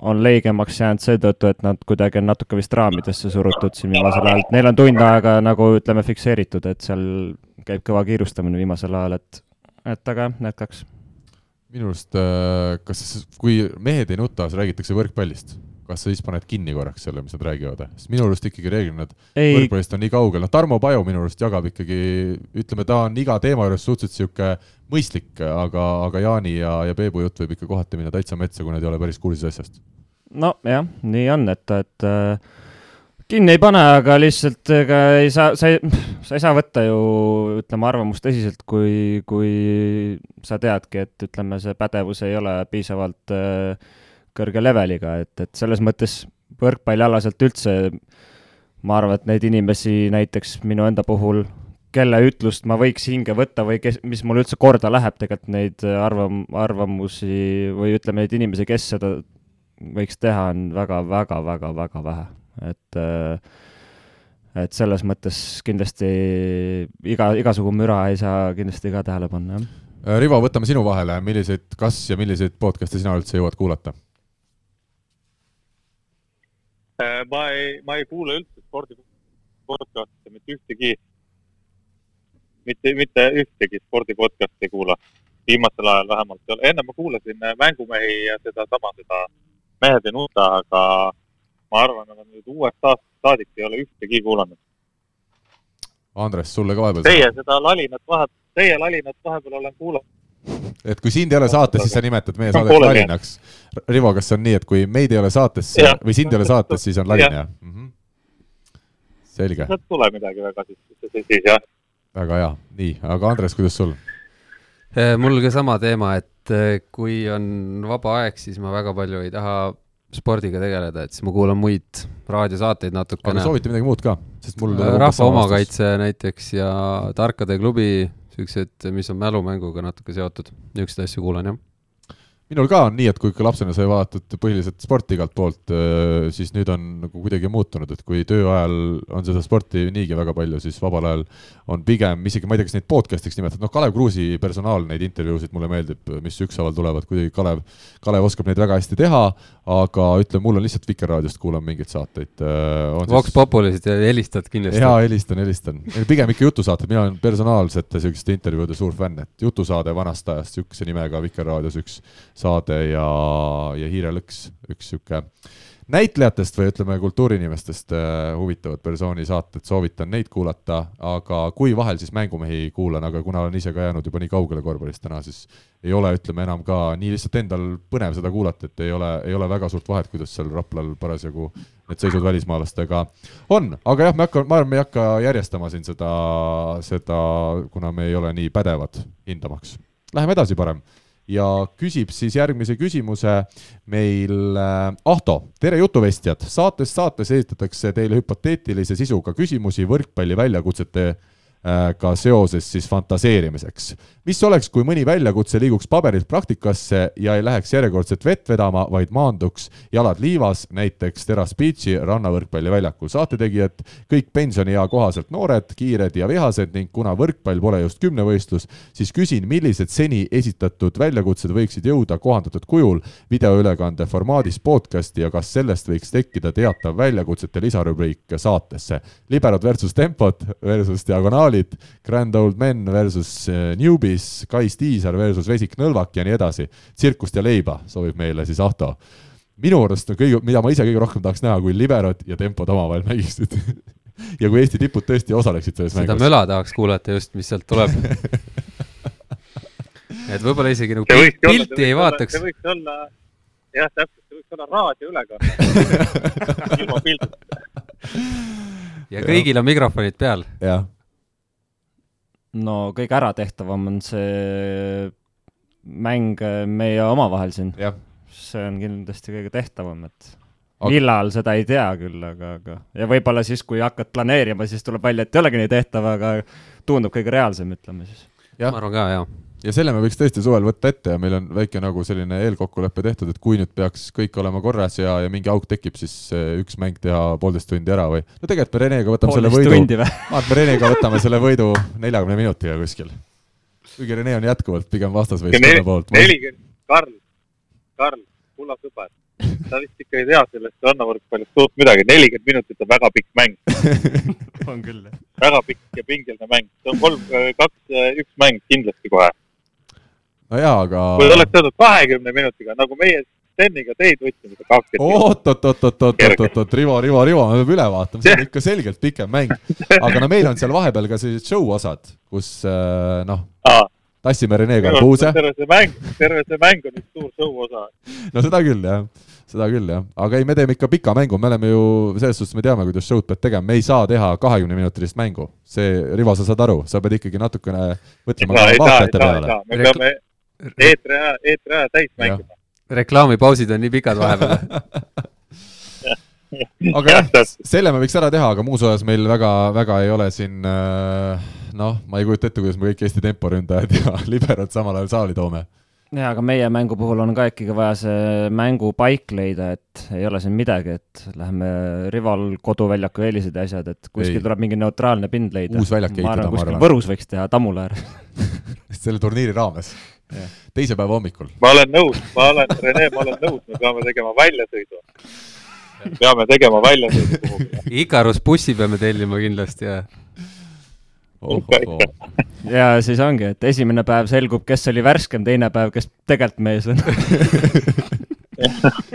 on leigemaks jäänud seetõttu, et nad kuidagi on natuke vist raamidesse surutud siin viimasel ajal, et neil on tund aega nagu ütleme, fikseeritud, et seal käib kõva kiirustamine viimasel ajal, et, et aga jah, need kaks. minu arust, äh, kas, kui mehed ei nuta, siis räägitakse võrkpallist kas sa siis paned kinni korraks selle, mis nad räägivad, sest minu arust ikkagi reeglina nad võrkpallist on nii kaugel, noh, Tarmo Paju minu arust jagab ikkagi, ütleme, ta on iga teema juures suhteliselt niisugune mõistlik, aga, aga Jaani ja, ja Peebu jutt võib ikka kohati minna täitsa metsa, kui nad ei ole päris kursis asjast. nojah, nii on, et, et äh, kinni ei pane, aga lihtsalt ega ei saa, sa ei, sa ei saa võtta ju ütleme arvamust tõsiselt, kui, kui sa teadki, et ütleme, see pädevus ei ole piisavalt äh, kõrge leveliga, et, et selles mõttes võrkpallialaselt üldse ma arvan, et neid inimesi näiteks minu enda puhul, kelle ütlust ma võiks hinge võtta või kes, mis mul üldse korda läheb, tegelikult neid arvam-, arvamusi või ütleme, neid inimesi, kes seda võiks teha, on väga-väga-väga-väga vähe, et et selles mõttes kindlasti iga, igasugu müra ei saa kindlasti ka tähele panna, jah. Rivo, võtame sinu vahele, milliseid, kas ja milliseid podcast'e sina üldse jõuad kuulata? Äh, ma ei, ma ei kuule üldse spordipodcast'e mitte ühtegi, mitte, mitte ühtegi spordipodcast'i ei kuula. viimasel ajal vähemalt ei ole, enne ma kuulasin äh, Mängumehi ja sedasama, seda Mehed ei nuta, aga ma arvan, et nüüd uuest aastast saadik ei ole ühtegi kuulanud. Andres, sulle ka vahepeal. Teie seda lalinat vahepeal, teie lalinat vahepeal olen kuulanud et kui sind ei ole saates, siis sa nimetad meie saadet lalinaks. Rivo, kas see on nii, et kui meid ei ole saates ja. või sind ei ole saates, siis on lalin, jah mm -hmm.? selge. sealt tuleb midagi väga siis, siis, jah. väga hea, nii, aga Andres, kuidas sul? Äh, mul ka sama teema, et äh, kui on vaba aeg, siis ma väga palju ei taha spordiga tegeleda, et siis ma kuulan muid raadiosaateid natukene. aga soovite midagi muud ka, sest mul rahva omakaitse näiteks ja Tarkade klubi siuksed, mis on mälumänguga natuke seotud, niisuguseid asju kuulan jah. Minul ka on nii, et kui ikka lapsena sai vaadatud põhiliselt sporti igalt poolt, siis nüüd on nagu kuidagi muutunud, et kui töö ajal on seda sporti niigi väga palju, siis vabal ajal on pigem isegi, ma ei tea, kas neid podcast'iks nimetada, noh, Kalev Kruusi personaal neid intervjuusid mulle meeldib, mis ükshaaval tulevad, kuidagi Kalev, Kalev oskab neid väga hästi teha, aga ütleme, mul on lihtsalt Vikerraadiost kuulan mingeid saateid. Vox Populisid helistad kindlasti. jaa, helistan, helistan. pigem ikka jutusaated, mina olen personaalsete niisuguste intervjuude suur fänn, et jutusaade vanast ajast, niisuguse nimega Vikerraadios üks saade ja, ja Hiirelõks üks niisugune näitlejatest või ütleme, kultuuriinimestest äh, huvitavad persooni saated, soovitan neid kuulata, aga kui vahel siis mängumehi kuulan, aga kuna olen ise ka jäänud juba nii kaugele korvpallist täna, siis ei ole, ütleme enam ka nii lihtsalt endal põnev seda kuulata, et ei ole, ei ole väga suurt vahet, kuidas seal Raplal parasjagu need seisud välismaalastega on, aga jah, me hakkame, ma arvan, me ei hakka järjestama siin seda, seda, kuna me ei ole nii pädevad hindamaks. Läheme edasi parem ja küsib siis järgmise küsimuse meil äh, Ahto, tere jutuvestjad, saatest saates esitatakse teile hüpoteetilise sisuga küsimusi võrkpalli väljakutsete ka seoses siis fantaseerimiseks. mis oleks, kui mõni väljakutse liiguks paberilt praktikasse ja ei läheks järjekordset vett vedama, vaid maanduks jalad liivas, näiteks Teras Beachi rannavõrkpalliväljakul. saatetegijad kõik pensioniea kohaselt noored, kiired ja vihased ning kuna võrkpall pole just kümnevõistlus, siis küsin, millised seni esitatud väljakutsed võiksid jõuda kohandatud kujul videoülekande formaadis podcasti ja kas sellest võiks tekkida teatav väljakutsete lisarubriik saatesse. liberod versus tempod versus diagonaalid, Grand Old Men versus äh, Newbies, Kais Tiisar versus Vesik Nõlvak ja nii edasi. tsirkust ja leiba soovib meile siis Ahto. minu arust on kõige, mida ma ise kõige rohkem tahaks näha, kui liberod ja tempod omavahel mängiksid. ja kui Eesti tipud tõesti osaleksid selles seda mängus. möla tahaks kuulata just, mis sealt tuleb. et võib-olla isegi nagu võikski olla, pilti ei vaataks see. võiks olla, jah, täpselt, see võiks olla raadioülekanne. ilma pildita. ja kõigil on mikrofonid peal. jah, no kõige äratehtavam on see mäng äh, meie omavahel siin. jah. see on kindlasti kõige tehtavam, et Aga- millal seda ei tea küll, aga, aga ja võib-olla siis, kui hakkad planeerima, siis tuleb välja, et ei olegi nii tehtav, aga tundub kõige reaalsem, ütleme siis. Jah. ma arvan ka, jaa. Ja selle me võiks tõesti suvel võtta ette ja meil on väike nagu selline eelkokkulepe tehtud, et kui nüüd peaks kõik olema korras ja, ja mingi auk tekib, siis eh, üks mäng teha poolteist tundi ära või no tegelikult me Renega võtame selle poolteist võidu, tundi või? ma arvan, et me Renega võtame selle võidu neljakümne minutiga kuskil. kuigi Rene on jätkuvalt pigem vastasvõistkonna poolt. nelikümmend, Karl, Karl, kulla sõber, sa vist ikka ei tea sellest rannavõrkpallist suurt midagi, nelikümmend minutit on väga pikk mäng, on küll, jah. väga pikk ja pingeline mäng, see on kolm, kaks, üks mäng kindlasti kohe. No jaa, aga kui oleks öeldud kahekümne minutiga, nagu meie Steniga teid võtsime, kakskümmend oot-oot-oot-oot-oot-oot, Rivo, Rivo, Rivo, me peame üle vaatama, see on ikka selgelt pikem mäng. aga no meil on seal vahepeal ka sellised show osad, kus äh, noh, tassime Renega puuse. terve see mäng, terve see mäng on üks suur show osa. no seda küll jah, seda küll jah, aga ei, me teeme ikka pika mängu, me oleme ju selles suhtes, me teame, kuidas show'd pead tegema, me ei saa teha kahekümne minutilist mängu. see, Rivo, sa saad aru, sa pead ikkagi natukene mõtlema ei vaatajate peale. me peame eetri aja, eetri aja täis mängima. reklaamipausid on nii pikad vahepeal. aga jah, selle me võiks ära teha, aga muus osas meil väga, väga ei ole siin äh, noh, ma ei kujuta ette, kuidas me kõik Eesti temporündajad ja liberad samal ajal saali toome. jaa, aga meie mängu puhul on ka ikkagi vaja see mängupaik leida, et ei ole siin midagi, et läheme rival koduväljaku eelised ja asjad, et kuskil Ei. tuleb mingi neutraalne pind leida. Uus väljak ehitada, ma arvan. Võrus võiks teha, Tammula ääres. selle turniiri raames. Teise päeva hommikul. ma olen nõus, ma olen, Rene, ma olen nõus, me peame tegema väljasõidu. peame tegema väljasõidu kuhugi. Ikarus bussi peame tellima kindlasti ja ja siis ongi, et esimene päev selgub, kes oli värskem, teine päev, kes tegelikult mees on.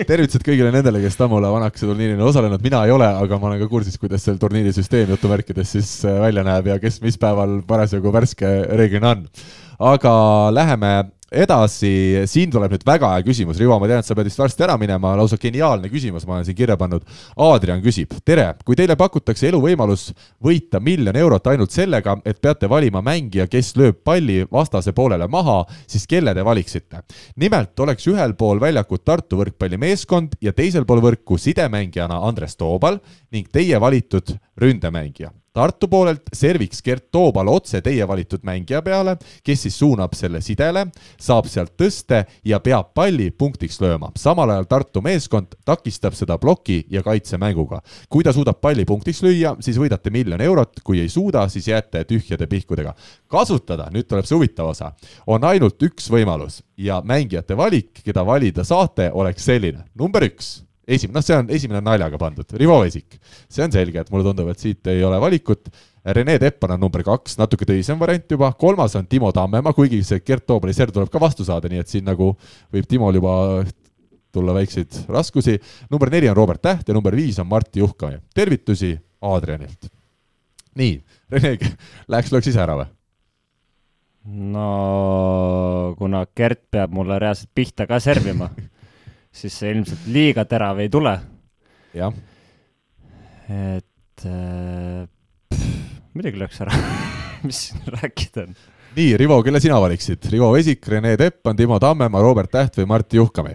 tervitused kõigile nendele, kes Tammula vanakese turniiril on osalenud, mina ei ole, aga ma olen ka kursis, kuidas seal turniiri süsteem jutumärkides siis äh, välja näeb ja kes mis päeval parasjagu värske reeglina on. Aga läheme edasi, siin tuleb nüüd väga hea küsimus, Rivo, ma tean, et sa pead vist varsti ära minema, lausa geniaalne küsimus, ma olen siin kirja pannud. Aadrian küsib, tere, kui teile pakutakse eluvõimalus võita miljon eurot ainult sellega, et peate valima mängija, kes lööb palli vastase poolele maha, siis kelle te valiksite? nimelt oleks ühel pool väljakut Tartu võrkpallimeeskond ja teisel pool võrku sidemängijana Andres Toobal ning teie valitud ründemängija. Tartu poolelt serviks Gert Toobal otse teie valitud mängija peale, kes siis suunab selle sidele, saab sealt tõste ja peab palli punktiks lööma. samal ajal Tartu meeskond takistab seda ploki ja kaitsemänguga. kui ta suudab palli punktiks lüüa, siis võidate miljon eurot, kui ei suuda, siis jääte tühjade pihkudega. kasutada, nüüd tuleb see huvitav osa, on ainult üks võimalus ja mängijate valik, keda valida saate, oleks selline. number üks esimene, noh, see on, esimene on naljaga pandud, Rivo Vesik. see on selge, et mulle tundub, et siit ei ole valikut. Rene Teppan on number kaks, natuke tõsisem variant juba, kolmas on Timo Tammemaa, kuigi see Gert Toobali serv tuleb ka vastu saada, nii et siin nagu võib Timol juba tulla väikseid raskusi. number neli on Robert Täht ja number viis on Martti Juhkami. tervitusi Aadrianilt. nii, Rene, läheks lööks ise ära või? no kuna Gert peab mulle reaalselt pihta ka servima siis see ilmselt liiga terav ei tule. jah. et äh, muidugi lööks ära mis siin rääkida on. nii, Rivo, kelle sina valiksid? Rivo Vesik, Rene Teppan, Timo Tammemaa, Robert Täht või Martti Juhkami?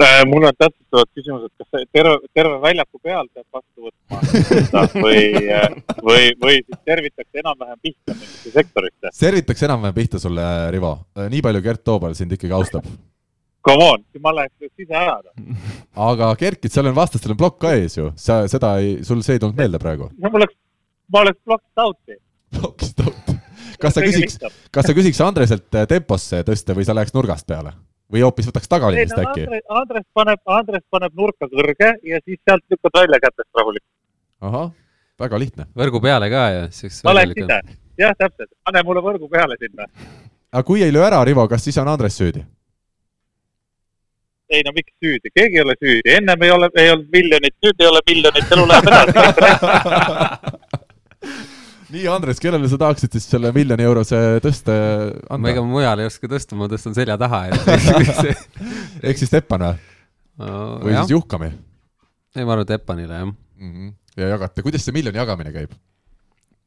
Äh, mul on täpsustavad küsimused, kas terve, terve väljaku peal peab vastu võtma või, äh, või, või siis servitakse enam-vähem pihta mingisse sektorisse? servitakse enam-vähem pihta sulle, Rivo. nii palju Gert Toobal sind ikkagi austab Come on, ma läheks nüüd ise ära. aga Kerkit, seal on vastastel on plokk ka ees ju, sa seda ei, sul see ei tulnud meelde praegu? no ma oleks, ma oleks blocked out'i. Blocked out. kas sa küsiks, kas sa küsiks Andreselt äh, temposse tõsta või sa läheks nurgast peale? või hoopis võtaks tagaliinist no, äkki? Andres paneb, Andres paneb nurka kõrge ja siis sealt lükkad välja kätest rahulikult. ahah, väga lihtne. võrgu peale ka ja siis. ma läheks ise, jah, täpselt, pane mulle võrgu peale sinna. aga kui ei löö ära, Rivo, kas siis on Andres süüdi? Ei no miks süüdi, keegi ei ole süüdi, ennem ei ole, ei olnud miljonit, nüüd ei ole miljonit, elu läheb edasi nii, Andres, kellele sa tahaksid siis selle miljoni eurose tõste anda? ma ega mujal ei oska tõsta, ma tõstan selja taha ehk siis Teppan või uh,? või jah. siis Juhkami? ei, ma arvan, Teppanile, jah mm. -hmm. ja jagate, kuidas see miljoni jagamine käib?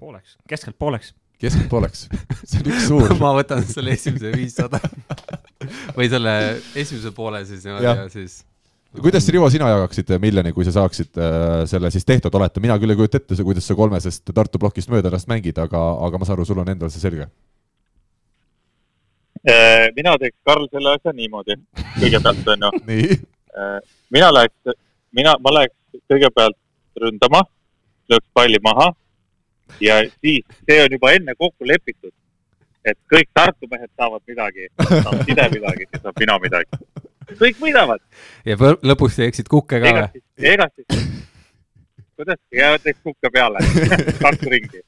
pooleks, keskelt pooleks keskelt pooleks, see on üks suur ma võtan selle esimese viissada või selle esimese poole siis niimoodi ja, ja siis kuidas, Rivo, sina jagaksid miljoni, kui sa saaksid äh, selle siis tehtud, olete, mina küll ei kujuta ette, kuidas sa kolmesest Tartu plokist mööda ennast mängid, aga, aga ma saan aru, sul on endal see selge. Äh, mina teeks, Karl, selle asja niimoodi, kõigepealt on ju. nii? Äh, mina läheks, mina, ma läheks kõigepealt ründama, lööks palli maha ja siis see on juba enne kokku lepitud, et kõik Tartu mehed saavad midagi, saab Side midagi, siis saab mina midagi. kõik võidavad. ja lõpuks teeksid kukke ka või? ega siis, kuidas, ja teeks kukke peale kaks ringi.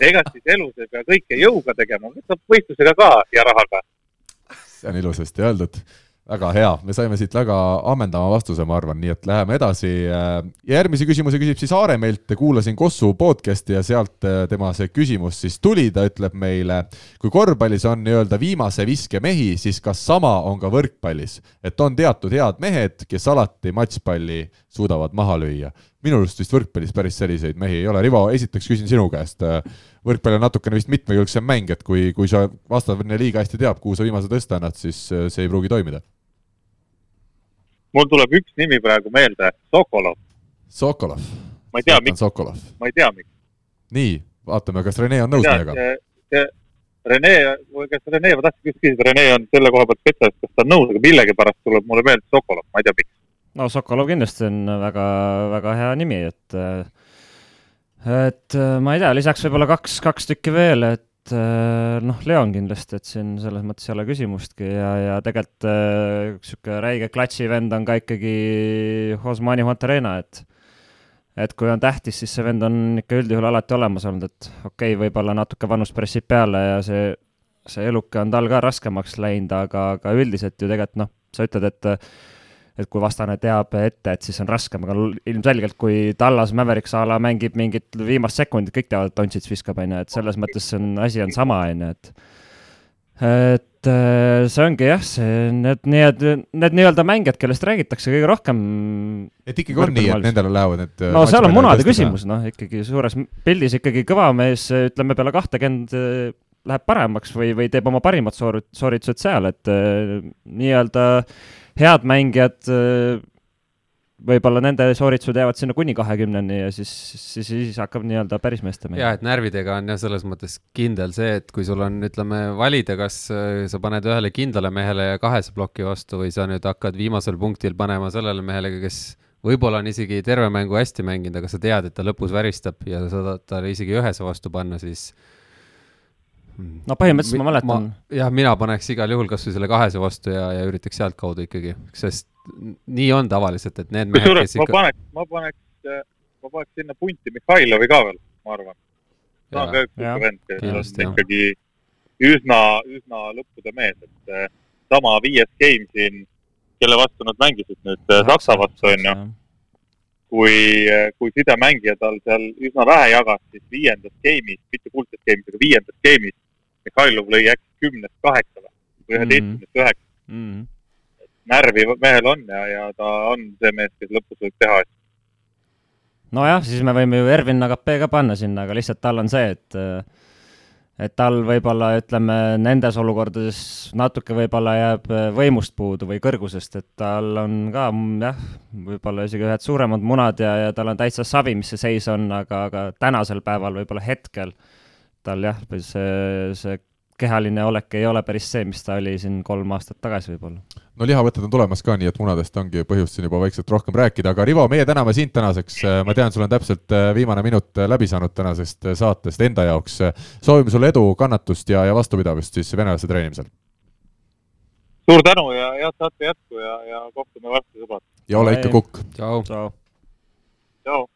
ega siis elus ei pea kõike jõuga tegema, võtab võistlusega ka ja rahaga. see on ilusasti öeldud väga hea, me saime siit väga ammendava vastuse, ma arvan, nii et läheme edasi. järgmise küsimuse küsib siis Aare meilt, kuulasin Kossu podcast'i ja sealt äh, tema see küsimus siis tuli, ta ütleb meile, kui korvpallis on nii-öelda viimase viske mehi, siis kas sama on ka võrkpallis, et on teatud head mehed, kes alati matšpalli suudavad maha lüüa. minu arust vist võrkpallis päris selliseid mehi ei ole, Rivo, esiteks küsin sinu käest. Äh, võrkpall on natukene vist mitmekülgsem mäng, et kui, kui sa vastane liiga hästi teab, kuhu sa viimase tõsta annad, siis äh, see ei pruugi toimida. Mul tuleb üks nimi praegu meelde, Sokolov. Sokolov. ma ei tea, miks. ma ei tea, miks. nii, vaatame, kas Rene on nõus meiega. Rene, kas Rene, ma tahtsin just küsida, Rene on selle koha pealt spetsialist, kas ta on nõus, aga millegipärast tuleb mulle meelde Sokolov, ma ei tea, miks. no Sokolov kindlasti on väga, väga hea nimi, et et ma ei tea, lisaks võib-olla kaks, kaks tükki veel, et noh, Leon kindlasti, et siin selles mõttes ei ole küsimustki ja, ja tegelikult niisugune äh, räige klatši vend on ka ikkagi Osmani Monterena, et et kui on tähtis, siis see vend on ikka üldjuhul alati olemas olnud, et okei okay,, võib-olla natuke vanust pressib peale ja see, see eluke on tal ka raskemaks läinud, aga, aga üldiselt ju tegelikult noh, sa ütled, et et kui vastane teab ette, et siis on raskem, aga ilmselgelt, kui Tallas Mavericks a la mängib mingit viimast sekundit, kõik teavad, et Doncic viskab, on ju, et selles mõttes see on, asi on sama, on ju, et et äh, see ongi jah, see, need nii-öelda, need nii-öelda mängijad, kellest räägitakse kõige rohkem. et ikkagi on nii, et nendele lähevad need no seal on munade küsimus, noh, ikkagi suures pildis ikkagi kõva mees, ütleme peale kahtekümmend äh, läheb paremaks või, või teeb oma parimad soor-, sooritused seal, et äh, nii-öelda äh, head mängijad, äh, võib-olla nende sooritused jäävad sinna kuni kahekümneni ja siis, siis, siis hakkab nii-öelda päris meeste mäng. jah, et närvidega on jah, selles mõttes kindel see, et kui sul on, ütleme, valida, kas äh, sa paned ühele kindlale mehele kahese ploki vastu või sa nüüd hakkad viimasel punktil panema sellele mehele, kes võib-olla on isegi terve mängu hästi mänginud, aga sa tead, et ta lõpus väristab ja sa saad talle isegi ühese vastu panna, siis no põhimõtteliselt ma mäletan. jah, mina paneks igal juhul kasvõi selle kahese vastu ja, ja üritaks sealtkaudu ikkagi, sest nii on tavaliselt, et need mehed, kes ikka. ma paneks, ma paneks, ma paneks sinna punti Mihhailovi ka veel, ma arvan. ta on ka üks vend, kes on ikkagi üsna, üsna lõppude mees, et eh, sama viies game siin, kelle vastu nad mängisid nüüd eh, Saksa vastu onju. kui, kui sidemängija tal seal üsna vähe jagas, siis viiendas game'is, mitte kuldses game'is, aga viiendas game'is Mihhailov lõi äkki kümnest kaheksa või? Üheteistkümnest üheksa. Mm -hmm närvi mehel on ja, ja ta on see mees, kes lõpus võib teha asju. nojah, siis me võime ju Ervin Nagapee ka panna sinna, aga lihtsalt tal on see, et et tal võib-olla, ütleme, nendes olukordades natuke võib-olla jääb võimust puudu või kõrgusest, et tal on ka jah, võib-olla isegi ühed suuremad munad ja, ja tal on täitsa savi, mis see seis on, aga, aga tänasel päeval võib-olla hetkel tal jah, see, see kehaline olek ei ole päris see, mis ta oli siin kolm aastat tagasi võib-olla. no lihavõtted on tulemas ka, nii et munadest ongi põhjust siin juba vaikselt rohkem rääkida, aga Rivo, meie täname sind tänaseks, ma tean, sul on täpselt äh, viimane minut äh, läbi saanud tänasest äh, saatest enda jaoks. soovime sulle edu, kannatust ja, ja vastupidavust siis venelaste treenimisel. suur tänu ja head saate jätku ja, ja kohtume varsti, sõbrad. ja ole ikka kukk. tšau. tšau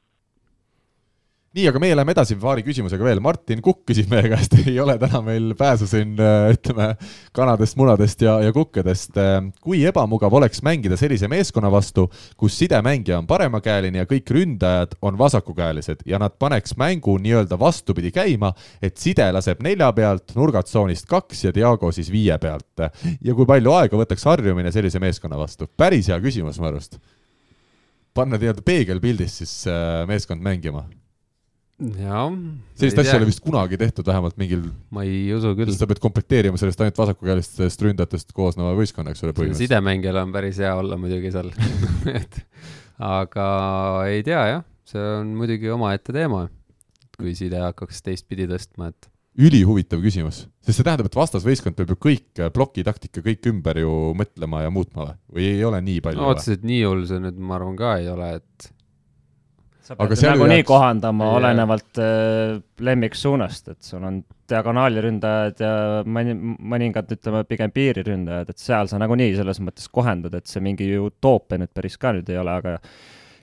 nii, aga meie läheme edasi paari küsimusega veel. Martin Kukk küsib meie käest, ei ole täna meil pääsu siin äh, ütleme kanadest, munadest ja, ja kukkedest. Äh, kui ebamugav oleks mängida sellise meeskonna vastu, kus sidemängija on paremakäeline ja kõik ründajad on vasakukäelised ja nad paneks mängu nii-öelda vastupidi käima, et side laseb nelja pealt, nurgatsoonist kaks ja Diago siis viie pealt. ja kui palju aega võtaks harjumine sellise meeskonna vastu? päris hea küsimus mu arust. panna nii-öelda peegelpildis siis äh, meeskond mängima jah. sellist asja ei ole vist kunagi tehtud, vähemalt mingil. ma ei usu küll. sa pead komplekteerima sellest ainult vasakukäelistest ründajatest koosneva võistkonna, eks ole, põhimõtteliselt. sidemängijal on päris hea olla muidugi seal et aga ei tea jah, see on muidugi omaette teema, kui side hakkaks teistpidi tõstma, et ülihuvitav küsimus, sest see tähendab, et vastasvõistkond peab ju kõik plokitaktika kõik ümber ju mõtlema ja muutma või, või ei ole nii palju? no otseselt nii hull see nüüd, ma arvan ka ei ole, et sa pead nagunii jääks... kohandama yeah. olenevalt äh, lemmiksuunast, et sul on diagonaaliründajad ja mõni, mõningad, ütleme, pigem piiriründajad, et seal sa nagunii selles mõttes kohendad, et see mingi utoopia nüüd päris ka nüüd ei ole, aga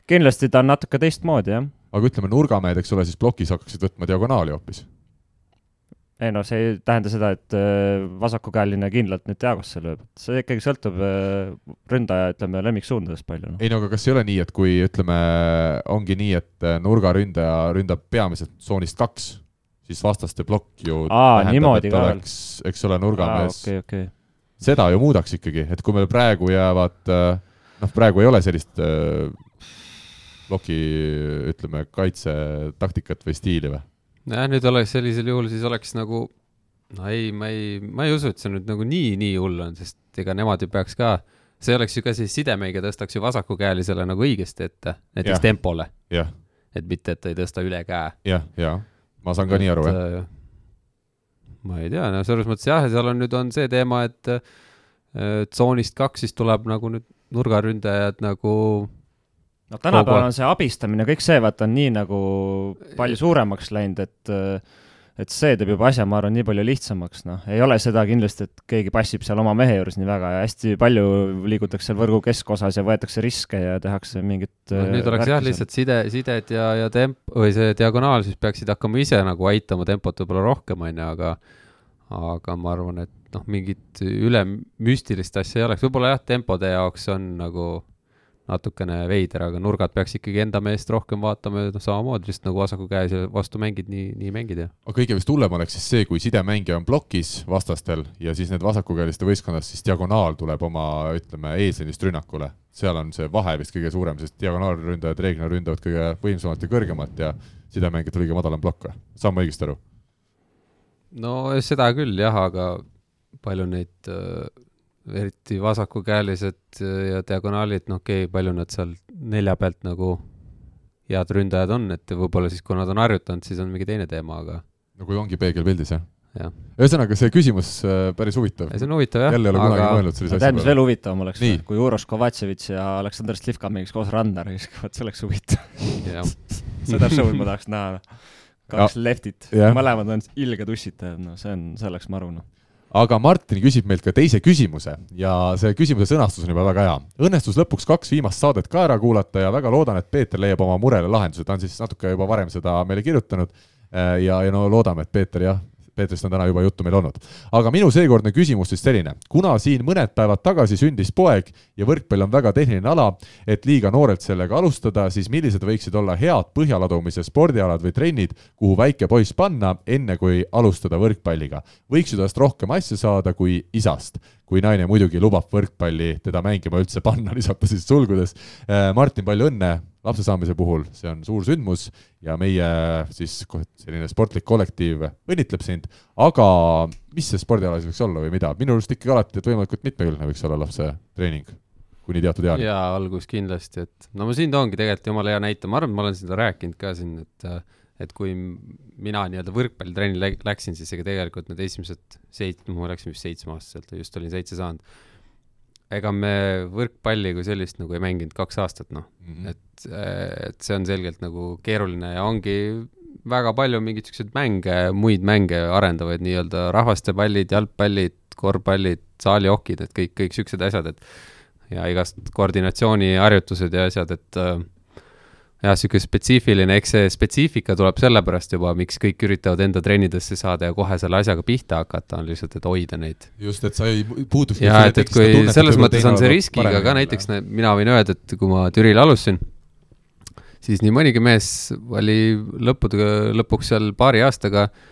kindlasti ta on natuke teistmoodi, jah. aga ütleme, nurgamehed, eks ole, siis plokis hakkaksid võtma diagonaali hoopis ei no see ei tähenda seda, et äh, vasakukäeline kindlalt nüüd Diagosse lööb, see ikkagi sõltub äh, ründaja, ütleme, lemmiksuundadest palju no.. ei no aga kas ei ole nii, et kui ütleme, ongi nii, et äh, nurgaründaja ründab peamiselt tsoonist kaks, siis vastaste plokk ju Aa, tähendab, et oleks, eks ole, nurgamees. Okay, okay. seda ju muudaks ikkagi, et kui meil praegu jäävad, noh, praegu ei ole sellist ploki, ütleme, kaitsetaktikat või stiili või? Jah, nüüd oleks sellisel juhul siis oleks nagu, no ei, ma ei, ma ei usu, et see nüüd nagu nii, nii hull on, sest ega nemad ju peaks ka, see oleks ju ka siis sidemängija tõstaks ju vasakukäelisele nagu õigesti ette, näiteks ja. tempole. et mitte, et ta ei tõsta üle käe ja,. jah, jah, ma saan ka et, nii aru, jah. Äh, ma ei tea, no selles mõttes jah, seal on nüüd on see teema, et äh, tsoonist kaks siis tuleb nagu nüüd nurgaründajad nagu no tänapäeval on see abistamine, kõik see, vaata, on nii nagu palju suuremaks läinud, et et see teeb juba asja, ma arvan, nii palju lihtsamaks, noh, ei ole seda kindlasti, et keegi passib seal oma mehe juures nii väga ja hästi palju liigutakse seal võrgu keskosas ja võetakse riske ja tehakse mingit no, nüüd oleks jah, lihtsalt side, sided ja, ja temp- või see diagonaal siis peaksid hakkama ise nagu aitama tempot võib-olla rohkem, on ju, aga aga ma arvan, et noh, mingit üle müstilist asja ei oleks, võib-olla jah, tempode jaoks on nagu natukene veider, aga nurgad peaks ikkagi enda meest rohkem vaatama ja noh, samamoodi lihtsalt nagu vasaku käes ja vastu mängid, nii, nii mängid ja. aga kõige vist hullem oleks siis see, kui sidemängija on plokis vastastel ja siis need vasakukäeliste võistkonnast siis diagonaal tuleb oma, ütleme, eesliinist rünnakule. seal on see vahe vist kõige suurem, sest diagonaalründajad reeglina ründavad kõige võimsamalt ja kõrgemalt ja sidemängijatel kõige madalam plokk või, saan ma õigesti aru? no seda küll jah, aga palju neid äh eriti vasakukäelised ja diagonaalid, noh okei okay,, palju nad seal nelja pealt nagu head ründajad on, et võib-olla siis, kui nad on harjutanud, siis on mingi teine teema, aga no kui ongi peegelpildis, jah? ühesõnaga, see küsimus äh, päris huvitav. see on huvitav, jah. jälle ei ole kunagi mõelnud sellise asja peale. tead, mis veel huvitavam oleks? kui Uros Kovatševitš ja Aleksandr Slivka mängiks koos Rannar, siis vot see oleks huvitav seda show'd ma tahaks näha. kaks ja. leftit, mõlemad on ilged ussitajad, no see on, see oleks maru, noh aga Martin küsib meilt ka teise küsimuse ja see küsimuse sõnastus on juba väga hea. õnnestus lõpuks kaks viimast saadet ka ära kuulata ja väga loodan, et Peeter leiab oma murele lahenduse, ta on siis natuke juba varem seda meile kirjutanud Äh, ja, ja no loodame, et Peeter jah, Peetrist on täna juba juttu meil olnud. aga minu seekordne küsimus siis selline, kuna siin mõned päevad tagasi sündis poeg ja võrkpall on väga tehniline ala, et liiga noorelt sellega alustada, siis millised võiksid olla head põhjaladumise spordialad või trennid, kuhu väike poiss panna, enne kui alustada võrkpalliga? võiks ju tast rohkem asja saada kui isast, kui naine muidugi lubab võrkpalli teda mängima üldse panna, lisab ta siis sulgudes. Äh, Martin, palju õnne lapse saamise puhul, see on suur sündmus ja meie siis selline sportlik kollektiiv õnnitleb sind, aga mis see spordiala siis võiks olla või mida, minu arust ikkagi alati, et võimalikult mitmekülgne võiks olla lapse treening kuni teatud eani. jaa, algus kindlasti, et no ma siin toongi tegelikult jumala hea näite, ma arvan, et ma olen seda rääkinud ka siin, et et kui mina nii-öelda võrkpallitrenni läksin, siis ega tegelikult need esimesed seit-, ma läksin vist seitsmeaastaselt, just olin seitse saanud ega me võrkpalli kui sellist nagu ei mänginud kaks aastat, noh mm -hmm., et, et see on selgelt nagu keeruline ja ongi väga palju mingeid siukseid mänge, muid mänge arendavaid nii-öelda rahvastepallid, jalgpallid, korvpallid, saalihokid, et kõik, kõik siuksed asjad, et ja igast koordinatsiooniharjutused ja asjad, et äh, jah, niisugune spetsiifiline, eks see spetsiifika tuleb sellepärast juba, miks kõik üritavad enda trennidesse saada ja kohe selle asjaga pihta hakata, on lihtsalt, et hoida neid. just, et sa ei puutuks ja et, et kui tunnet, selles mõttes on see riskiga ka näiteks, mina võin öelda, et kui ma Türil alustasin, siis nii mõnigi mees oli lõppude, lõpuks seal paari aastaga äh,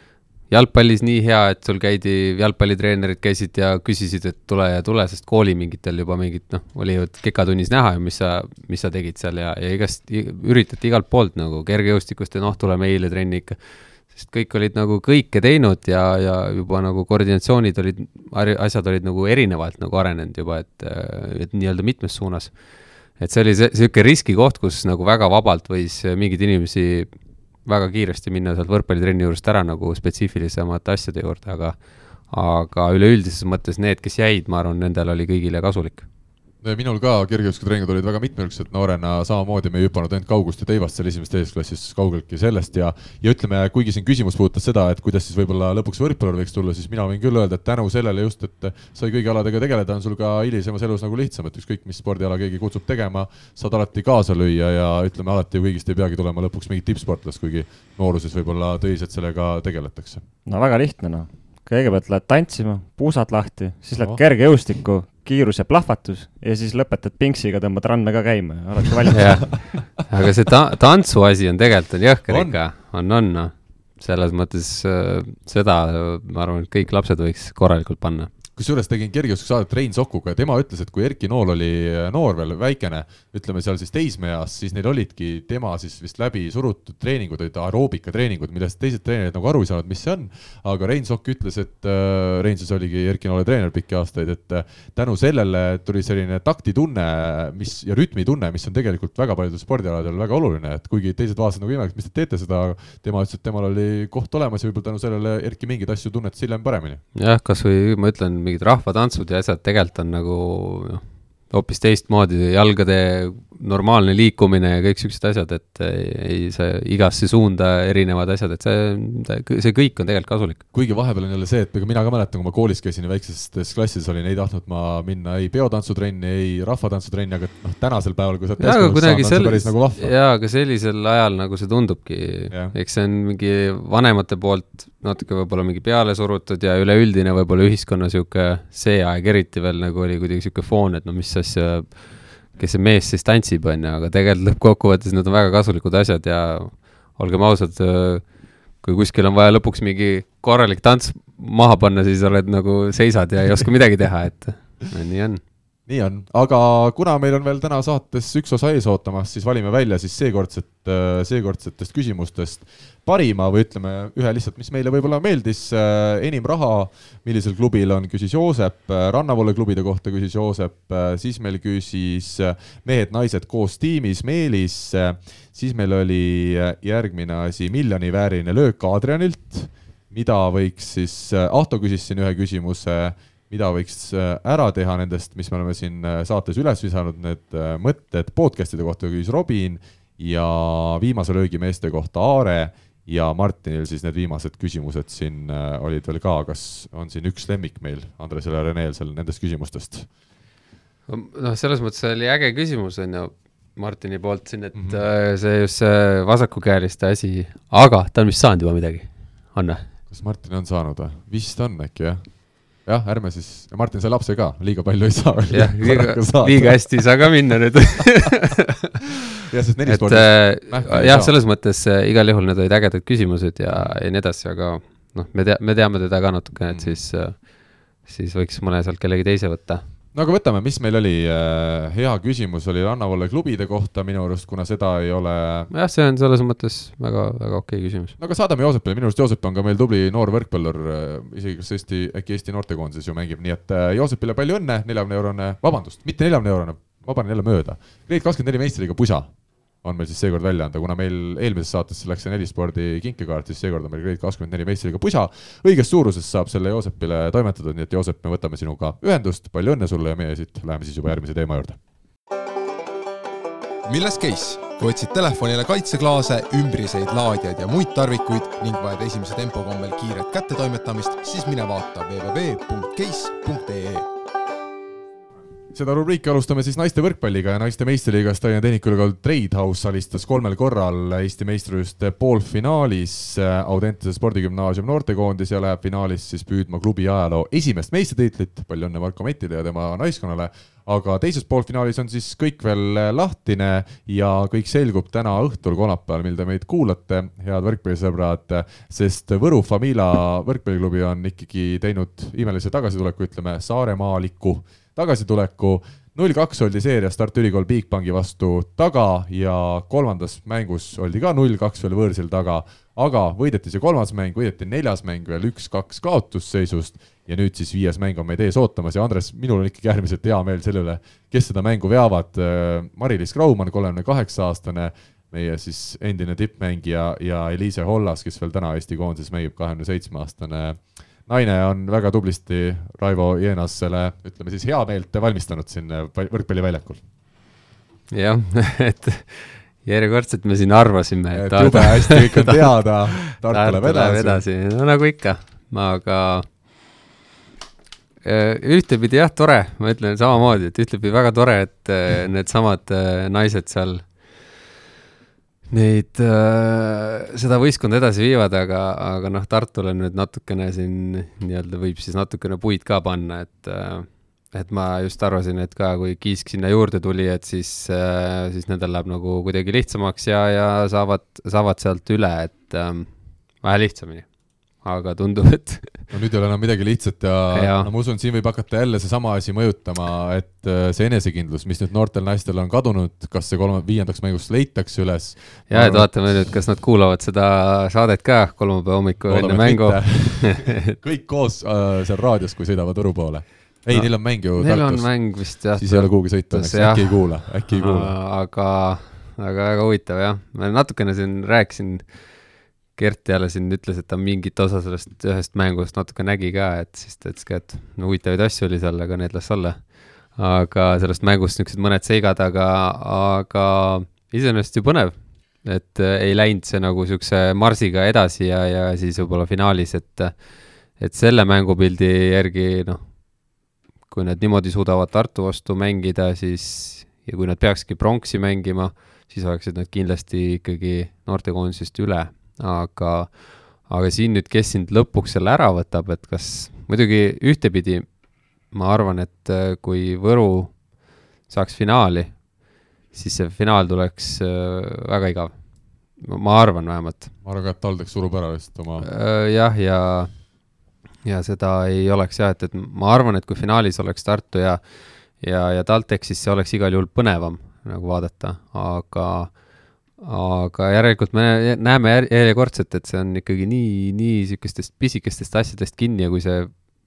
jalgpallis nii hea, et sul käidi, jalgpallitreenerid käisid ja küsisid, et tule ja tule, sest kooli mingitel juba mingid noh, oli ju kekatunnis näha ju, mis sa, mis sa tegid seal ja, ja igast, üritati igalt poolt nagu kergejõustikust ja noh, tule meile trenni ikka. sest kõik olid nagu kõike teinud ja, ja juba nagu koordinatsioonid olid, asjad olid nagu erinevalt nagu arenenud juba, et, et nii-öelda mitmes suunas. et see oli see, niisugune riskikoht, kus nagu väga vabalt võis mingeid inimesi väga kiiresti minna sealt võrkpallitrenni juurest ära nagu spetsiifilisemate asjade juurde, aga aga üleüldises mõttes need, kes jäid, ma arvan, nendel oli kõigile kasulik minul ka kergejõustikutreeningud olid väga mitmekülgsed noorena, samamoodi me ei hüpanud ainult kaugust ja teivast seal esimeses teises klassis, kaugeltki sellest. Ja ja ütleme, kuigi siin küsimus puudutas seda, et kuidas siis võib-olla lõpuks võrkpallur võiks tulla, siis mina võin küll öelda, et tänu sellele just, et sai kõigi aladega tegeleda, on sul ka hilisemas elus nagu lihtsam, et ükskõik, mis spordiala keegi kutsub tegema, saad alati kaasa lüüa ja ütleme, alati kõigist ei peagi tulema lõpuks mingit tippsportlast, kuigi nooruses võib-olla tõsiselt sellega tegeletakse. no väga lihtne noh. Kõigepealt lähed tantsima, puusad lahti, siis lähed kergejõustikku, kiirus ja plahvatus ja siis lõpetad pinksiga, tõmbad ranna ka käima ja oled valmis. Aga see ta-, tantsu asi on tegelikult on jõhker ikka, on, on noh. selles mõttes äh, seda ma arvan, et kõik lapsed võiks korralikult panna kusjuures tegin kergejõustikusaadet Rein Sokuga ja tema ütles, et kui Erki Nool oli äh, noor veel, väikene, ütleme seal siis teismeeas, siis neil olidki tema siis vist läbi surutud treeningud, olid aeroobikatreeningud, millest teised treenerid nagu aru ei saanud, mis see on. aga Rein Sokk ütles, et äh, Rein siis oligi Erki Noole treener pikki aastaid, et äh, tänu sellele tuli selline taktitunne, mis ja rütmitunne, mis on tegelikult väga paljudel spordialadel väga oluline, et kuigi teised vaatasid nagu imelikult, mis te teete seda, tema ütles, et temal oli koht olemas ja võib-olla tänu sellele Erki mingeid asju tunnetas hiljem paremini. jah, kasvõi ma ütlen mingid rahvatantsud ja asjad tegelikult on nagu noh, hoopis teistmoodi, jalgade normaalne liikumine ja kõik siuksed asjad, et ei, see igasse suunda erinevad asjad, et see, see kõik on tegelikult kasulik. kuigi vahepeal on jälle see, et ega mina ka mäletan, kui ma koolis käisin ja väikses klassis olin, ei tahtnud ma minna ei peotantsutrenni, ei rahvatantsutrenni, aga noh, tänasel päeval, kui sa oled täiskasvanud saanud, on see päris nagu vahva. jaa, aga sellisel ajal nagu see tundubki, eks see on mingi vanemate poolt natuke võib-olla mingi peale surutud ja üleüldine võib-olla ühiskonna sihuke, see aeg eriti veel nagu oli kuidagi sihuke foon, et no mis asja kes see mees siis tantsib, on ju, aga tegelikult lõppkokkuvõttes need on väga kasulikud asjad ja olgem ausad, kui kuskil on vaja lõpuks mingi korralik tants maha panna, siis oled nagu, seisad ja ei oska midagi teha, et nii on nii on, aga kuna meil on veel täna saates üks osa ees ootamas, siis valime välja siis seekordset, seekordsetest küsimustest parima või ütleme ühe lihtsalt, mis meile võib-olla meeldis, enim raha, millisel klubil on, küsis Joosep, rannavoole klubide kohta küsis Joosep, siis meil küsis mehed-naised koos tiimis Meelis, siis meil oli järgmine asi miljoniväärine löök Adrianilt, mida võiks siis, Ahto küsis siin ühe küsimuse mida võiks äh, ära teha nendest, mis me oleme siin äh, saates üles visanud, need äh, mõtted podcast'ide kohta küsis Robin ja viimase löögi meeste kohta Aare ja Martinil siis need viimased küsimused siin olid veel ka, kas on siin üks lemmik meil, Andresel ja Reneel seal nendest küsimustest? noh, selles mõttes oli äge küsimus, on ju, Martini poolt siin, et mm -hmm. see just see vasakukäeliste asi, aga ta on vist saanud juba midagi, on või? kas Martin on saanud või? vist on äkki jah jah, ärme siis, Martin sai lapse ka, liiga palju ei saa veel. jah, liiga, liiga hästi ei saa ka minna nüüd jah, sest nelispordis äh, jah, selles mõttes äh, igal juhul need olid ägedad küsimused ja, ja nii edasi, aga noh, me tea-, me teame teda ka natukene, et mm. siis äh,, siis võiks mõne sealt kellegi teise võtta no aga võtame, mis meil oli, äh, hea küsimus oli Rannavalle klubide kohta minu arust, kuna seda ei ole. jah, see on selles mõttes väga, väga okei okay küsimus. no aga saadame Joosepile, minu arust Joosep on ka meil tubli noor võrkpallur, äh, isegi kas Eesti, äkki Eesti noortekoondises ju mängib, nii et äh, Joosepile palju õnne, neljakümne eurone, vabandust, mitte neljakümne eurone, ma panen jälle mööda. Grade kakskümmend neli meistriga pusa on meil siis seekord välja anda, kuna meil eelmises saates läks see nelispordi kinkekaart, siis seekord on meil Grade kakskümmend neli meistriga pusa. õiges suuruses saab selle Joosepile toimetada, nii et Joosep, me võtame sinuga ühendust, palju õnne sulle ja meie siit läheme siis juba järgmise teema juurde. milles case? kui otsid telefonile kaitseklaase, ümbriseid, laadijaid ja muid tarvikuid ning vajad esimese tempo kombel kiiret kättetoimetamist, siis mine vaata www.case.ee seda rubriiki alustame siis naiste võrkpalliga ja naiste meistriliigas Tallinna Tehnikaülikool Treidhouse alistas kolmel korral Eesti meistrivõistluste poolfinaalis Audentese spordigümnaasium noortekoondis ja läheb finaalis siis püüdma klubi ajaloo esimest meistritiitlit. palju õnne Marko Metile ja tema naiskonnale. aga teises poolfinaalis on siis kõik veel lahtine ja kõik selgub täna õhtul, kolmapäeval, mil te meid kuulate, head võrkpallisõbrad, sest Võru Famila võrkpalliklubi on ikkagi teinud imelise tagasituleku, ütleme, saaremaaliku tagasituleku. null kaks oldi seerias Tartu Ülikool Bigbanki vastu taga ja kolmandas mängus oldi ka null kaks veel võõrsil taga, aga võideti see kolmas mäng, võideti neljas mäng veel üks-kaks kaotusseisust ja nüüd siis viies mäng on meid ees ootamas ja Andres, minul on ikkagi äärmiselt hea meel selle üle, kes seda mängu veavad. Mari-Liis Graumann, kolmekümne kaheksa aastane, meie siis endine tippmängija ja Eliise Hollas, kes veel täna Eesti koondises mängib, kahekümne seitsme aastane naine on väga tublisti Raivo Jeenasele, ütleme siis heameelt valmistanud siin võrkpalliväljakul. jah, et järjekordselt me siin arvasime, et jube hästi kõik on teada, Tartu läheb edasi. edasi, no nagu ikka, aga äh, ühtepidi jah, tore, ma ütlen samamoodi, et ühtepidi väga tore, et äh, needsamad äh, naised seal neid äh,, seda võistkonda edasi viivad, aga, aga noh, Tartule nüüd natukene siin nii-öelda võib siis natukene puid ka panna, et äh, et ma just arvasin, et ka kui Kiisk sinna juurde tuli, et siis äh,, siis nendel läheb nagu kuidagi lihtsamaks ja, ja saavad, saavad sealt üle, et äh, vähe lihtsamini aga tundub, et no nüüd ei ole enam midagi lihtsat ja, ja. no ma usun, siin võib hakata jälle seesama asi mõjutama, et äh, see enesekindlus, mis nüüd noortel naistel on kadunud, kas see kolme, viiendaks mänguks leitakse üles? ja, et vaatame nüüd, kas nad kuulavad seda saadet ka kolmapäeva hommikul enne mängu kõik koos äh, seal raadios, kui sõidavad Võru poole ei no,, neil on mäng ju Neil Tartus. on mäng vist jah. siis ei ole kuhugi sõita äkki ei kuula, äkki ei kuula. aga, aga väga huvitav jah, ma natukene siin rääkisin äh, Gert jälle siin ütles, et ta mingit osa sellest ühest mängust natuke nägi ka, et siis ta ütles ka, et no huvitavaid asju oli seal, aga need las olla. aga sellest mängust niisugused mõned seigad, aga, aga iseenesest ju põnev. et äh, ei läinud see nagu niisuguse marsiga edasi ja, ja siis võib-olla finaalis, et et selle mängupildi järgi noh, kui nad niimoodi suudavad Tartu vastu mängida, siis ja kui nad peakski pronksi mängima, siis oleksid nad kindlasti ikkagi noortekoondisest üle aga, aga siin nüüd, kes sind lõpuks selle ära võtab, et kas, muidugi ühtepidi ma arvan, et äh, kui Võru saaks finaali, siis see finaal tuleks äh, väga igav. ma arvan vähemalt. ma arvan ka, et TalTech surub ära lihtsalt oma. Äh, jah, ja, ja seda ei oleks jah, et, et ma arvan, et kui finaalis oleks Tartu ja ja, ja TalTechis see oleks igal juhul põnevam nagu vaadata, aga aga järelikult me näeme järjekordselt, et see on ikkagi nii, nii niisugustest pisikestest asjadest kinni ja kui see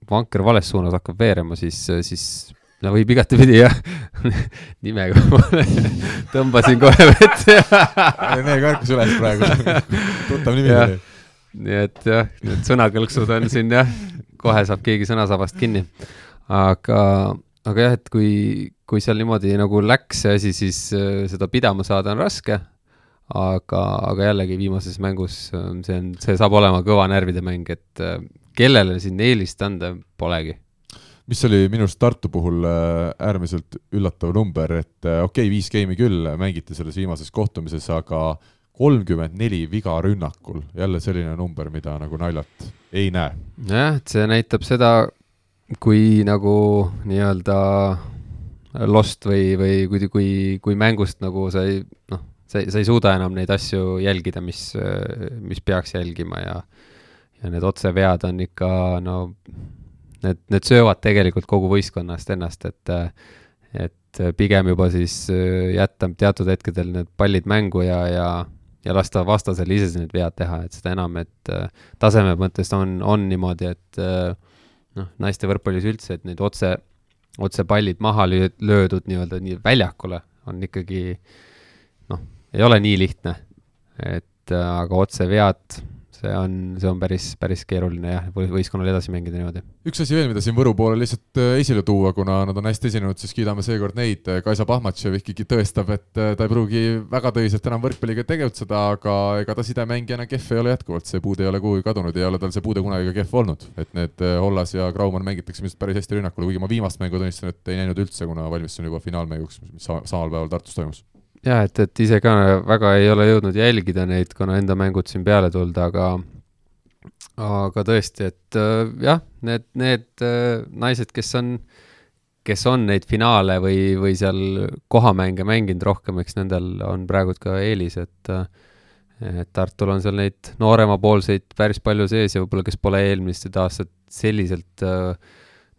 vanker vales suunas hakkab veerema, siis, siis no võib igatepidi jah nimega tõmbasin kohe vette. Rene karkus üles praegu, tuttav nimi oli. nii et jah, need sõnakõlksud on siin jah, kohe saab keegi sõnasabast kinni. aga, aga jah, et kui, kui seal niimoodi nagu läks see asi, siis äh, seda pidama saada on raske aga, aga jällegi viimases mängus see on, see saab olema kõva närvide mäng, et äh, kellele siin eelist anda polegi. mis oli minu arust Tartu puhul äh, äärmiselt üllatav number, et äh, okei okay,, viis geimi küll mängiti selles viimases kohtumises, aga kolmkümmend neli viga rünnakul, jälle selline number, mida nagu naljalt ei näe. jah, et see näitab seda, kui nagu nii-öelda lost või, või kui, kui, kui mängust nagu sa ei noh sa ei, sa ei suuda enam neid asju jälgida, mis, mis peaks jälgima ja ja need otsevead on ikka no need, need söövad tegelikult kogu võistkonnast ennast, et et pigem juba siis jätta teatud hetkedel need pallid mängu ja, ja ja lasta vastasel ise need vead teha, et seda enam, et taseme mõttes on, on niimoodi, et noh, naiste võrkpallis üldse, et neid otse, otse pallid maha löödud nii-öelda nii väljakule on ikkagi noh, ei ole nii lihtne. et äh, aga otsevead, see on, see on päris, päris keeruline jah, võistkonnal edasi mängida niimoodi. üks asi veel, mida siin Võru poole lihtsalt äh, esile tuua, kuna nad on hästi esinenud, siis kiidame seekord neid, Kaisa Pahmatšev ikkagi tõestab, et äh, ta ei pruugi väga tõsiselt enam võrkpalliga tegutseda, aga ega ta sidemängijana kehv ei ole jätkuvalt, see puude ei ole kuhugi kadunud ei ole tal see puude kunagi ka kehv olnud. et need Hollas ja Graumann mängitakse minu arust päris hästi rünnakule, kuigi ma viimast mängu tunnistan, et ei näinud üldse, kuna valmistusin juba finaalmänguks, mis samal päeval Tartus toimus jah, et, et ise ka väga ei ole jõudnud jälgida neid, kuna enda mängud siin peale tulnud, aga aga tõesti, et äh, jah, need, need äh, naised, kes on, kes on neid finaale või, või seal kohamänge mänginud rohkem, eks nendel on praegu ka eelis, et äh, et Tartul on seal neid nooremapoolseid päris palju sees ja võib-olla, kes pole eelmised aastad selliselt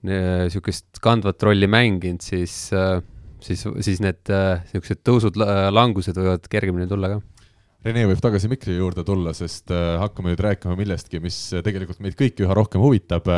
niisugust äh, kandvat rolli mänginud, siis äh, siis, siis need niisugused äh, tõusud, langused võivad kergemini tulla ka. Rene võib tagasi mikri juurde tulla, sest äh, hakkame nüüd rääkima millestki, mis tegelikult meid kõiki üha rohkem huvitab.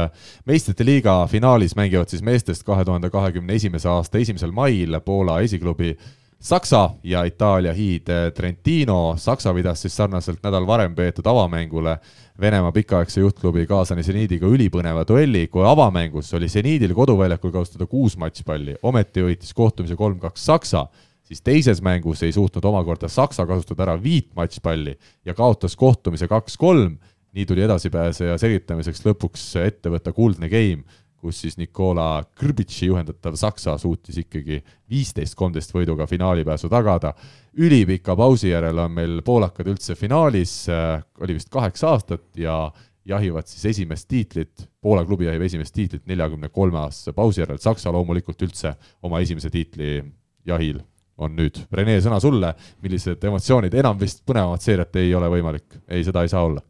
meistrite liiga finaalis mängivad siis meestest kahe tuhande kahekümne esimese aasta esimesel mail Poola esiklubi Saksa ja Itaalia hiid Trentino. Saksa pidas siis sarnaselt nädal varem peetud avamängule Venemaa pikaaegse juhtklubi kaasani seniidiga ülipõneva duelli, kui avamängus oli seniidil koduväljakul kaotada kuus matšpalli, ometi võitis kohtumise kolm-kaks Saksa, siis teises mängus ei suutnud omakorda Saksa kasutada ära viit matšpalli ja kaotas kohtumise kaks-kolm, nii tuli edasipääseja selgitamiseks lõpuks ette võtta kuldne game kus siis Nikola Krbitši juhendatav Saksa suutis ikkagi viisteist, kolmteist võiduga finaalipääsu tagada. ülipika pausi järel on meil poolakad üldse finaalis, äh, oli vist kaheksa aastat ja jahivad siis esimest tiitlit, Poola klubi jahib esimest tiitlit neljakümne kolme aastase pausi järel, Saksa loomulikult üldse oma esimese tiitli jahil on nüüd. Rene, sõna sulle, millised emotsioonid, enam vist põnevamat seeriat ei ole võimalik, ei, seda ei saa olla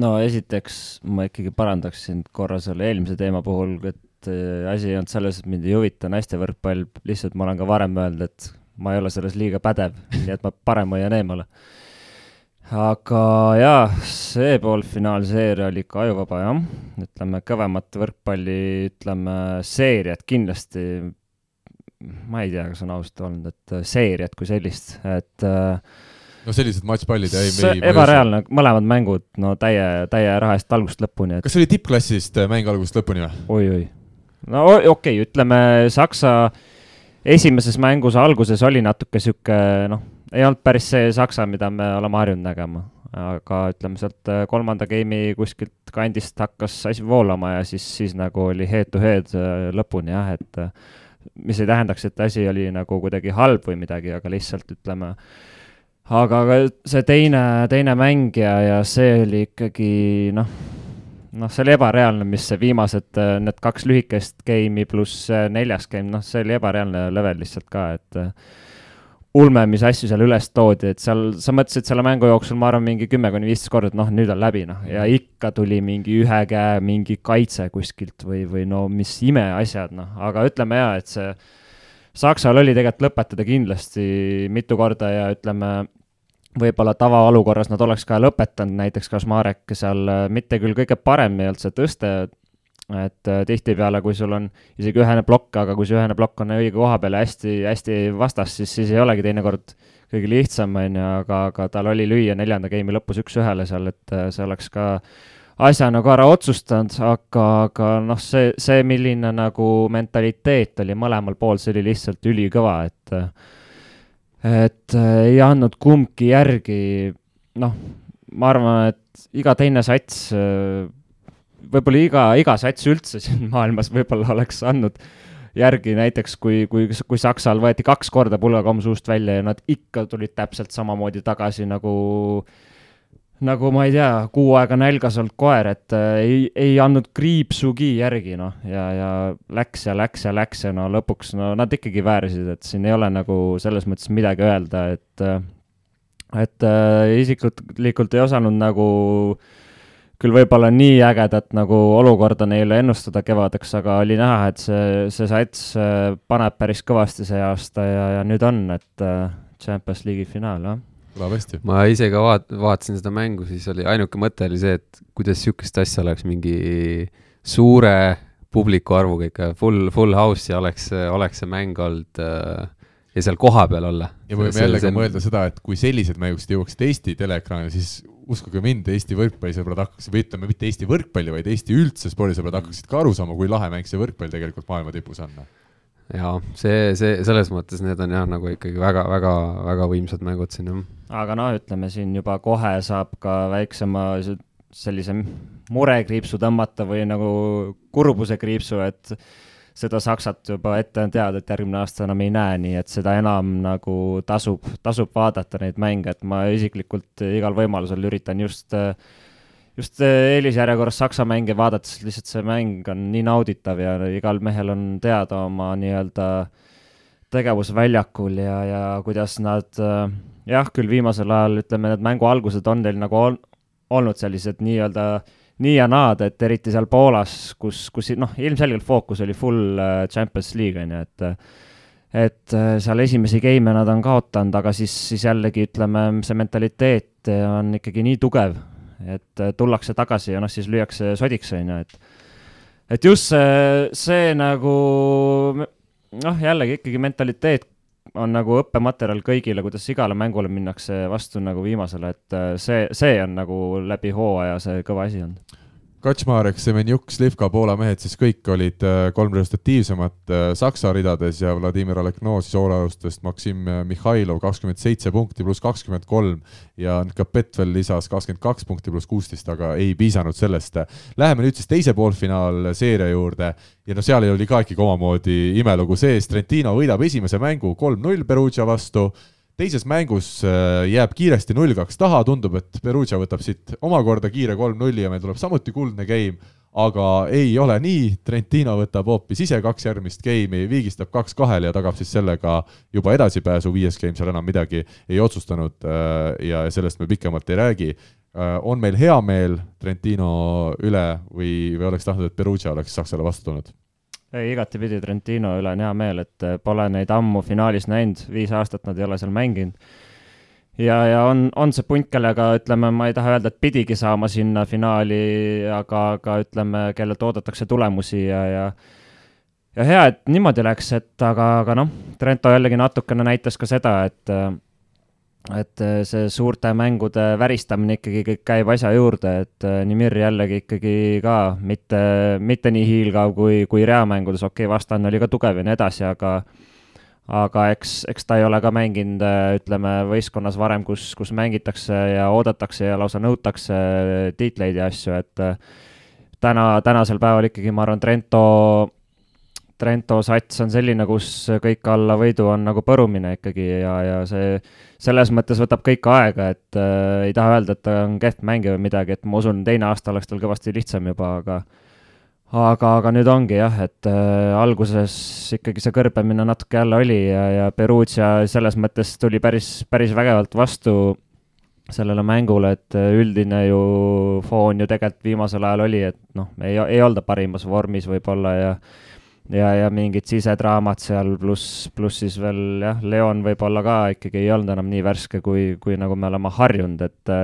no esiteks ma ikkagi parandaks sind korra selle eelmise teema puhul, et äh, asi ei olnud selles, et mind ei huvita naiste võrkpall, lihtsalt ma olen ka varem öelnud, et ma ei ole selles liiga pädev, nii et ma parem hoian eemale. aga jaa, see poolfinaalseeria oli ikka ajuvaba jah, ütleme kõvemat võrkpalli, ütleme seeriat kindlasti, ma ei tea, kas on ausalt olnud, et seeriat kui sellist, et äh, no sellised matšpallid ei, me ei. ebareaalne, mõlemad mängud, no täie, täie raha eest algusest lõpuni et.... kas see oli tippklassist äh, mäng algusest lõpuni või oi,? oi-oi. no okei okay,, ütleme Saksa esimeses mängus alguses oli natuke sihuke, noh, ei olnud päris see Saksa, mida me oleme harjunud nägema. aga ütleme sealt äh, kolmanda game'i kuskilt kandist hakkas asi voolama ja siis, siis nagu oli head to head äh, lõpuni jah, et mis ei tähendaks, et asi oli nagu kuidagi halb või midagi, aga lihtsalt ütleme aga, aga see teine, teine mängija ja see oli ikkagi noh, noh, see oli ebareaalne, mis see viimased, need kaks lühikest game'i pluss neljas game, noh, see oli ebareaalne level lihtsalt ka, et ulme, mis asju seal üles toodi, et seal, sa mõtlesid selle mängu jooksul, ma arvan, mingi kümme kuni viisteist korda, et noh, nüüd on läbi, noh, ja ikka tuli mingi ühe käe mingi kaitse kuskilt või, või no mis imeasjad, noh, aga ütleme jaa, et see Saksal oli tegelikult lõpetada kindlasti mitu korda ja ütleme, võib-olla tavaolukorras nad oleks ka lõpetanud, näiteks Kašmarek seal mitte küll kõige parem ei olnud see tõste, et äh, tihtipeale, kui sul on isegi ühene plokk, aga kui see ühene plokk on õige koha peal ja hästi, hästi vastas, siis, siis ei olegi teinekord kõige lihtsam, on ju, aga, aga tal oli lüüa neljanda game'i lõpus üks-ühele seal, et äh, see oleks ka asja nagu ära otsustanud, aga, aga noh, see, see, milline nagu mentaliteet oli mõlemal pool, see oli lihtsalt ülikõva, et et äh, ei andnud kumbki järgi, noh, ma arvan, et iga teine sats võib-olla iga, iga sats üldse siin maailmas võib-olla oleks andnud järgi näiteks, kui, kui, kui Saksal võeti kaks korda pulgakomm suust välja ja nad ikka tulid täpselt samamoodi tagasi nagu nagu ma ei tea, kuu aega nälgas olnud koer, et äh, ei, ei andnud kriipsugi järgi, noh, ja, ja läks ja läks ja läks ja no lõpuks, no nad ikkagi väärisid, et siin ei ole nagu selles mõttes midagi öelda, et äh, et äh, isiklikult ei osanud nagu küll võib-olla nii ägedat nagu olukorda neile ennustada kevadeks, aga oli näha, et see, see sats äh, paneb päris kõvasti see aasta ja, ja nüüd on, et äh, Champions League'i finaal, jah kõlab hästi. ma ise ka vaat-, vaatasin seda mängu, siis oli ainuke mõte oli see, et kuidas sihukest asja oleks mingi suure publiku arvuga ikka, full, full house ja oleks, oleks see mäng olnud äh, ja seal kohapeal olla. ja me võime jällegi see... mõelda seda, et kui sellised mängud jõuaksid Eesti teleekraanile, siis uskuge mind, Eesti võrkpallisõbrad hakkaksid, või ütleme, mitte Eesti võrkpalli, vaid Eesti üldse spordisõbrad hakkaksid ka aru saama, kui lahe mäng see võrkpall tegelikult maailma tipus on. Jaa, see, see, selles mõttes need on jah, nagu ikkagi väga, väga, väga võimsad mängud siin, jah. aga noh, ütleme siin juba kohe saab ka väiksema sellise murekriipsu tõmmata või nagu kurbuse kriipsu, et seda Saksat juba ette on teada, et järgmine aasta enam ei näe, nii et seda enam nagu tasub, tasub vaadata neid mänge, et ma isiklikult igal võimalusel üritan just just eelisjärjekorras Saksa mänge vaadates lihtsalt see mäng on nii nauditav ja igal mehel on teada oma nii-öelda tegevus väljakul ja, ja kuidas nad jah, küll viimasel ajal ütleme, need mängu algused on teil nagu ol, olnud sellised nii-öelda äh, nii ja naad, et eriti seal Poolas, kus, kus noh, ilmselgelt fookus oli full äh, Champions League on ju, et et äh, seal esimesi game'e nad on kaotanud, aga siis, siis jällegi ütleme, see mentaliteet on ikkagi nii tugev, et äh, tullakse tagasi ja noh, siis lüüakse sodiks, on ju, et et just see, see nagu noh, jällegi ikkagi mentaliteet on nagu õppematerjal kõigile, kuidas igale mängule minnakse vastu nagu viimasele, et äh, see, see on nagu läbi hooaja see kõva asi olnud Kaczmarek, Semenjuk, Slivka, Poola mehed siis kõik olid äh, kolm resultatiivsemat äh, Saksa ridades ja Vladimir Alekno siis hoolealustest Maksim äh, Mihhailov kakskümmend seitse punkti pluss kakskümmend kolm ja Nkapet veel lisas kakskümmend kaks punkti pluss kuusteist, aga ei piisanud sellest. Läheme nüüd siis teise poolfinaalseeria juurde ja no seal oli ka ikkagi omamoodi imelugu sees, Trentino võidab esimese mängu kolm-null Perugia vastu teises mängus äh, jääb kiiresti null-kaks taha, tundub, et Perugia võtab siit omakorda kiire kolm-nulli ja meil tuleb samuti kuldne game, aga ei ole nii, Trentino võtab hoopis ise kaks järgmist game'i, viigistab kaks-kahele ja tagab siis sellega juba edasipääsu, viies game seal enam midagi ei otsustanud äh, ja sellest me pikemalt ei räägi. Äh, on meil hea meel Trentino üle või, või oleks tahtnud, et Perugia oleks Saksale vastu tulnud? Ei, igatipidi Trentino üle on hea meel, et äh, pole neid ammu finaalis näinud, viis aastat nad ei ole seal mänginud. ja, ja on, on see punt, kellega ütleme, ma ei taha öelda, et pidigi saama sinna finaali, aga, aga ütleme, kellelt oodatakse tulemusi ja, ja ja hea, et niimoodi läks, et aga, aga noh, Trento jällegi natukene näitas ka seda, et äh, et äh, see suurte mängude väristamine ikkagi kõik käib asja juurde, et äh, Nimir jällegi ikkagi ka mitte, mitte nii hiilgav kui, kui reamängudes, okei okay,, vastane oli ka tugev ja nii edasi, aga aga eks, eks ta ei ole ka mänginud, äh, ütleme, võistkonnas varem, kus, kus mängitakse ja oodatakse ja lausa nõutakse tiitleid ja asju, et täna, tänasel päeval ikkagi ma arvan, Trento Trento sats on selline, kus kõik alla võidu on nagu põrumine ikkagi ja, ja see selles mõttes võtab kõik aega, et äh, ei taha öelda, et ta on kehv mängija või midagi, et ma usun, teine aasta oleks tal kõvasti lihtsam juba, aga aga, aga nüüd ongi jah, et äh, alguses ikkagi see kõrbemine natuke jälle oli ja, ja Perugia selles mõttes tuli päris, päris vägevalt vastu sellele mängule, et äh, üldine ju foon ju tegelikult viimasel ajal oli, et noh, ei, ei olda parimas vormis võib-olla ja ja, ja mingid sisedraamad seal, pluss, pluss siis veel jah, Leon võib-olla ka ikkagi ei olnud enam nii värske, kui, kui nagu me oleme harjunud, et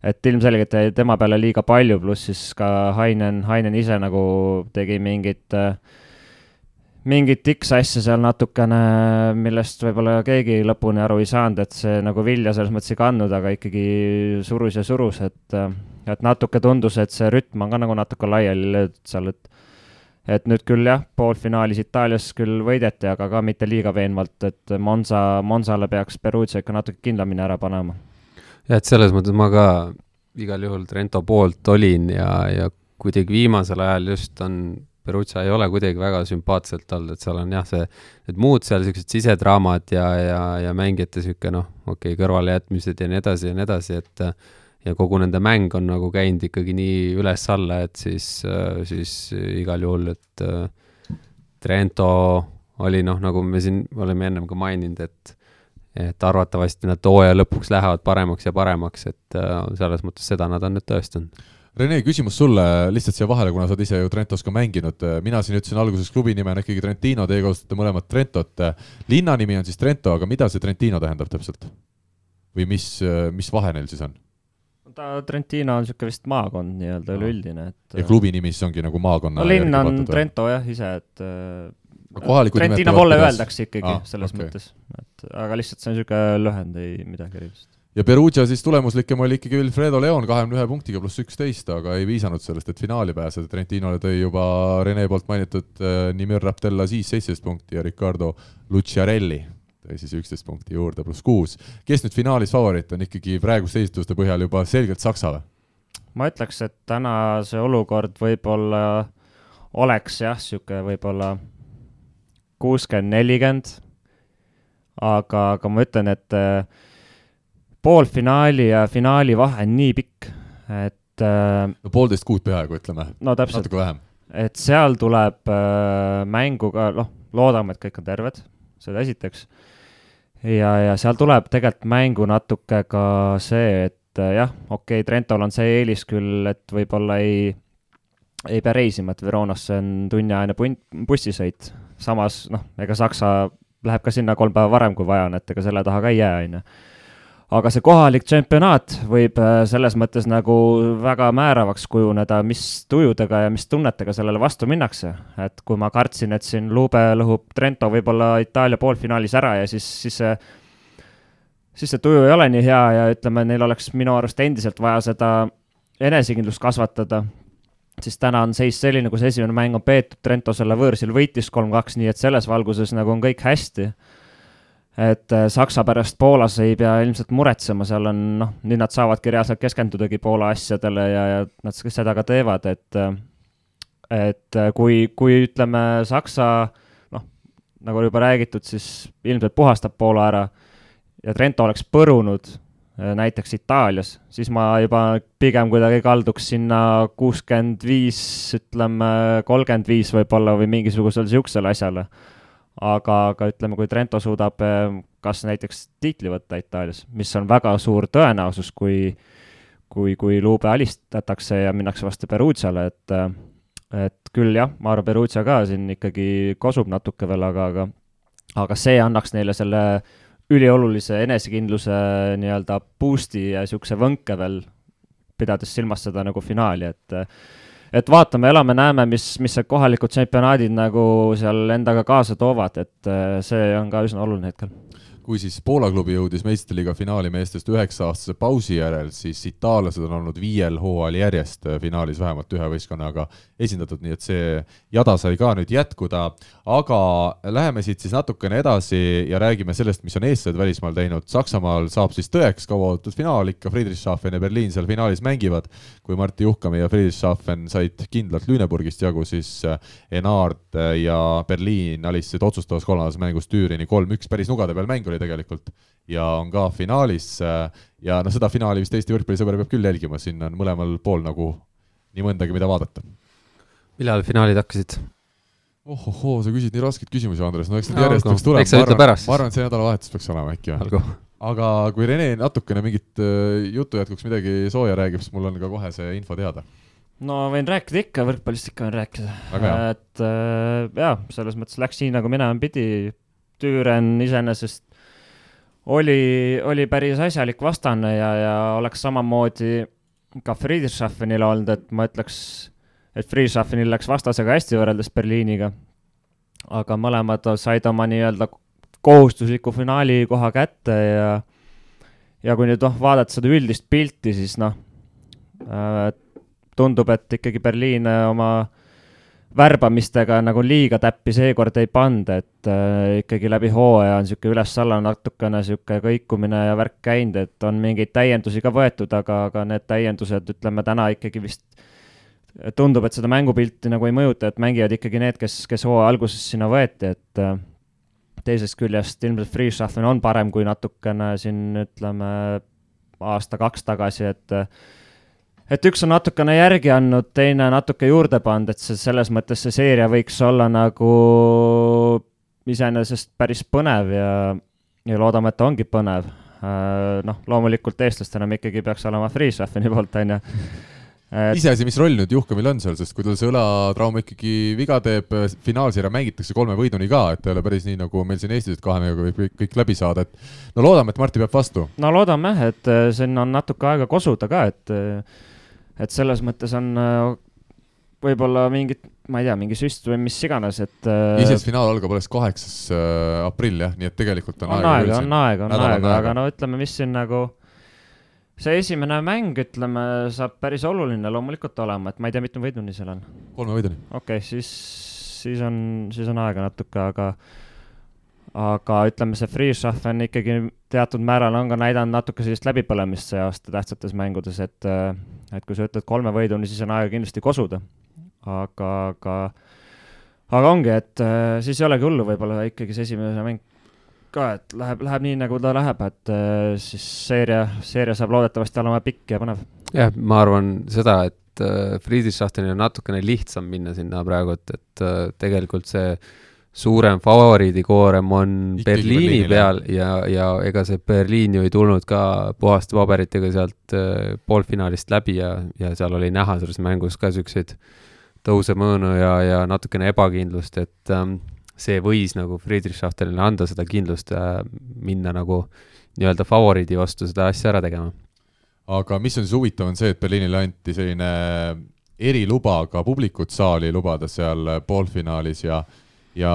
et ilmselgelt jäi tema peale liiga palju, pluss siis ka Hainen, Hainen ise nagu tegi mingit mingit X-asja seal natukene, millest võib-olla keegi lõpuni aru ei saanud, et see nagu vilja selles mõttes ei kandnud, aga ikkagi surus ja surus, et, et natuke tundus, et see rütm on ka nagu natuke laiali löödud seal, et et nüüd küll jah, poolfinaalis Itaalias küll võideti, aga ka mitte liiga veenvalt, et Monza, Monzale peaks Perugia ikka natuke kindlamini ära panema. Jah, et selles mõttes ma ka igal juhul Trento poolt olin ja, ja kuidagi viimasel ajal just on, Perugia ei ole kuidagi väga sümpaatselt olnud, et seal on jah, see, need muud seal niisugused sisedraamad ja, ja, ja mängijate niisugune noh, okei okay,, kõrvalejätmised ja nii edasi ja nii edasi, et ja kogu nende mäng on nagu käinud ikkagi nii üles-alla, et siis, siis igal juhul, et Trento oli noh, nagu me siin oleme ennem ka maininud, et et arvatavasti nad hooaja lõpuks lähevad paremaks ja paremaks, et äh, selles mõttes seda nad on nüüd tõestanud. Rene, küsimus sulle lihtsalt siia vahele, kuna sa oled ise ju Trentos ka mänginud. mina siin ütlesin alguses klubi nimena ikkagi Trentino, teie kasutate mõlemat Trentot. linna nimi on siis Trento, aga mida see Trentino tähendab täpselt? või mis, mis vahe neil siis on? Ta, Trentino on niisugune vist maakond nii-öelda üleüldine, et ja klubi nimi siis ongi nagu maakonna no linn on Trento jah, ise, et Trentino poole öeldakse ikkagi ah, selles okay. mõttes, et aga lihtsalt see on niisugune lühend, ei midagi erilist. ja Perugia siis tulemuslikum oli ikkagi Wilfredo Leon kahekümne ühe punktiga pluss üksteist, aga ei viisanud sellest, et finaali pääseda. Trentinole tõi juba Rene poolt mainitud äh, Nimir Raptella siis seitseteist punkti ja Ricardo Luciarelli siis üksteist punkti juurde, pluss kuus. kes nüüd finaalis favoriit on ikkagi praeguste esistuste põhjal juba selgelt Saksa või? ma ütleks, et täna see olukord võib-olla oleks jah, niisugune võib-olla kuuskümmend, nelikümmend. aga, aga ma ütlen, et äh, poolfinaali ja finaali vahe on nii pikk, et äh,. no poolteist kuud peaaegu, ütleme. no täpselt. natuke vähem. et seal tuleb äh, mängu ka, noh, loodame, et kõik on terved, seda esiteks. Ja, ja seal tuleb tegelikult mängu natuke ka see, et äh, jah, okei okay,, Trentol on see eelis küll, et võib-olla ei ei pea reisima, et Veronasse on tunniajane punt, bussisõit. samas noh, ega Saksa läheb ka sinna kolm päeva varem, kui vaja on, et ega selle taha ka ei jää, on ju. Aga see kohalik tšempionaat võib äh, selles mõttes nagu väga määravaks kujuneda, mis tujudega ja mis tunnetega sellele vastu minnakse. et kui ma kartsin, et siin Lube lõhub Trento võib-olla Itaalia poolfinaalis ära ja siis, siis see siis see tuju ei ole nii hea ja ütleme, neil oleks minu arust endiselt vaja seda enesekindlust kasvatada, siis täna on seis selline, kus esimene mäng on peetud, Trento selle võõrsil võitis kolm-kaks, nii et selles valguses nagu on kõik hästi. Et äh, Saksa pärast Poolas ei pea ilmselt muretsema, seal on noh, nüüd nad saavadki reaalselt keskendudagi Poola asjadele ja, ja nad seda ka teevad, et äh, et äh, kui, kui ütleme, Saksa noh, nagu juba räägitud, siis ilmselt puhastab Poola ära ja Trento oleks põrunud näiteks Itaalias, siis ma juba pigem kuidagi kalduks sinna kuuskümmend viis, ütleme kolmkümmend viis võib-olla või mingisugusele niisugusele asjale. Aga, aga ütleme, kui Trento suudab äh, kas näiteks tiitli võtta Itaalias, mis on väga suur tõenäosus, kui kui, kui Lube alistatakse ja minnakse vastu Perugiale, et äh, et küll jah, ma arvan, Perugia ka siin ikkagi kosub natuke veel, aga, aga aga see annaks neile selle üliolulise enesekindluse nii-öelda boost'i ja niisuguse võnke veel, pidades silmas seda nagu finaali, et et vaatame, elame, näeme, mis, mis see kohalikud tšempionaadid nagu seal endaga kaasa toovad, et see on ka üsna oluline hetkel kui siis Poola klubi jõudis meistriliiga finaali meestest üheksa-aastase pausi järel, siis itaallased on olnud viiel hooajal järjest finaalis vähemalt ühe võistkonnaga esindatud, nii et see jada sai ka nüüd jätkuda. aga läheme siit siis natukene edasi ja räägime sellest, mis on eestlased välismaal teinud. Saksamaal saab siis tõeks kauaoodatud finaal, ikka Friedrichshafen ja Berliin seal finaalis mängivad. kui Martti Juhkami ja Friedrichshafen said kindlalt Lüneburgist jagu, siis Enard ja Berliin alistasid otsustavas kolmandas mängus Tüürini kolm-üks, päris nugade peal mäng oli tegelikult ja on ka finaalis ja noh, seda finaali vist Eesti võrkpallisõber peab küll jälgima, siin on mõlemal pool nagu nii mõndagi, mida vaadata. millal finaalid hakkasid? ohohoo, sa küsid nii raskeid küsimusi, Andres, no eks need järjest peaks tulema. ütle pärast. ma arvan, et see nädalavahetus peaks olema äkki või? aga kui Rene natukene mingit äh, jutu jätkuks midagi sooja räägib, siis mul on ka kohe see info teada no võin rääkida ikka, võrkpallist ikka võin rääkida. Et äh, jaa, selles mõttes läks nii, nagu minema pidi. Tüüren iseenesest oli, oli päris asjalik vastane ja, ja oleks samamoodi ka Friedrichshaffenil olnud, et ma ütleks, et Friedrichshaffenil läks vastasega hästi võrreldes Berliiniga. aga mõlemad said oma nii-öelda kohustusliku finaali koha kätte ja ja kui nüüd noh, vaadata seda üldist pilti, siis noh äh,, tundub, et ikkagi Berliin äh, oma värbamistega nagu liiga täppi seekord ei pannud, et äh, ikkagi läbi hooaja on niisugune üles-alla natukene niisugune kõikumine ja värk käinud, et on mingeid täiendusi ka võetud, aga, aga need täiendused, ütleme täna ikkagi vist tundub, et seda mängupilti nagu ei mõjuta, et mängivad ikkagi need, kes, kes hooaja alguses sinna võeti, et äh, teisest küljest ilmselt Freeshuffle on parem kui natukene siin ütleme aasta-kaks tagasi, et äh, et üks on natukene järgi andnud, teine natuke juurde pannud, et see selles mõttes see seeria võiks olla nagu iseenesest päris põnev ja, ja loodame, et ta ongi põnev. Äh, noh, loomulikult eestlastena me ikkagi peaks olema Freeshuffeni poolt, on ju et.... iseasi, mis roll nüüd Juhkamil on seal, sest kui tal see õlatrauma ikkagi viga teeb, finaalseeria mängitakse kolme võiduni ka, et ei ole päris nii, nagu meil siin Eestis, et kahe mänguga võib kõik, kõik läbi saada, et no loodame, et Marti peab vastu. no loodame jah, et äh, siin on natuke aega kosuda ka, et et selles mõttes on äh, võib-olla mingit, ma ei tea, mingi süst või mis iganes, et. Äh, iseenesest finaal algab alles kaheksas äh, aprill jah, nii et tegelikult on, on aega. on aega, on aega, aga no ütleme, mis siin nagu see esimene mäng, ütleme, saab päris oluline loomulikult olema, et ma ei tea, mitu võiduni seal on. kolme võiduni. okei okay,, siis, siis on, siis on aega natuke, aga aga ütleme, see Freeshuffle ikkagi teatud määral on ka näidanud natuke sellist läbipõlemist see aasta tähtsates mängudes, et, et kui sa ütled kolme võiduni, siis on aega kindlasti kosuda. aga, aga, aga ongi, et siis ei olegi hullu, võib-olla ikkagi see esimene mäng ka, et läheb, läheb nii, nagu ta läheb, et siis seeria, seeria saab loodetavasti olema pikk ja põnev. jah, ma arvan seda, et Friedrichshafteni on natukene lihtsam minna sinna praegu, et, et tegelikult see suurem favoriidikoorem on Ikkagi Berliini peal ja, ja ega see Berliin ju ei tulnud ka puhaste paberitega sealt äh, poolfinaalist läbi ja, ja seal oli näha selles mängus ka niisuguseid tõusemõõnu ja, ja natukene ebakindlust, et ähm, see võis nagu Friedrichshaftenile anda seda kindlust äh, minna nagu nii-öelda favoriidi vastu seda asja ära tegema. aga mis on siis huvitav, on see, et Berliinile anti selline eriluba ka publikut saali lubada seal poolfinaalis ja ja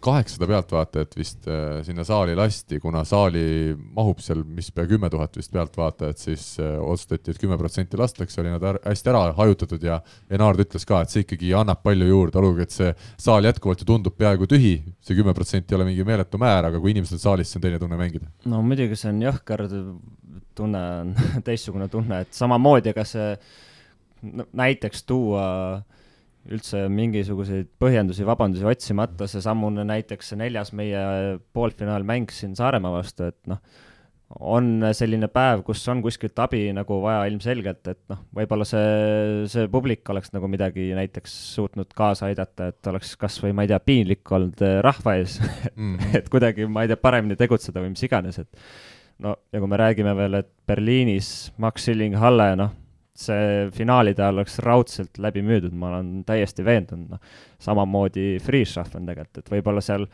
kaheksasada pealtvaatajat vist äh, sinna saali lasti, kuna saali mahub seal, mis pea kümme tuhat vist pealtvaatajat, siis äh, otsustati, et kümme protsenti lastakse, oli nad hästi ära hajutatud ja Enaard ütles ka, et see ikkagi annab palju juurde, olgugi et see saal jätkuvalt ju tundub peaaegu tühi, see kümme protsenti ei ole mingi meeletu määr, aga kui inimesed on saalis, see on teine tunne mängida. no muidugi see on jõhker tunne, on teistsugune tunne, et samamoodi, ega see no, näiteks tuua äh, üldse mingisuguseid põhjendusi, vabandusi otsimata, seesamune näiteks see neljas meie poolfinaalmäng siin Saaremaa vastu, et noh, on selline päev, kus on kuskilt abi nagu vaja ilmselgelt, et noh, võib-olla see, see publik oleks nagu midagi näiteks suutnud kaasa aidata, et oleks kas või ma ei tea, piinlik olnud eh, rahva ees mm, et kuidagi, ma ei tea, paremini tegutseda või mis iganes, et no ja kui me räägime veel, et Berliinis Max Schilling-Halle, noh, see finaalide all oleks raudselt läbi müüdud, ma olen täiesti veendunud, noh. samamoodi Freeschaffen tegelikult, et võib-olla seal,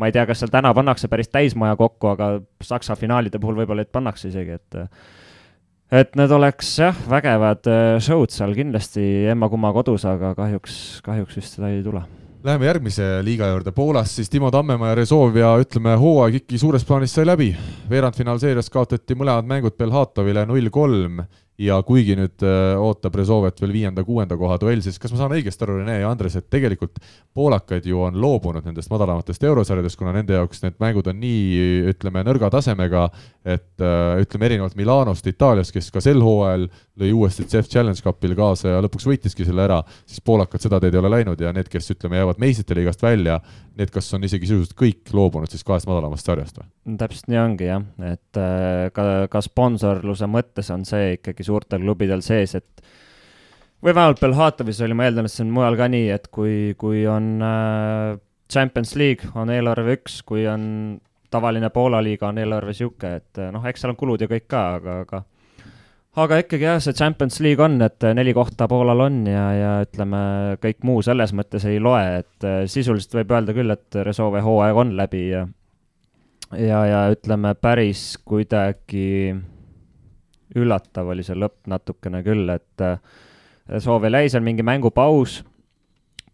ma ei tea, kas seal täna pannakse päris täismaja kokku, aga Saksa finaalide puhul võib-olla, et pannakse isegi, et et need oleks jah, vägevad äh, show'd seal kindlasti emma-kumma kodus, aga kahjuks, kahjuks vist seda ei tule Läheme järgmise liiga juurde, Poolas siis Timo Tammemaa ja Rezovia, ütleme, hooaeg ikkagi suures plaanis sai läbi. veerandfinaalseerias kaotati mõlemad mängud Belhatovile null kolm ja kuigi nüüd äh, ootab Rezovet veel viienda-kuuenda koha duell, siis kas ma saan õigesti aru, Rene ja Andres, et tegelikult poolakad ju on loobunud nendest madalamatest eurosarjadest, kuna nende jaoks need mängud on nii, ütleme, nõrga tasemega, et äh, ütleme, erinevalt Milanost, Itaaliast, kes ka sel hooajal lõi uuesti CEF Challenge Cupil kaasa ja lõpuks võitiski selle ära, siis poolakad seda teed ei ole läinud ja need, kes ütleme, jäävad meistrite liigast välja, need kas on isegi sisuliselt kõik loobunud siis kahest madalamast sarjast või? täpselt nii ongi jah, et äh, ka, ka sponsorluse mõttes on see ikkagi suurtel klubidel sees, et või vähemalt Belhatovis oli, ma eeldan, et see on mujal ka nii, et kui, kui on äh, Champions League, on eelarve üks, kui on tavaline Poola liiga, on eelarve niisugune, et äh, noh, eks seal on kulud ja kõik ka, aga, aga aga ikkagi jah, see Champions League on, et neli kohta Poolal on ja, ja ütleme, kõik muu selles mõttes ei loe, et äh, sisuliselt võib öelda küll, et Resove hooaeg on läbi ja ja, ja ütleme, päris kuidagi üllatav oli see lõpp natukene küll, et äh, Resovel jäi seal mingi mängupaus,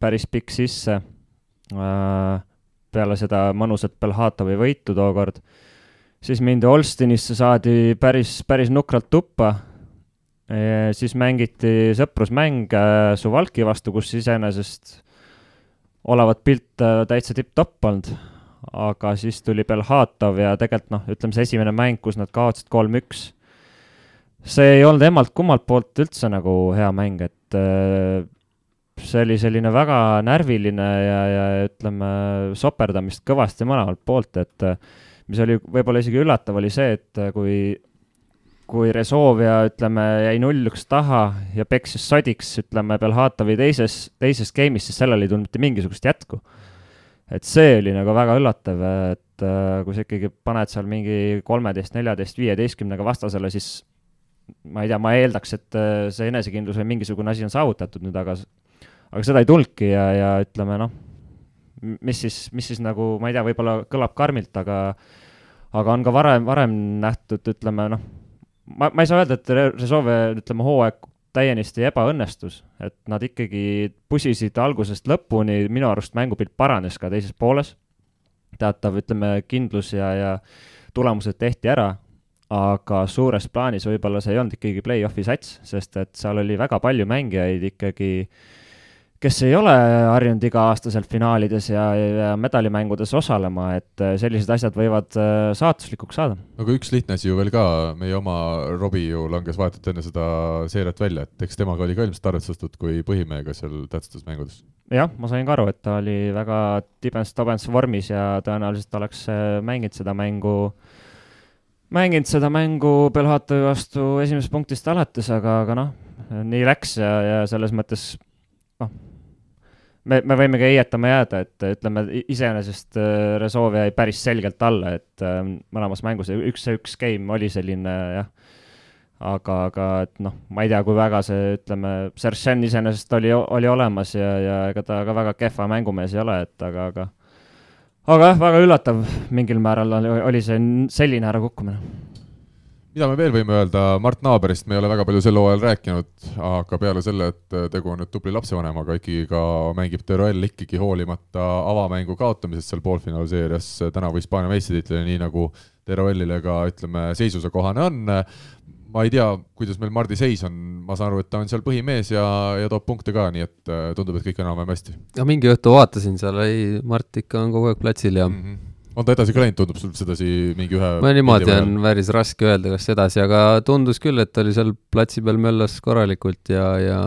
päris pikk sisse äh, peale seda mõnusat Belhatovi võitu tookord, siis mindi Olstinisse, saadi päris, päris nukralt tuppa siis mängiti sõprusmäng äh, Suvalki vastu, kus iseenesest olevat pilt äh, täitsa tipp-topp olnud, aga siis tuli Belhatov ja tegelikult noh, ütleme see esimene mäng, kus nad kaotasid kolm-üks, see ei olnud emalt-kummalt poolt üldse nagu hea mäng, et äh, see oli selline väga närviline ja, ja ütleme, soperdamist kõvasti mõlemalt poolt, et mis oli võib-olla isegi üllatav, oli see, et kui kui Rezovia, ütleme, jäi null-üks taha ja peksis sodiks, ütleme, Belhatovi teises, teises game'is, siis sellel ei tulnud mitte mingisugust jätku. et see oli nagu väga üllatav, et äh, kui sa ikkagi paned seal mingi kolmeteist, neljateist, viieteistkümnega vastasele, siis ma ei tea, ma eeldaks, et äh, see enesekindlus või mingisugune asi on saavutatud nüüd, aga aga seda ei tulnudki ja, ja ütleme noh, mis siis, mis siis nagu, ma ei tea, võib-olla kõlab karmilt, aga aga on ka varem, varem nähtud, ütleme noh, ma, ma ei saa öelda, et Rezove, ütleme, hooaeg täiesti ebaõnnestus, et nad ikkagi pusisid algusest lõpuni, minu arust mängupilt paranes ka teises pooles. teatav, ütleme, kindlus ja, ja tulemused tehti ära, aga suures plaanis võib-olla see ei olnud ikkagi play-off'i sats, sest et seal oli väga palju mängijaid ikkagi äh, kes ei ole harjunud iga-aastaselt finaalides ja, ja medalimängudes osalema, et äh, sellised asjad võivad äh, saatuslikuks saada. aga üks lihtne asi ju veel ka, meie oma Robbie ju langes vahetult enne seda seeriat välja, et eks temaga oli ka ilmselt arvestatud kui põhimehega seal tähtsates mängudes. jah, ma sain ka aru, et ta oli väga tibens-tobens vormis ja tõenäoliselt oleks äh, mänginud seda mängu mänginud seda mängu Belhatovi vastu esimesest punktist alates, aga, aga noh, nii läks ja, ja selles mõttes me, me võimegi heietama jääda, et ütleme, iseenesest äh, Resolve jäi päris selgelt alla, et äh, mõlemas mängus üks, see üks game oli selline jah, aga, aga et noh, ma ei tea, kui väga see, ütleme, Sersen iseenesest oli, oli olemas ja, ja ega ta ka väga kehva mängumees ei ole, et aga, aga aga jah, väga üllatav mingil määral oli, oli see selline ärakukkumine mida me veel võime öelda, Mart Naaberist me ei ole väga palju sel hooajal rääkinud, aga peale selle, et tegu on nüüd tubli lapsevanemaga, ikkagi ka mängib Teruel ikkagi hoolimata avamängu kaotamisest seal poolfinaalseerias tänavu Hispaania meistritiitlile, nii nagu Teruelile ka ütleme, seisuse kohane on. ma ei tea, kuidas meil Mardi seis on, ma saan aru, et ta on seal põhimees ja, ja toob punkte ka, nii et tundub, et kõik enam-vähem hästi. ja mingi õhtu vaatasin seal, ei, Mart ikka on kogu aeg platsil ja mm -hmm on ta edasi ka läinud, tundub sul sedasi mingi ühe no niimoodi on päris raske öelda, kas edasi, aga tundus küll, et ta oli seal platsi peal möllas korralikult ja, ja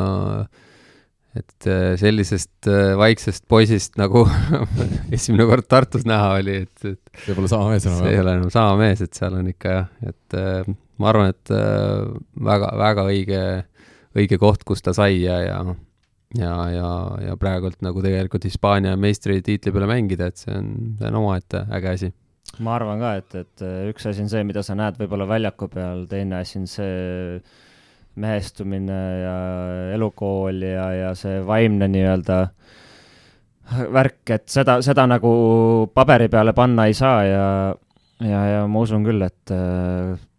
et äh, sellisest äh, vaiksest poisist, nagu esimene kord Tartus näha oli, et, et see pole sama mees enam. see ei ole enam sama mees, et seal on ikka jah, et äh, ma arvan, et väga, väga õige, õige koht, kus ta sai ja, ja ja, ja, ja praegult nagu tegelikult Hispaania meistritiitli peale mängida, et see on, see on omaette äge asi. ma arvan ka, et, et üks asi on see, mida sa näed võib-olla väljaku peal, teine asi on see mehestumine ja elukool ja, ja see vaimne nii-öelda värk, et seda, seda nagu paberi peale panna ei saa ja, ja, ja ma usun küll, et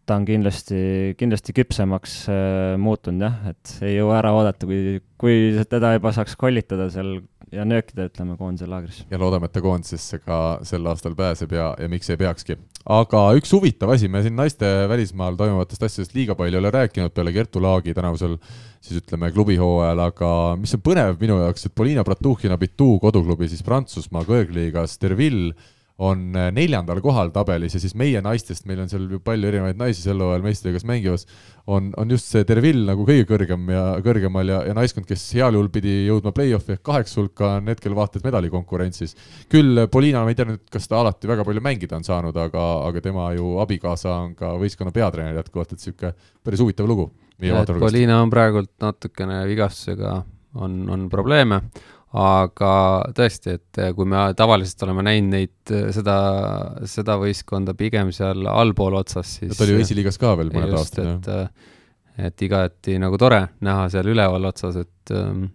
ta on kindlasti, kindlasti küpsemaks äh, muutunud jah, et ei jõua ära oodata, kui, kui teda juba saaks kollitada seal ja nöökida, ütleme, koondise laagris. ja loodame, et ta koondisesse ka sel aastal pääseb ja, ja miks ei peakski. aga üks huvitav asi, me siin naiste välismaal toimuvatest asjadest liiga palju ei ole rääkinud peale Kertu Laagi tänavusel siis ütleme klubihooajal, aga mis on põnev minu jaoks, et Polina Bratuhhina Bitu koduklubi siis Prantsusmaa kõrgliigas Derville on äh, neljandal kohal tabelis ja siis meie naistest, meil on seal ju palju erinevaid naisi sel hooajal meistriga mängimas, on, on just see Derville nagu kõige kõrgem ja kõrgemal ja, ja naiskond, kes heal juhul pidi jõudma play-off'i ehk kaheksa hulka, on hetkel vaata et medalikonkurentsis. küll Polina, ma ei tea nüüd, kas ta alati väga palju mängida on saanud, aga, aga tema ju abikaasa on ka võistkonna peatreener jätkuvalt, et niisugune päris huvitav lugu. Polina on praegult natukene vigastusega, on, on probleeme aga tõesti, et eh, kui me tavaliselt oleme näinud neid, eh, seda, seda võistkonda pigem seal allpool otsas, siis ta oli ju esiliigas ka veel mõned aastad, jah. et igati nagu tore näha seal üleval otsas, et ähm,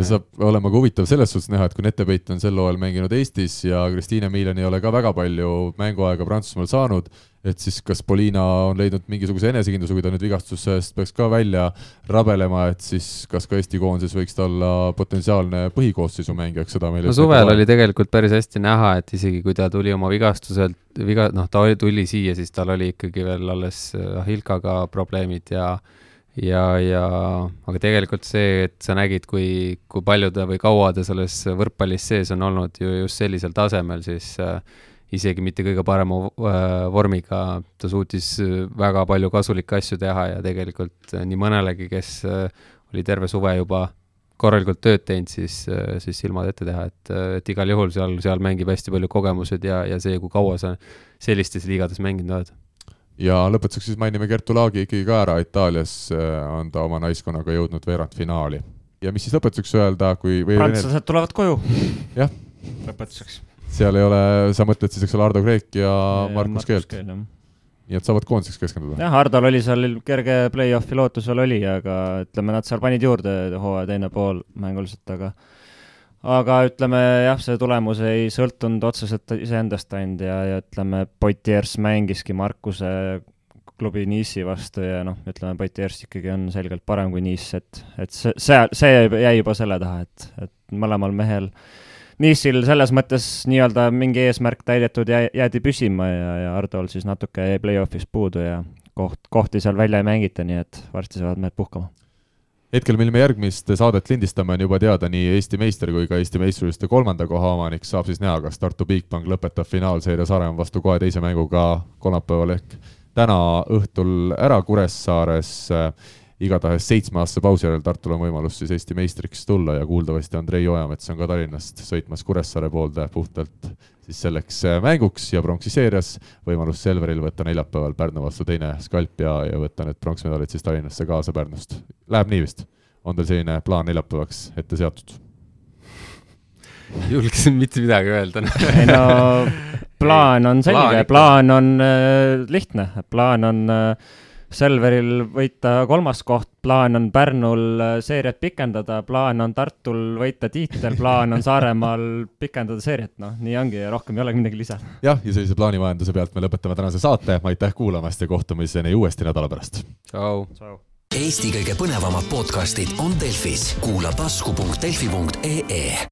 ja saab olema ka huvitav selles suhtes näha, et kui Nete Peit on sel hooajal mänginud Eestis ja Kristiine Miilan ei ole ka väga palju mänguaega Prantsusmaal saanud, et siis kas Poliina on leidnud mingisuguse enesekindluse, kui ta nüüd vigastusest peaks ka välja rabelema, et siis kas ka Eesti koondises võiks ta olla potentsiaalne põhikoosseisu mängijaks, seda meil no suvel oli tegelikult päris hästi näha, et isegi kui ta tuli oma vigastuselt, viga, noh, ta oli, tuli siia, siis tal oli ikkagi veel alles Ahilkaga probleemid ja ja, ja aga tegelikult see, et sa nägid, kui, kui palju ta või kaua ta selles võrkpallis sees on olnud ju just sellisel tasemel, siis äh, isegi mitte kõige parema äh, vormiga ta suutis väga palju kasulikke asju teha ja tegelikult äh, nii mõnelegi, kes äh, oli terve suve juba korralikult tööd teinud, siis, äh, siis silmad ette teha, et, äh, et igal juhul seal, seal mängib hästi palju kogemused ja, ja see, kui kaua sa sellistes liigades mänginud oled ja lõpetuseks siis mainime Kertu Laagi ikkagi ka ära, Itaalias äh, on ta oma naiskonnaga jõudnud veerandfinaali. ja mis siis lõpetuseks öelda, kui prantslased tulevad koju. jah. lõpetuseks. seal ei ole, sa mõtled siis, eks ole, Ardo Kreek ja, ja Markus Keelt? nii et saavad koondiseks keskenduda? jah, Hardol oli seal kerge play-off'i lootus veel oli, aga ütleme, nad seal panid juurde hooaja teine pool mänguliselt, aga aga ütleme jah, see tulemus ei sõltunud otseselt iseendast ainult ja, ja ütleme, Poitiers mängiski Markuse klubi Nice'i vastu ja noh, ütleme, Poitiers ikkagi on selgelt parem kui Nice, et, et see, see, see jäi juba selle taha, et, et mõlemal mehel Nice'il selles mõttes nii-öelda mingi eesmärk täidetud ja jäädi püsima ja, ja Hardol siis natuke jäi play-off'is puudu ja koht, kohti seal välja ei mängita, nii et varsti saavad mehed puhkama hetkel, mil me järgmist saadet lindistame, on juba teada nii Eesti meister kui ka Eesti meistrivõistluste kolmanda koha omanik, saab siis näha, kas Tartu Bigbank lõpetab finaalseeria Saaremaa vastu kohe teise mänguga kolmapäeval ehk täna õhtul ära Kuressaares äh, igatahes seitsmeaastase pausi järel Tartul on võimalus siis Eesti meistriks tulla ja kuuldavasti Andrei Ojamets on ka Tallinnast sõitmas Kuressaare poolde puhtalt siis selleks äh, mänguks ja pronksi seerias võimalus Selveril võtta neljapäeval Pärnu vastu teine skalp ja, ja võtta need pronksmedalid siis Tallinnasse kaasa Pärnust. Läheb nii vist? on teil selline plaan neljapäevaks ette seatud? julgesin mitte midagi öelda ei no plaan on selge, plaan on äh, lihtne, plaan on äh, Selveril võita kolmas koht, plaan on Pärnul äh, seeriat pikendada, plaan on Tartul võita tiitel, plaan on Saaremaal pikendada seeriat, noh, nii ongi ja rohkem ei olegi midagi lisada. jah, ja sellise plaanivahenduse pealt me lõpetame tänase saate, aitäh kuulamast ja kohtumiseni uuesti nädala pärast. tšau. Eesti kõige põnevamad podcastid on Delfis, kuula tasku.delfi.ee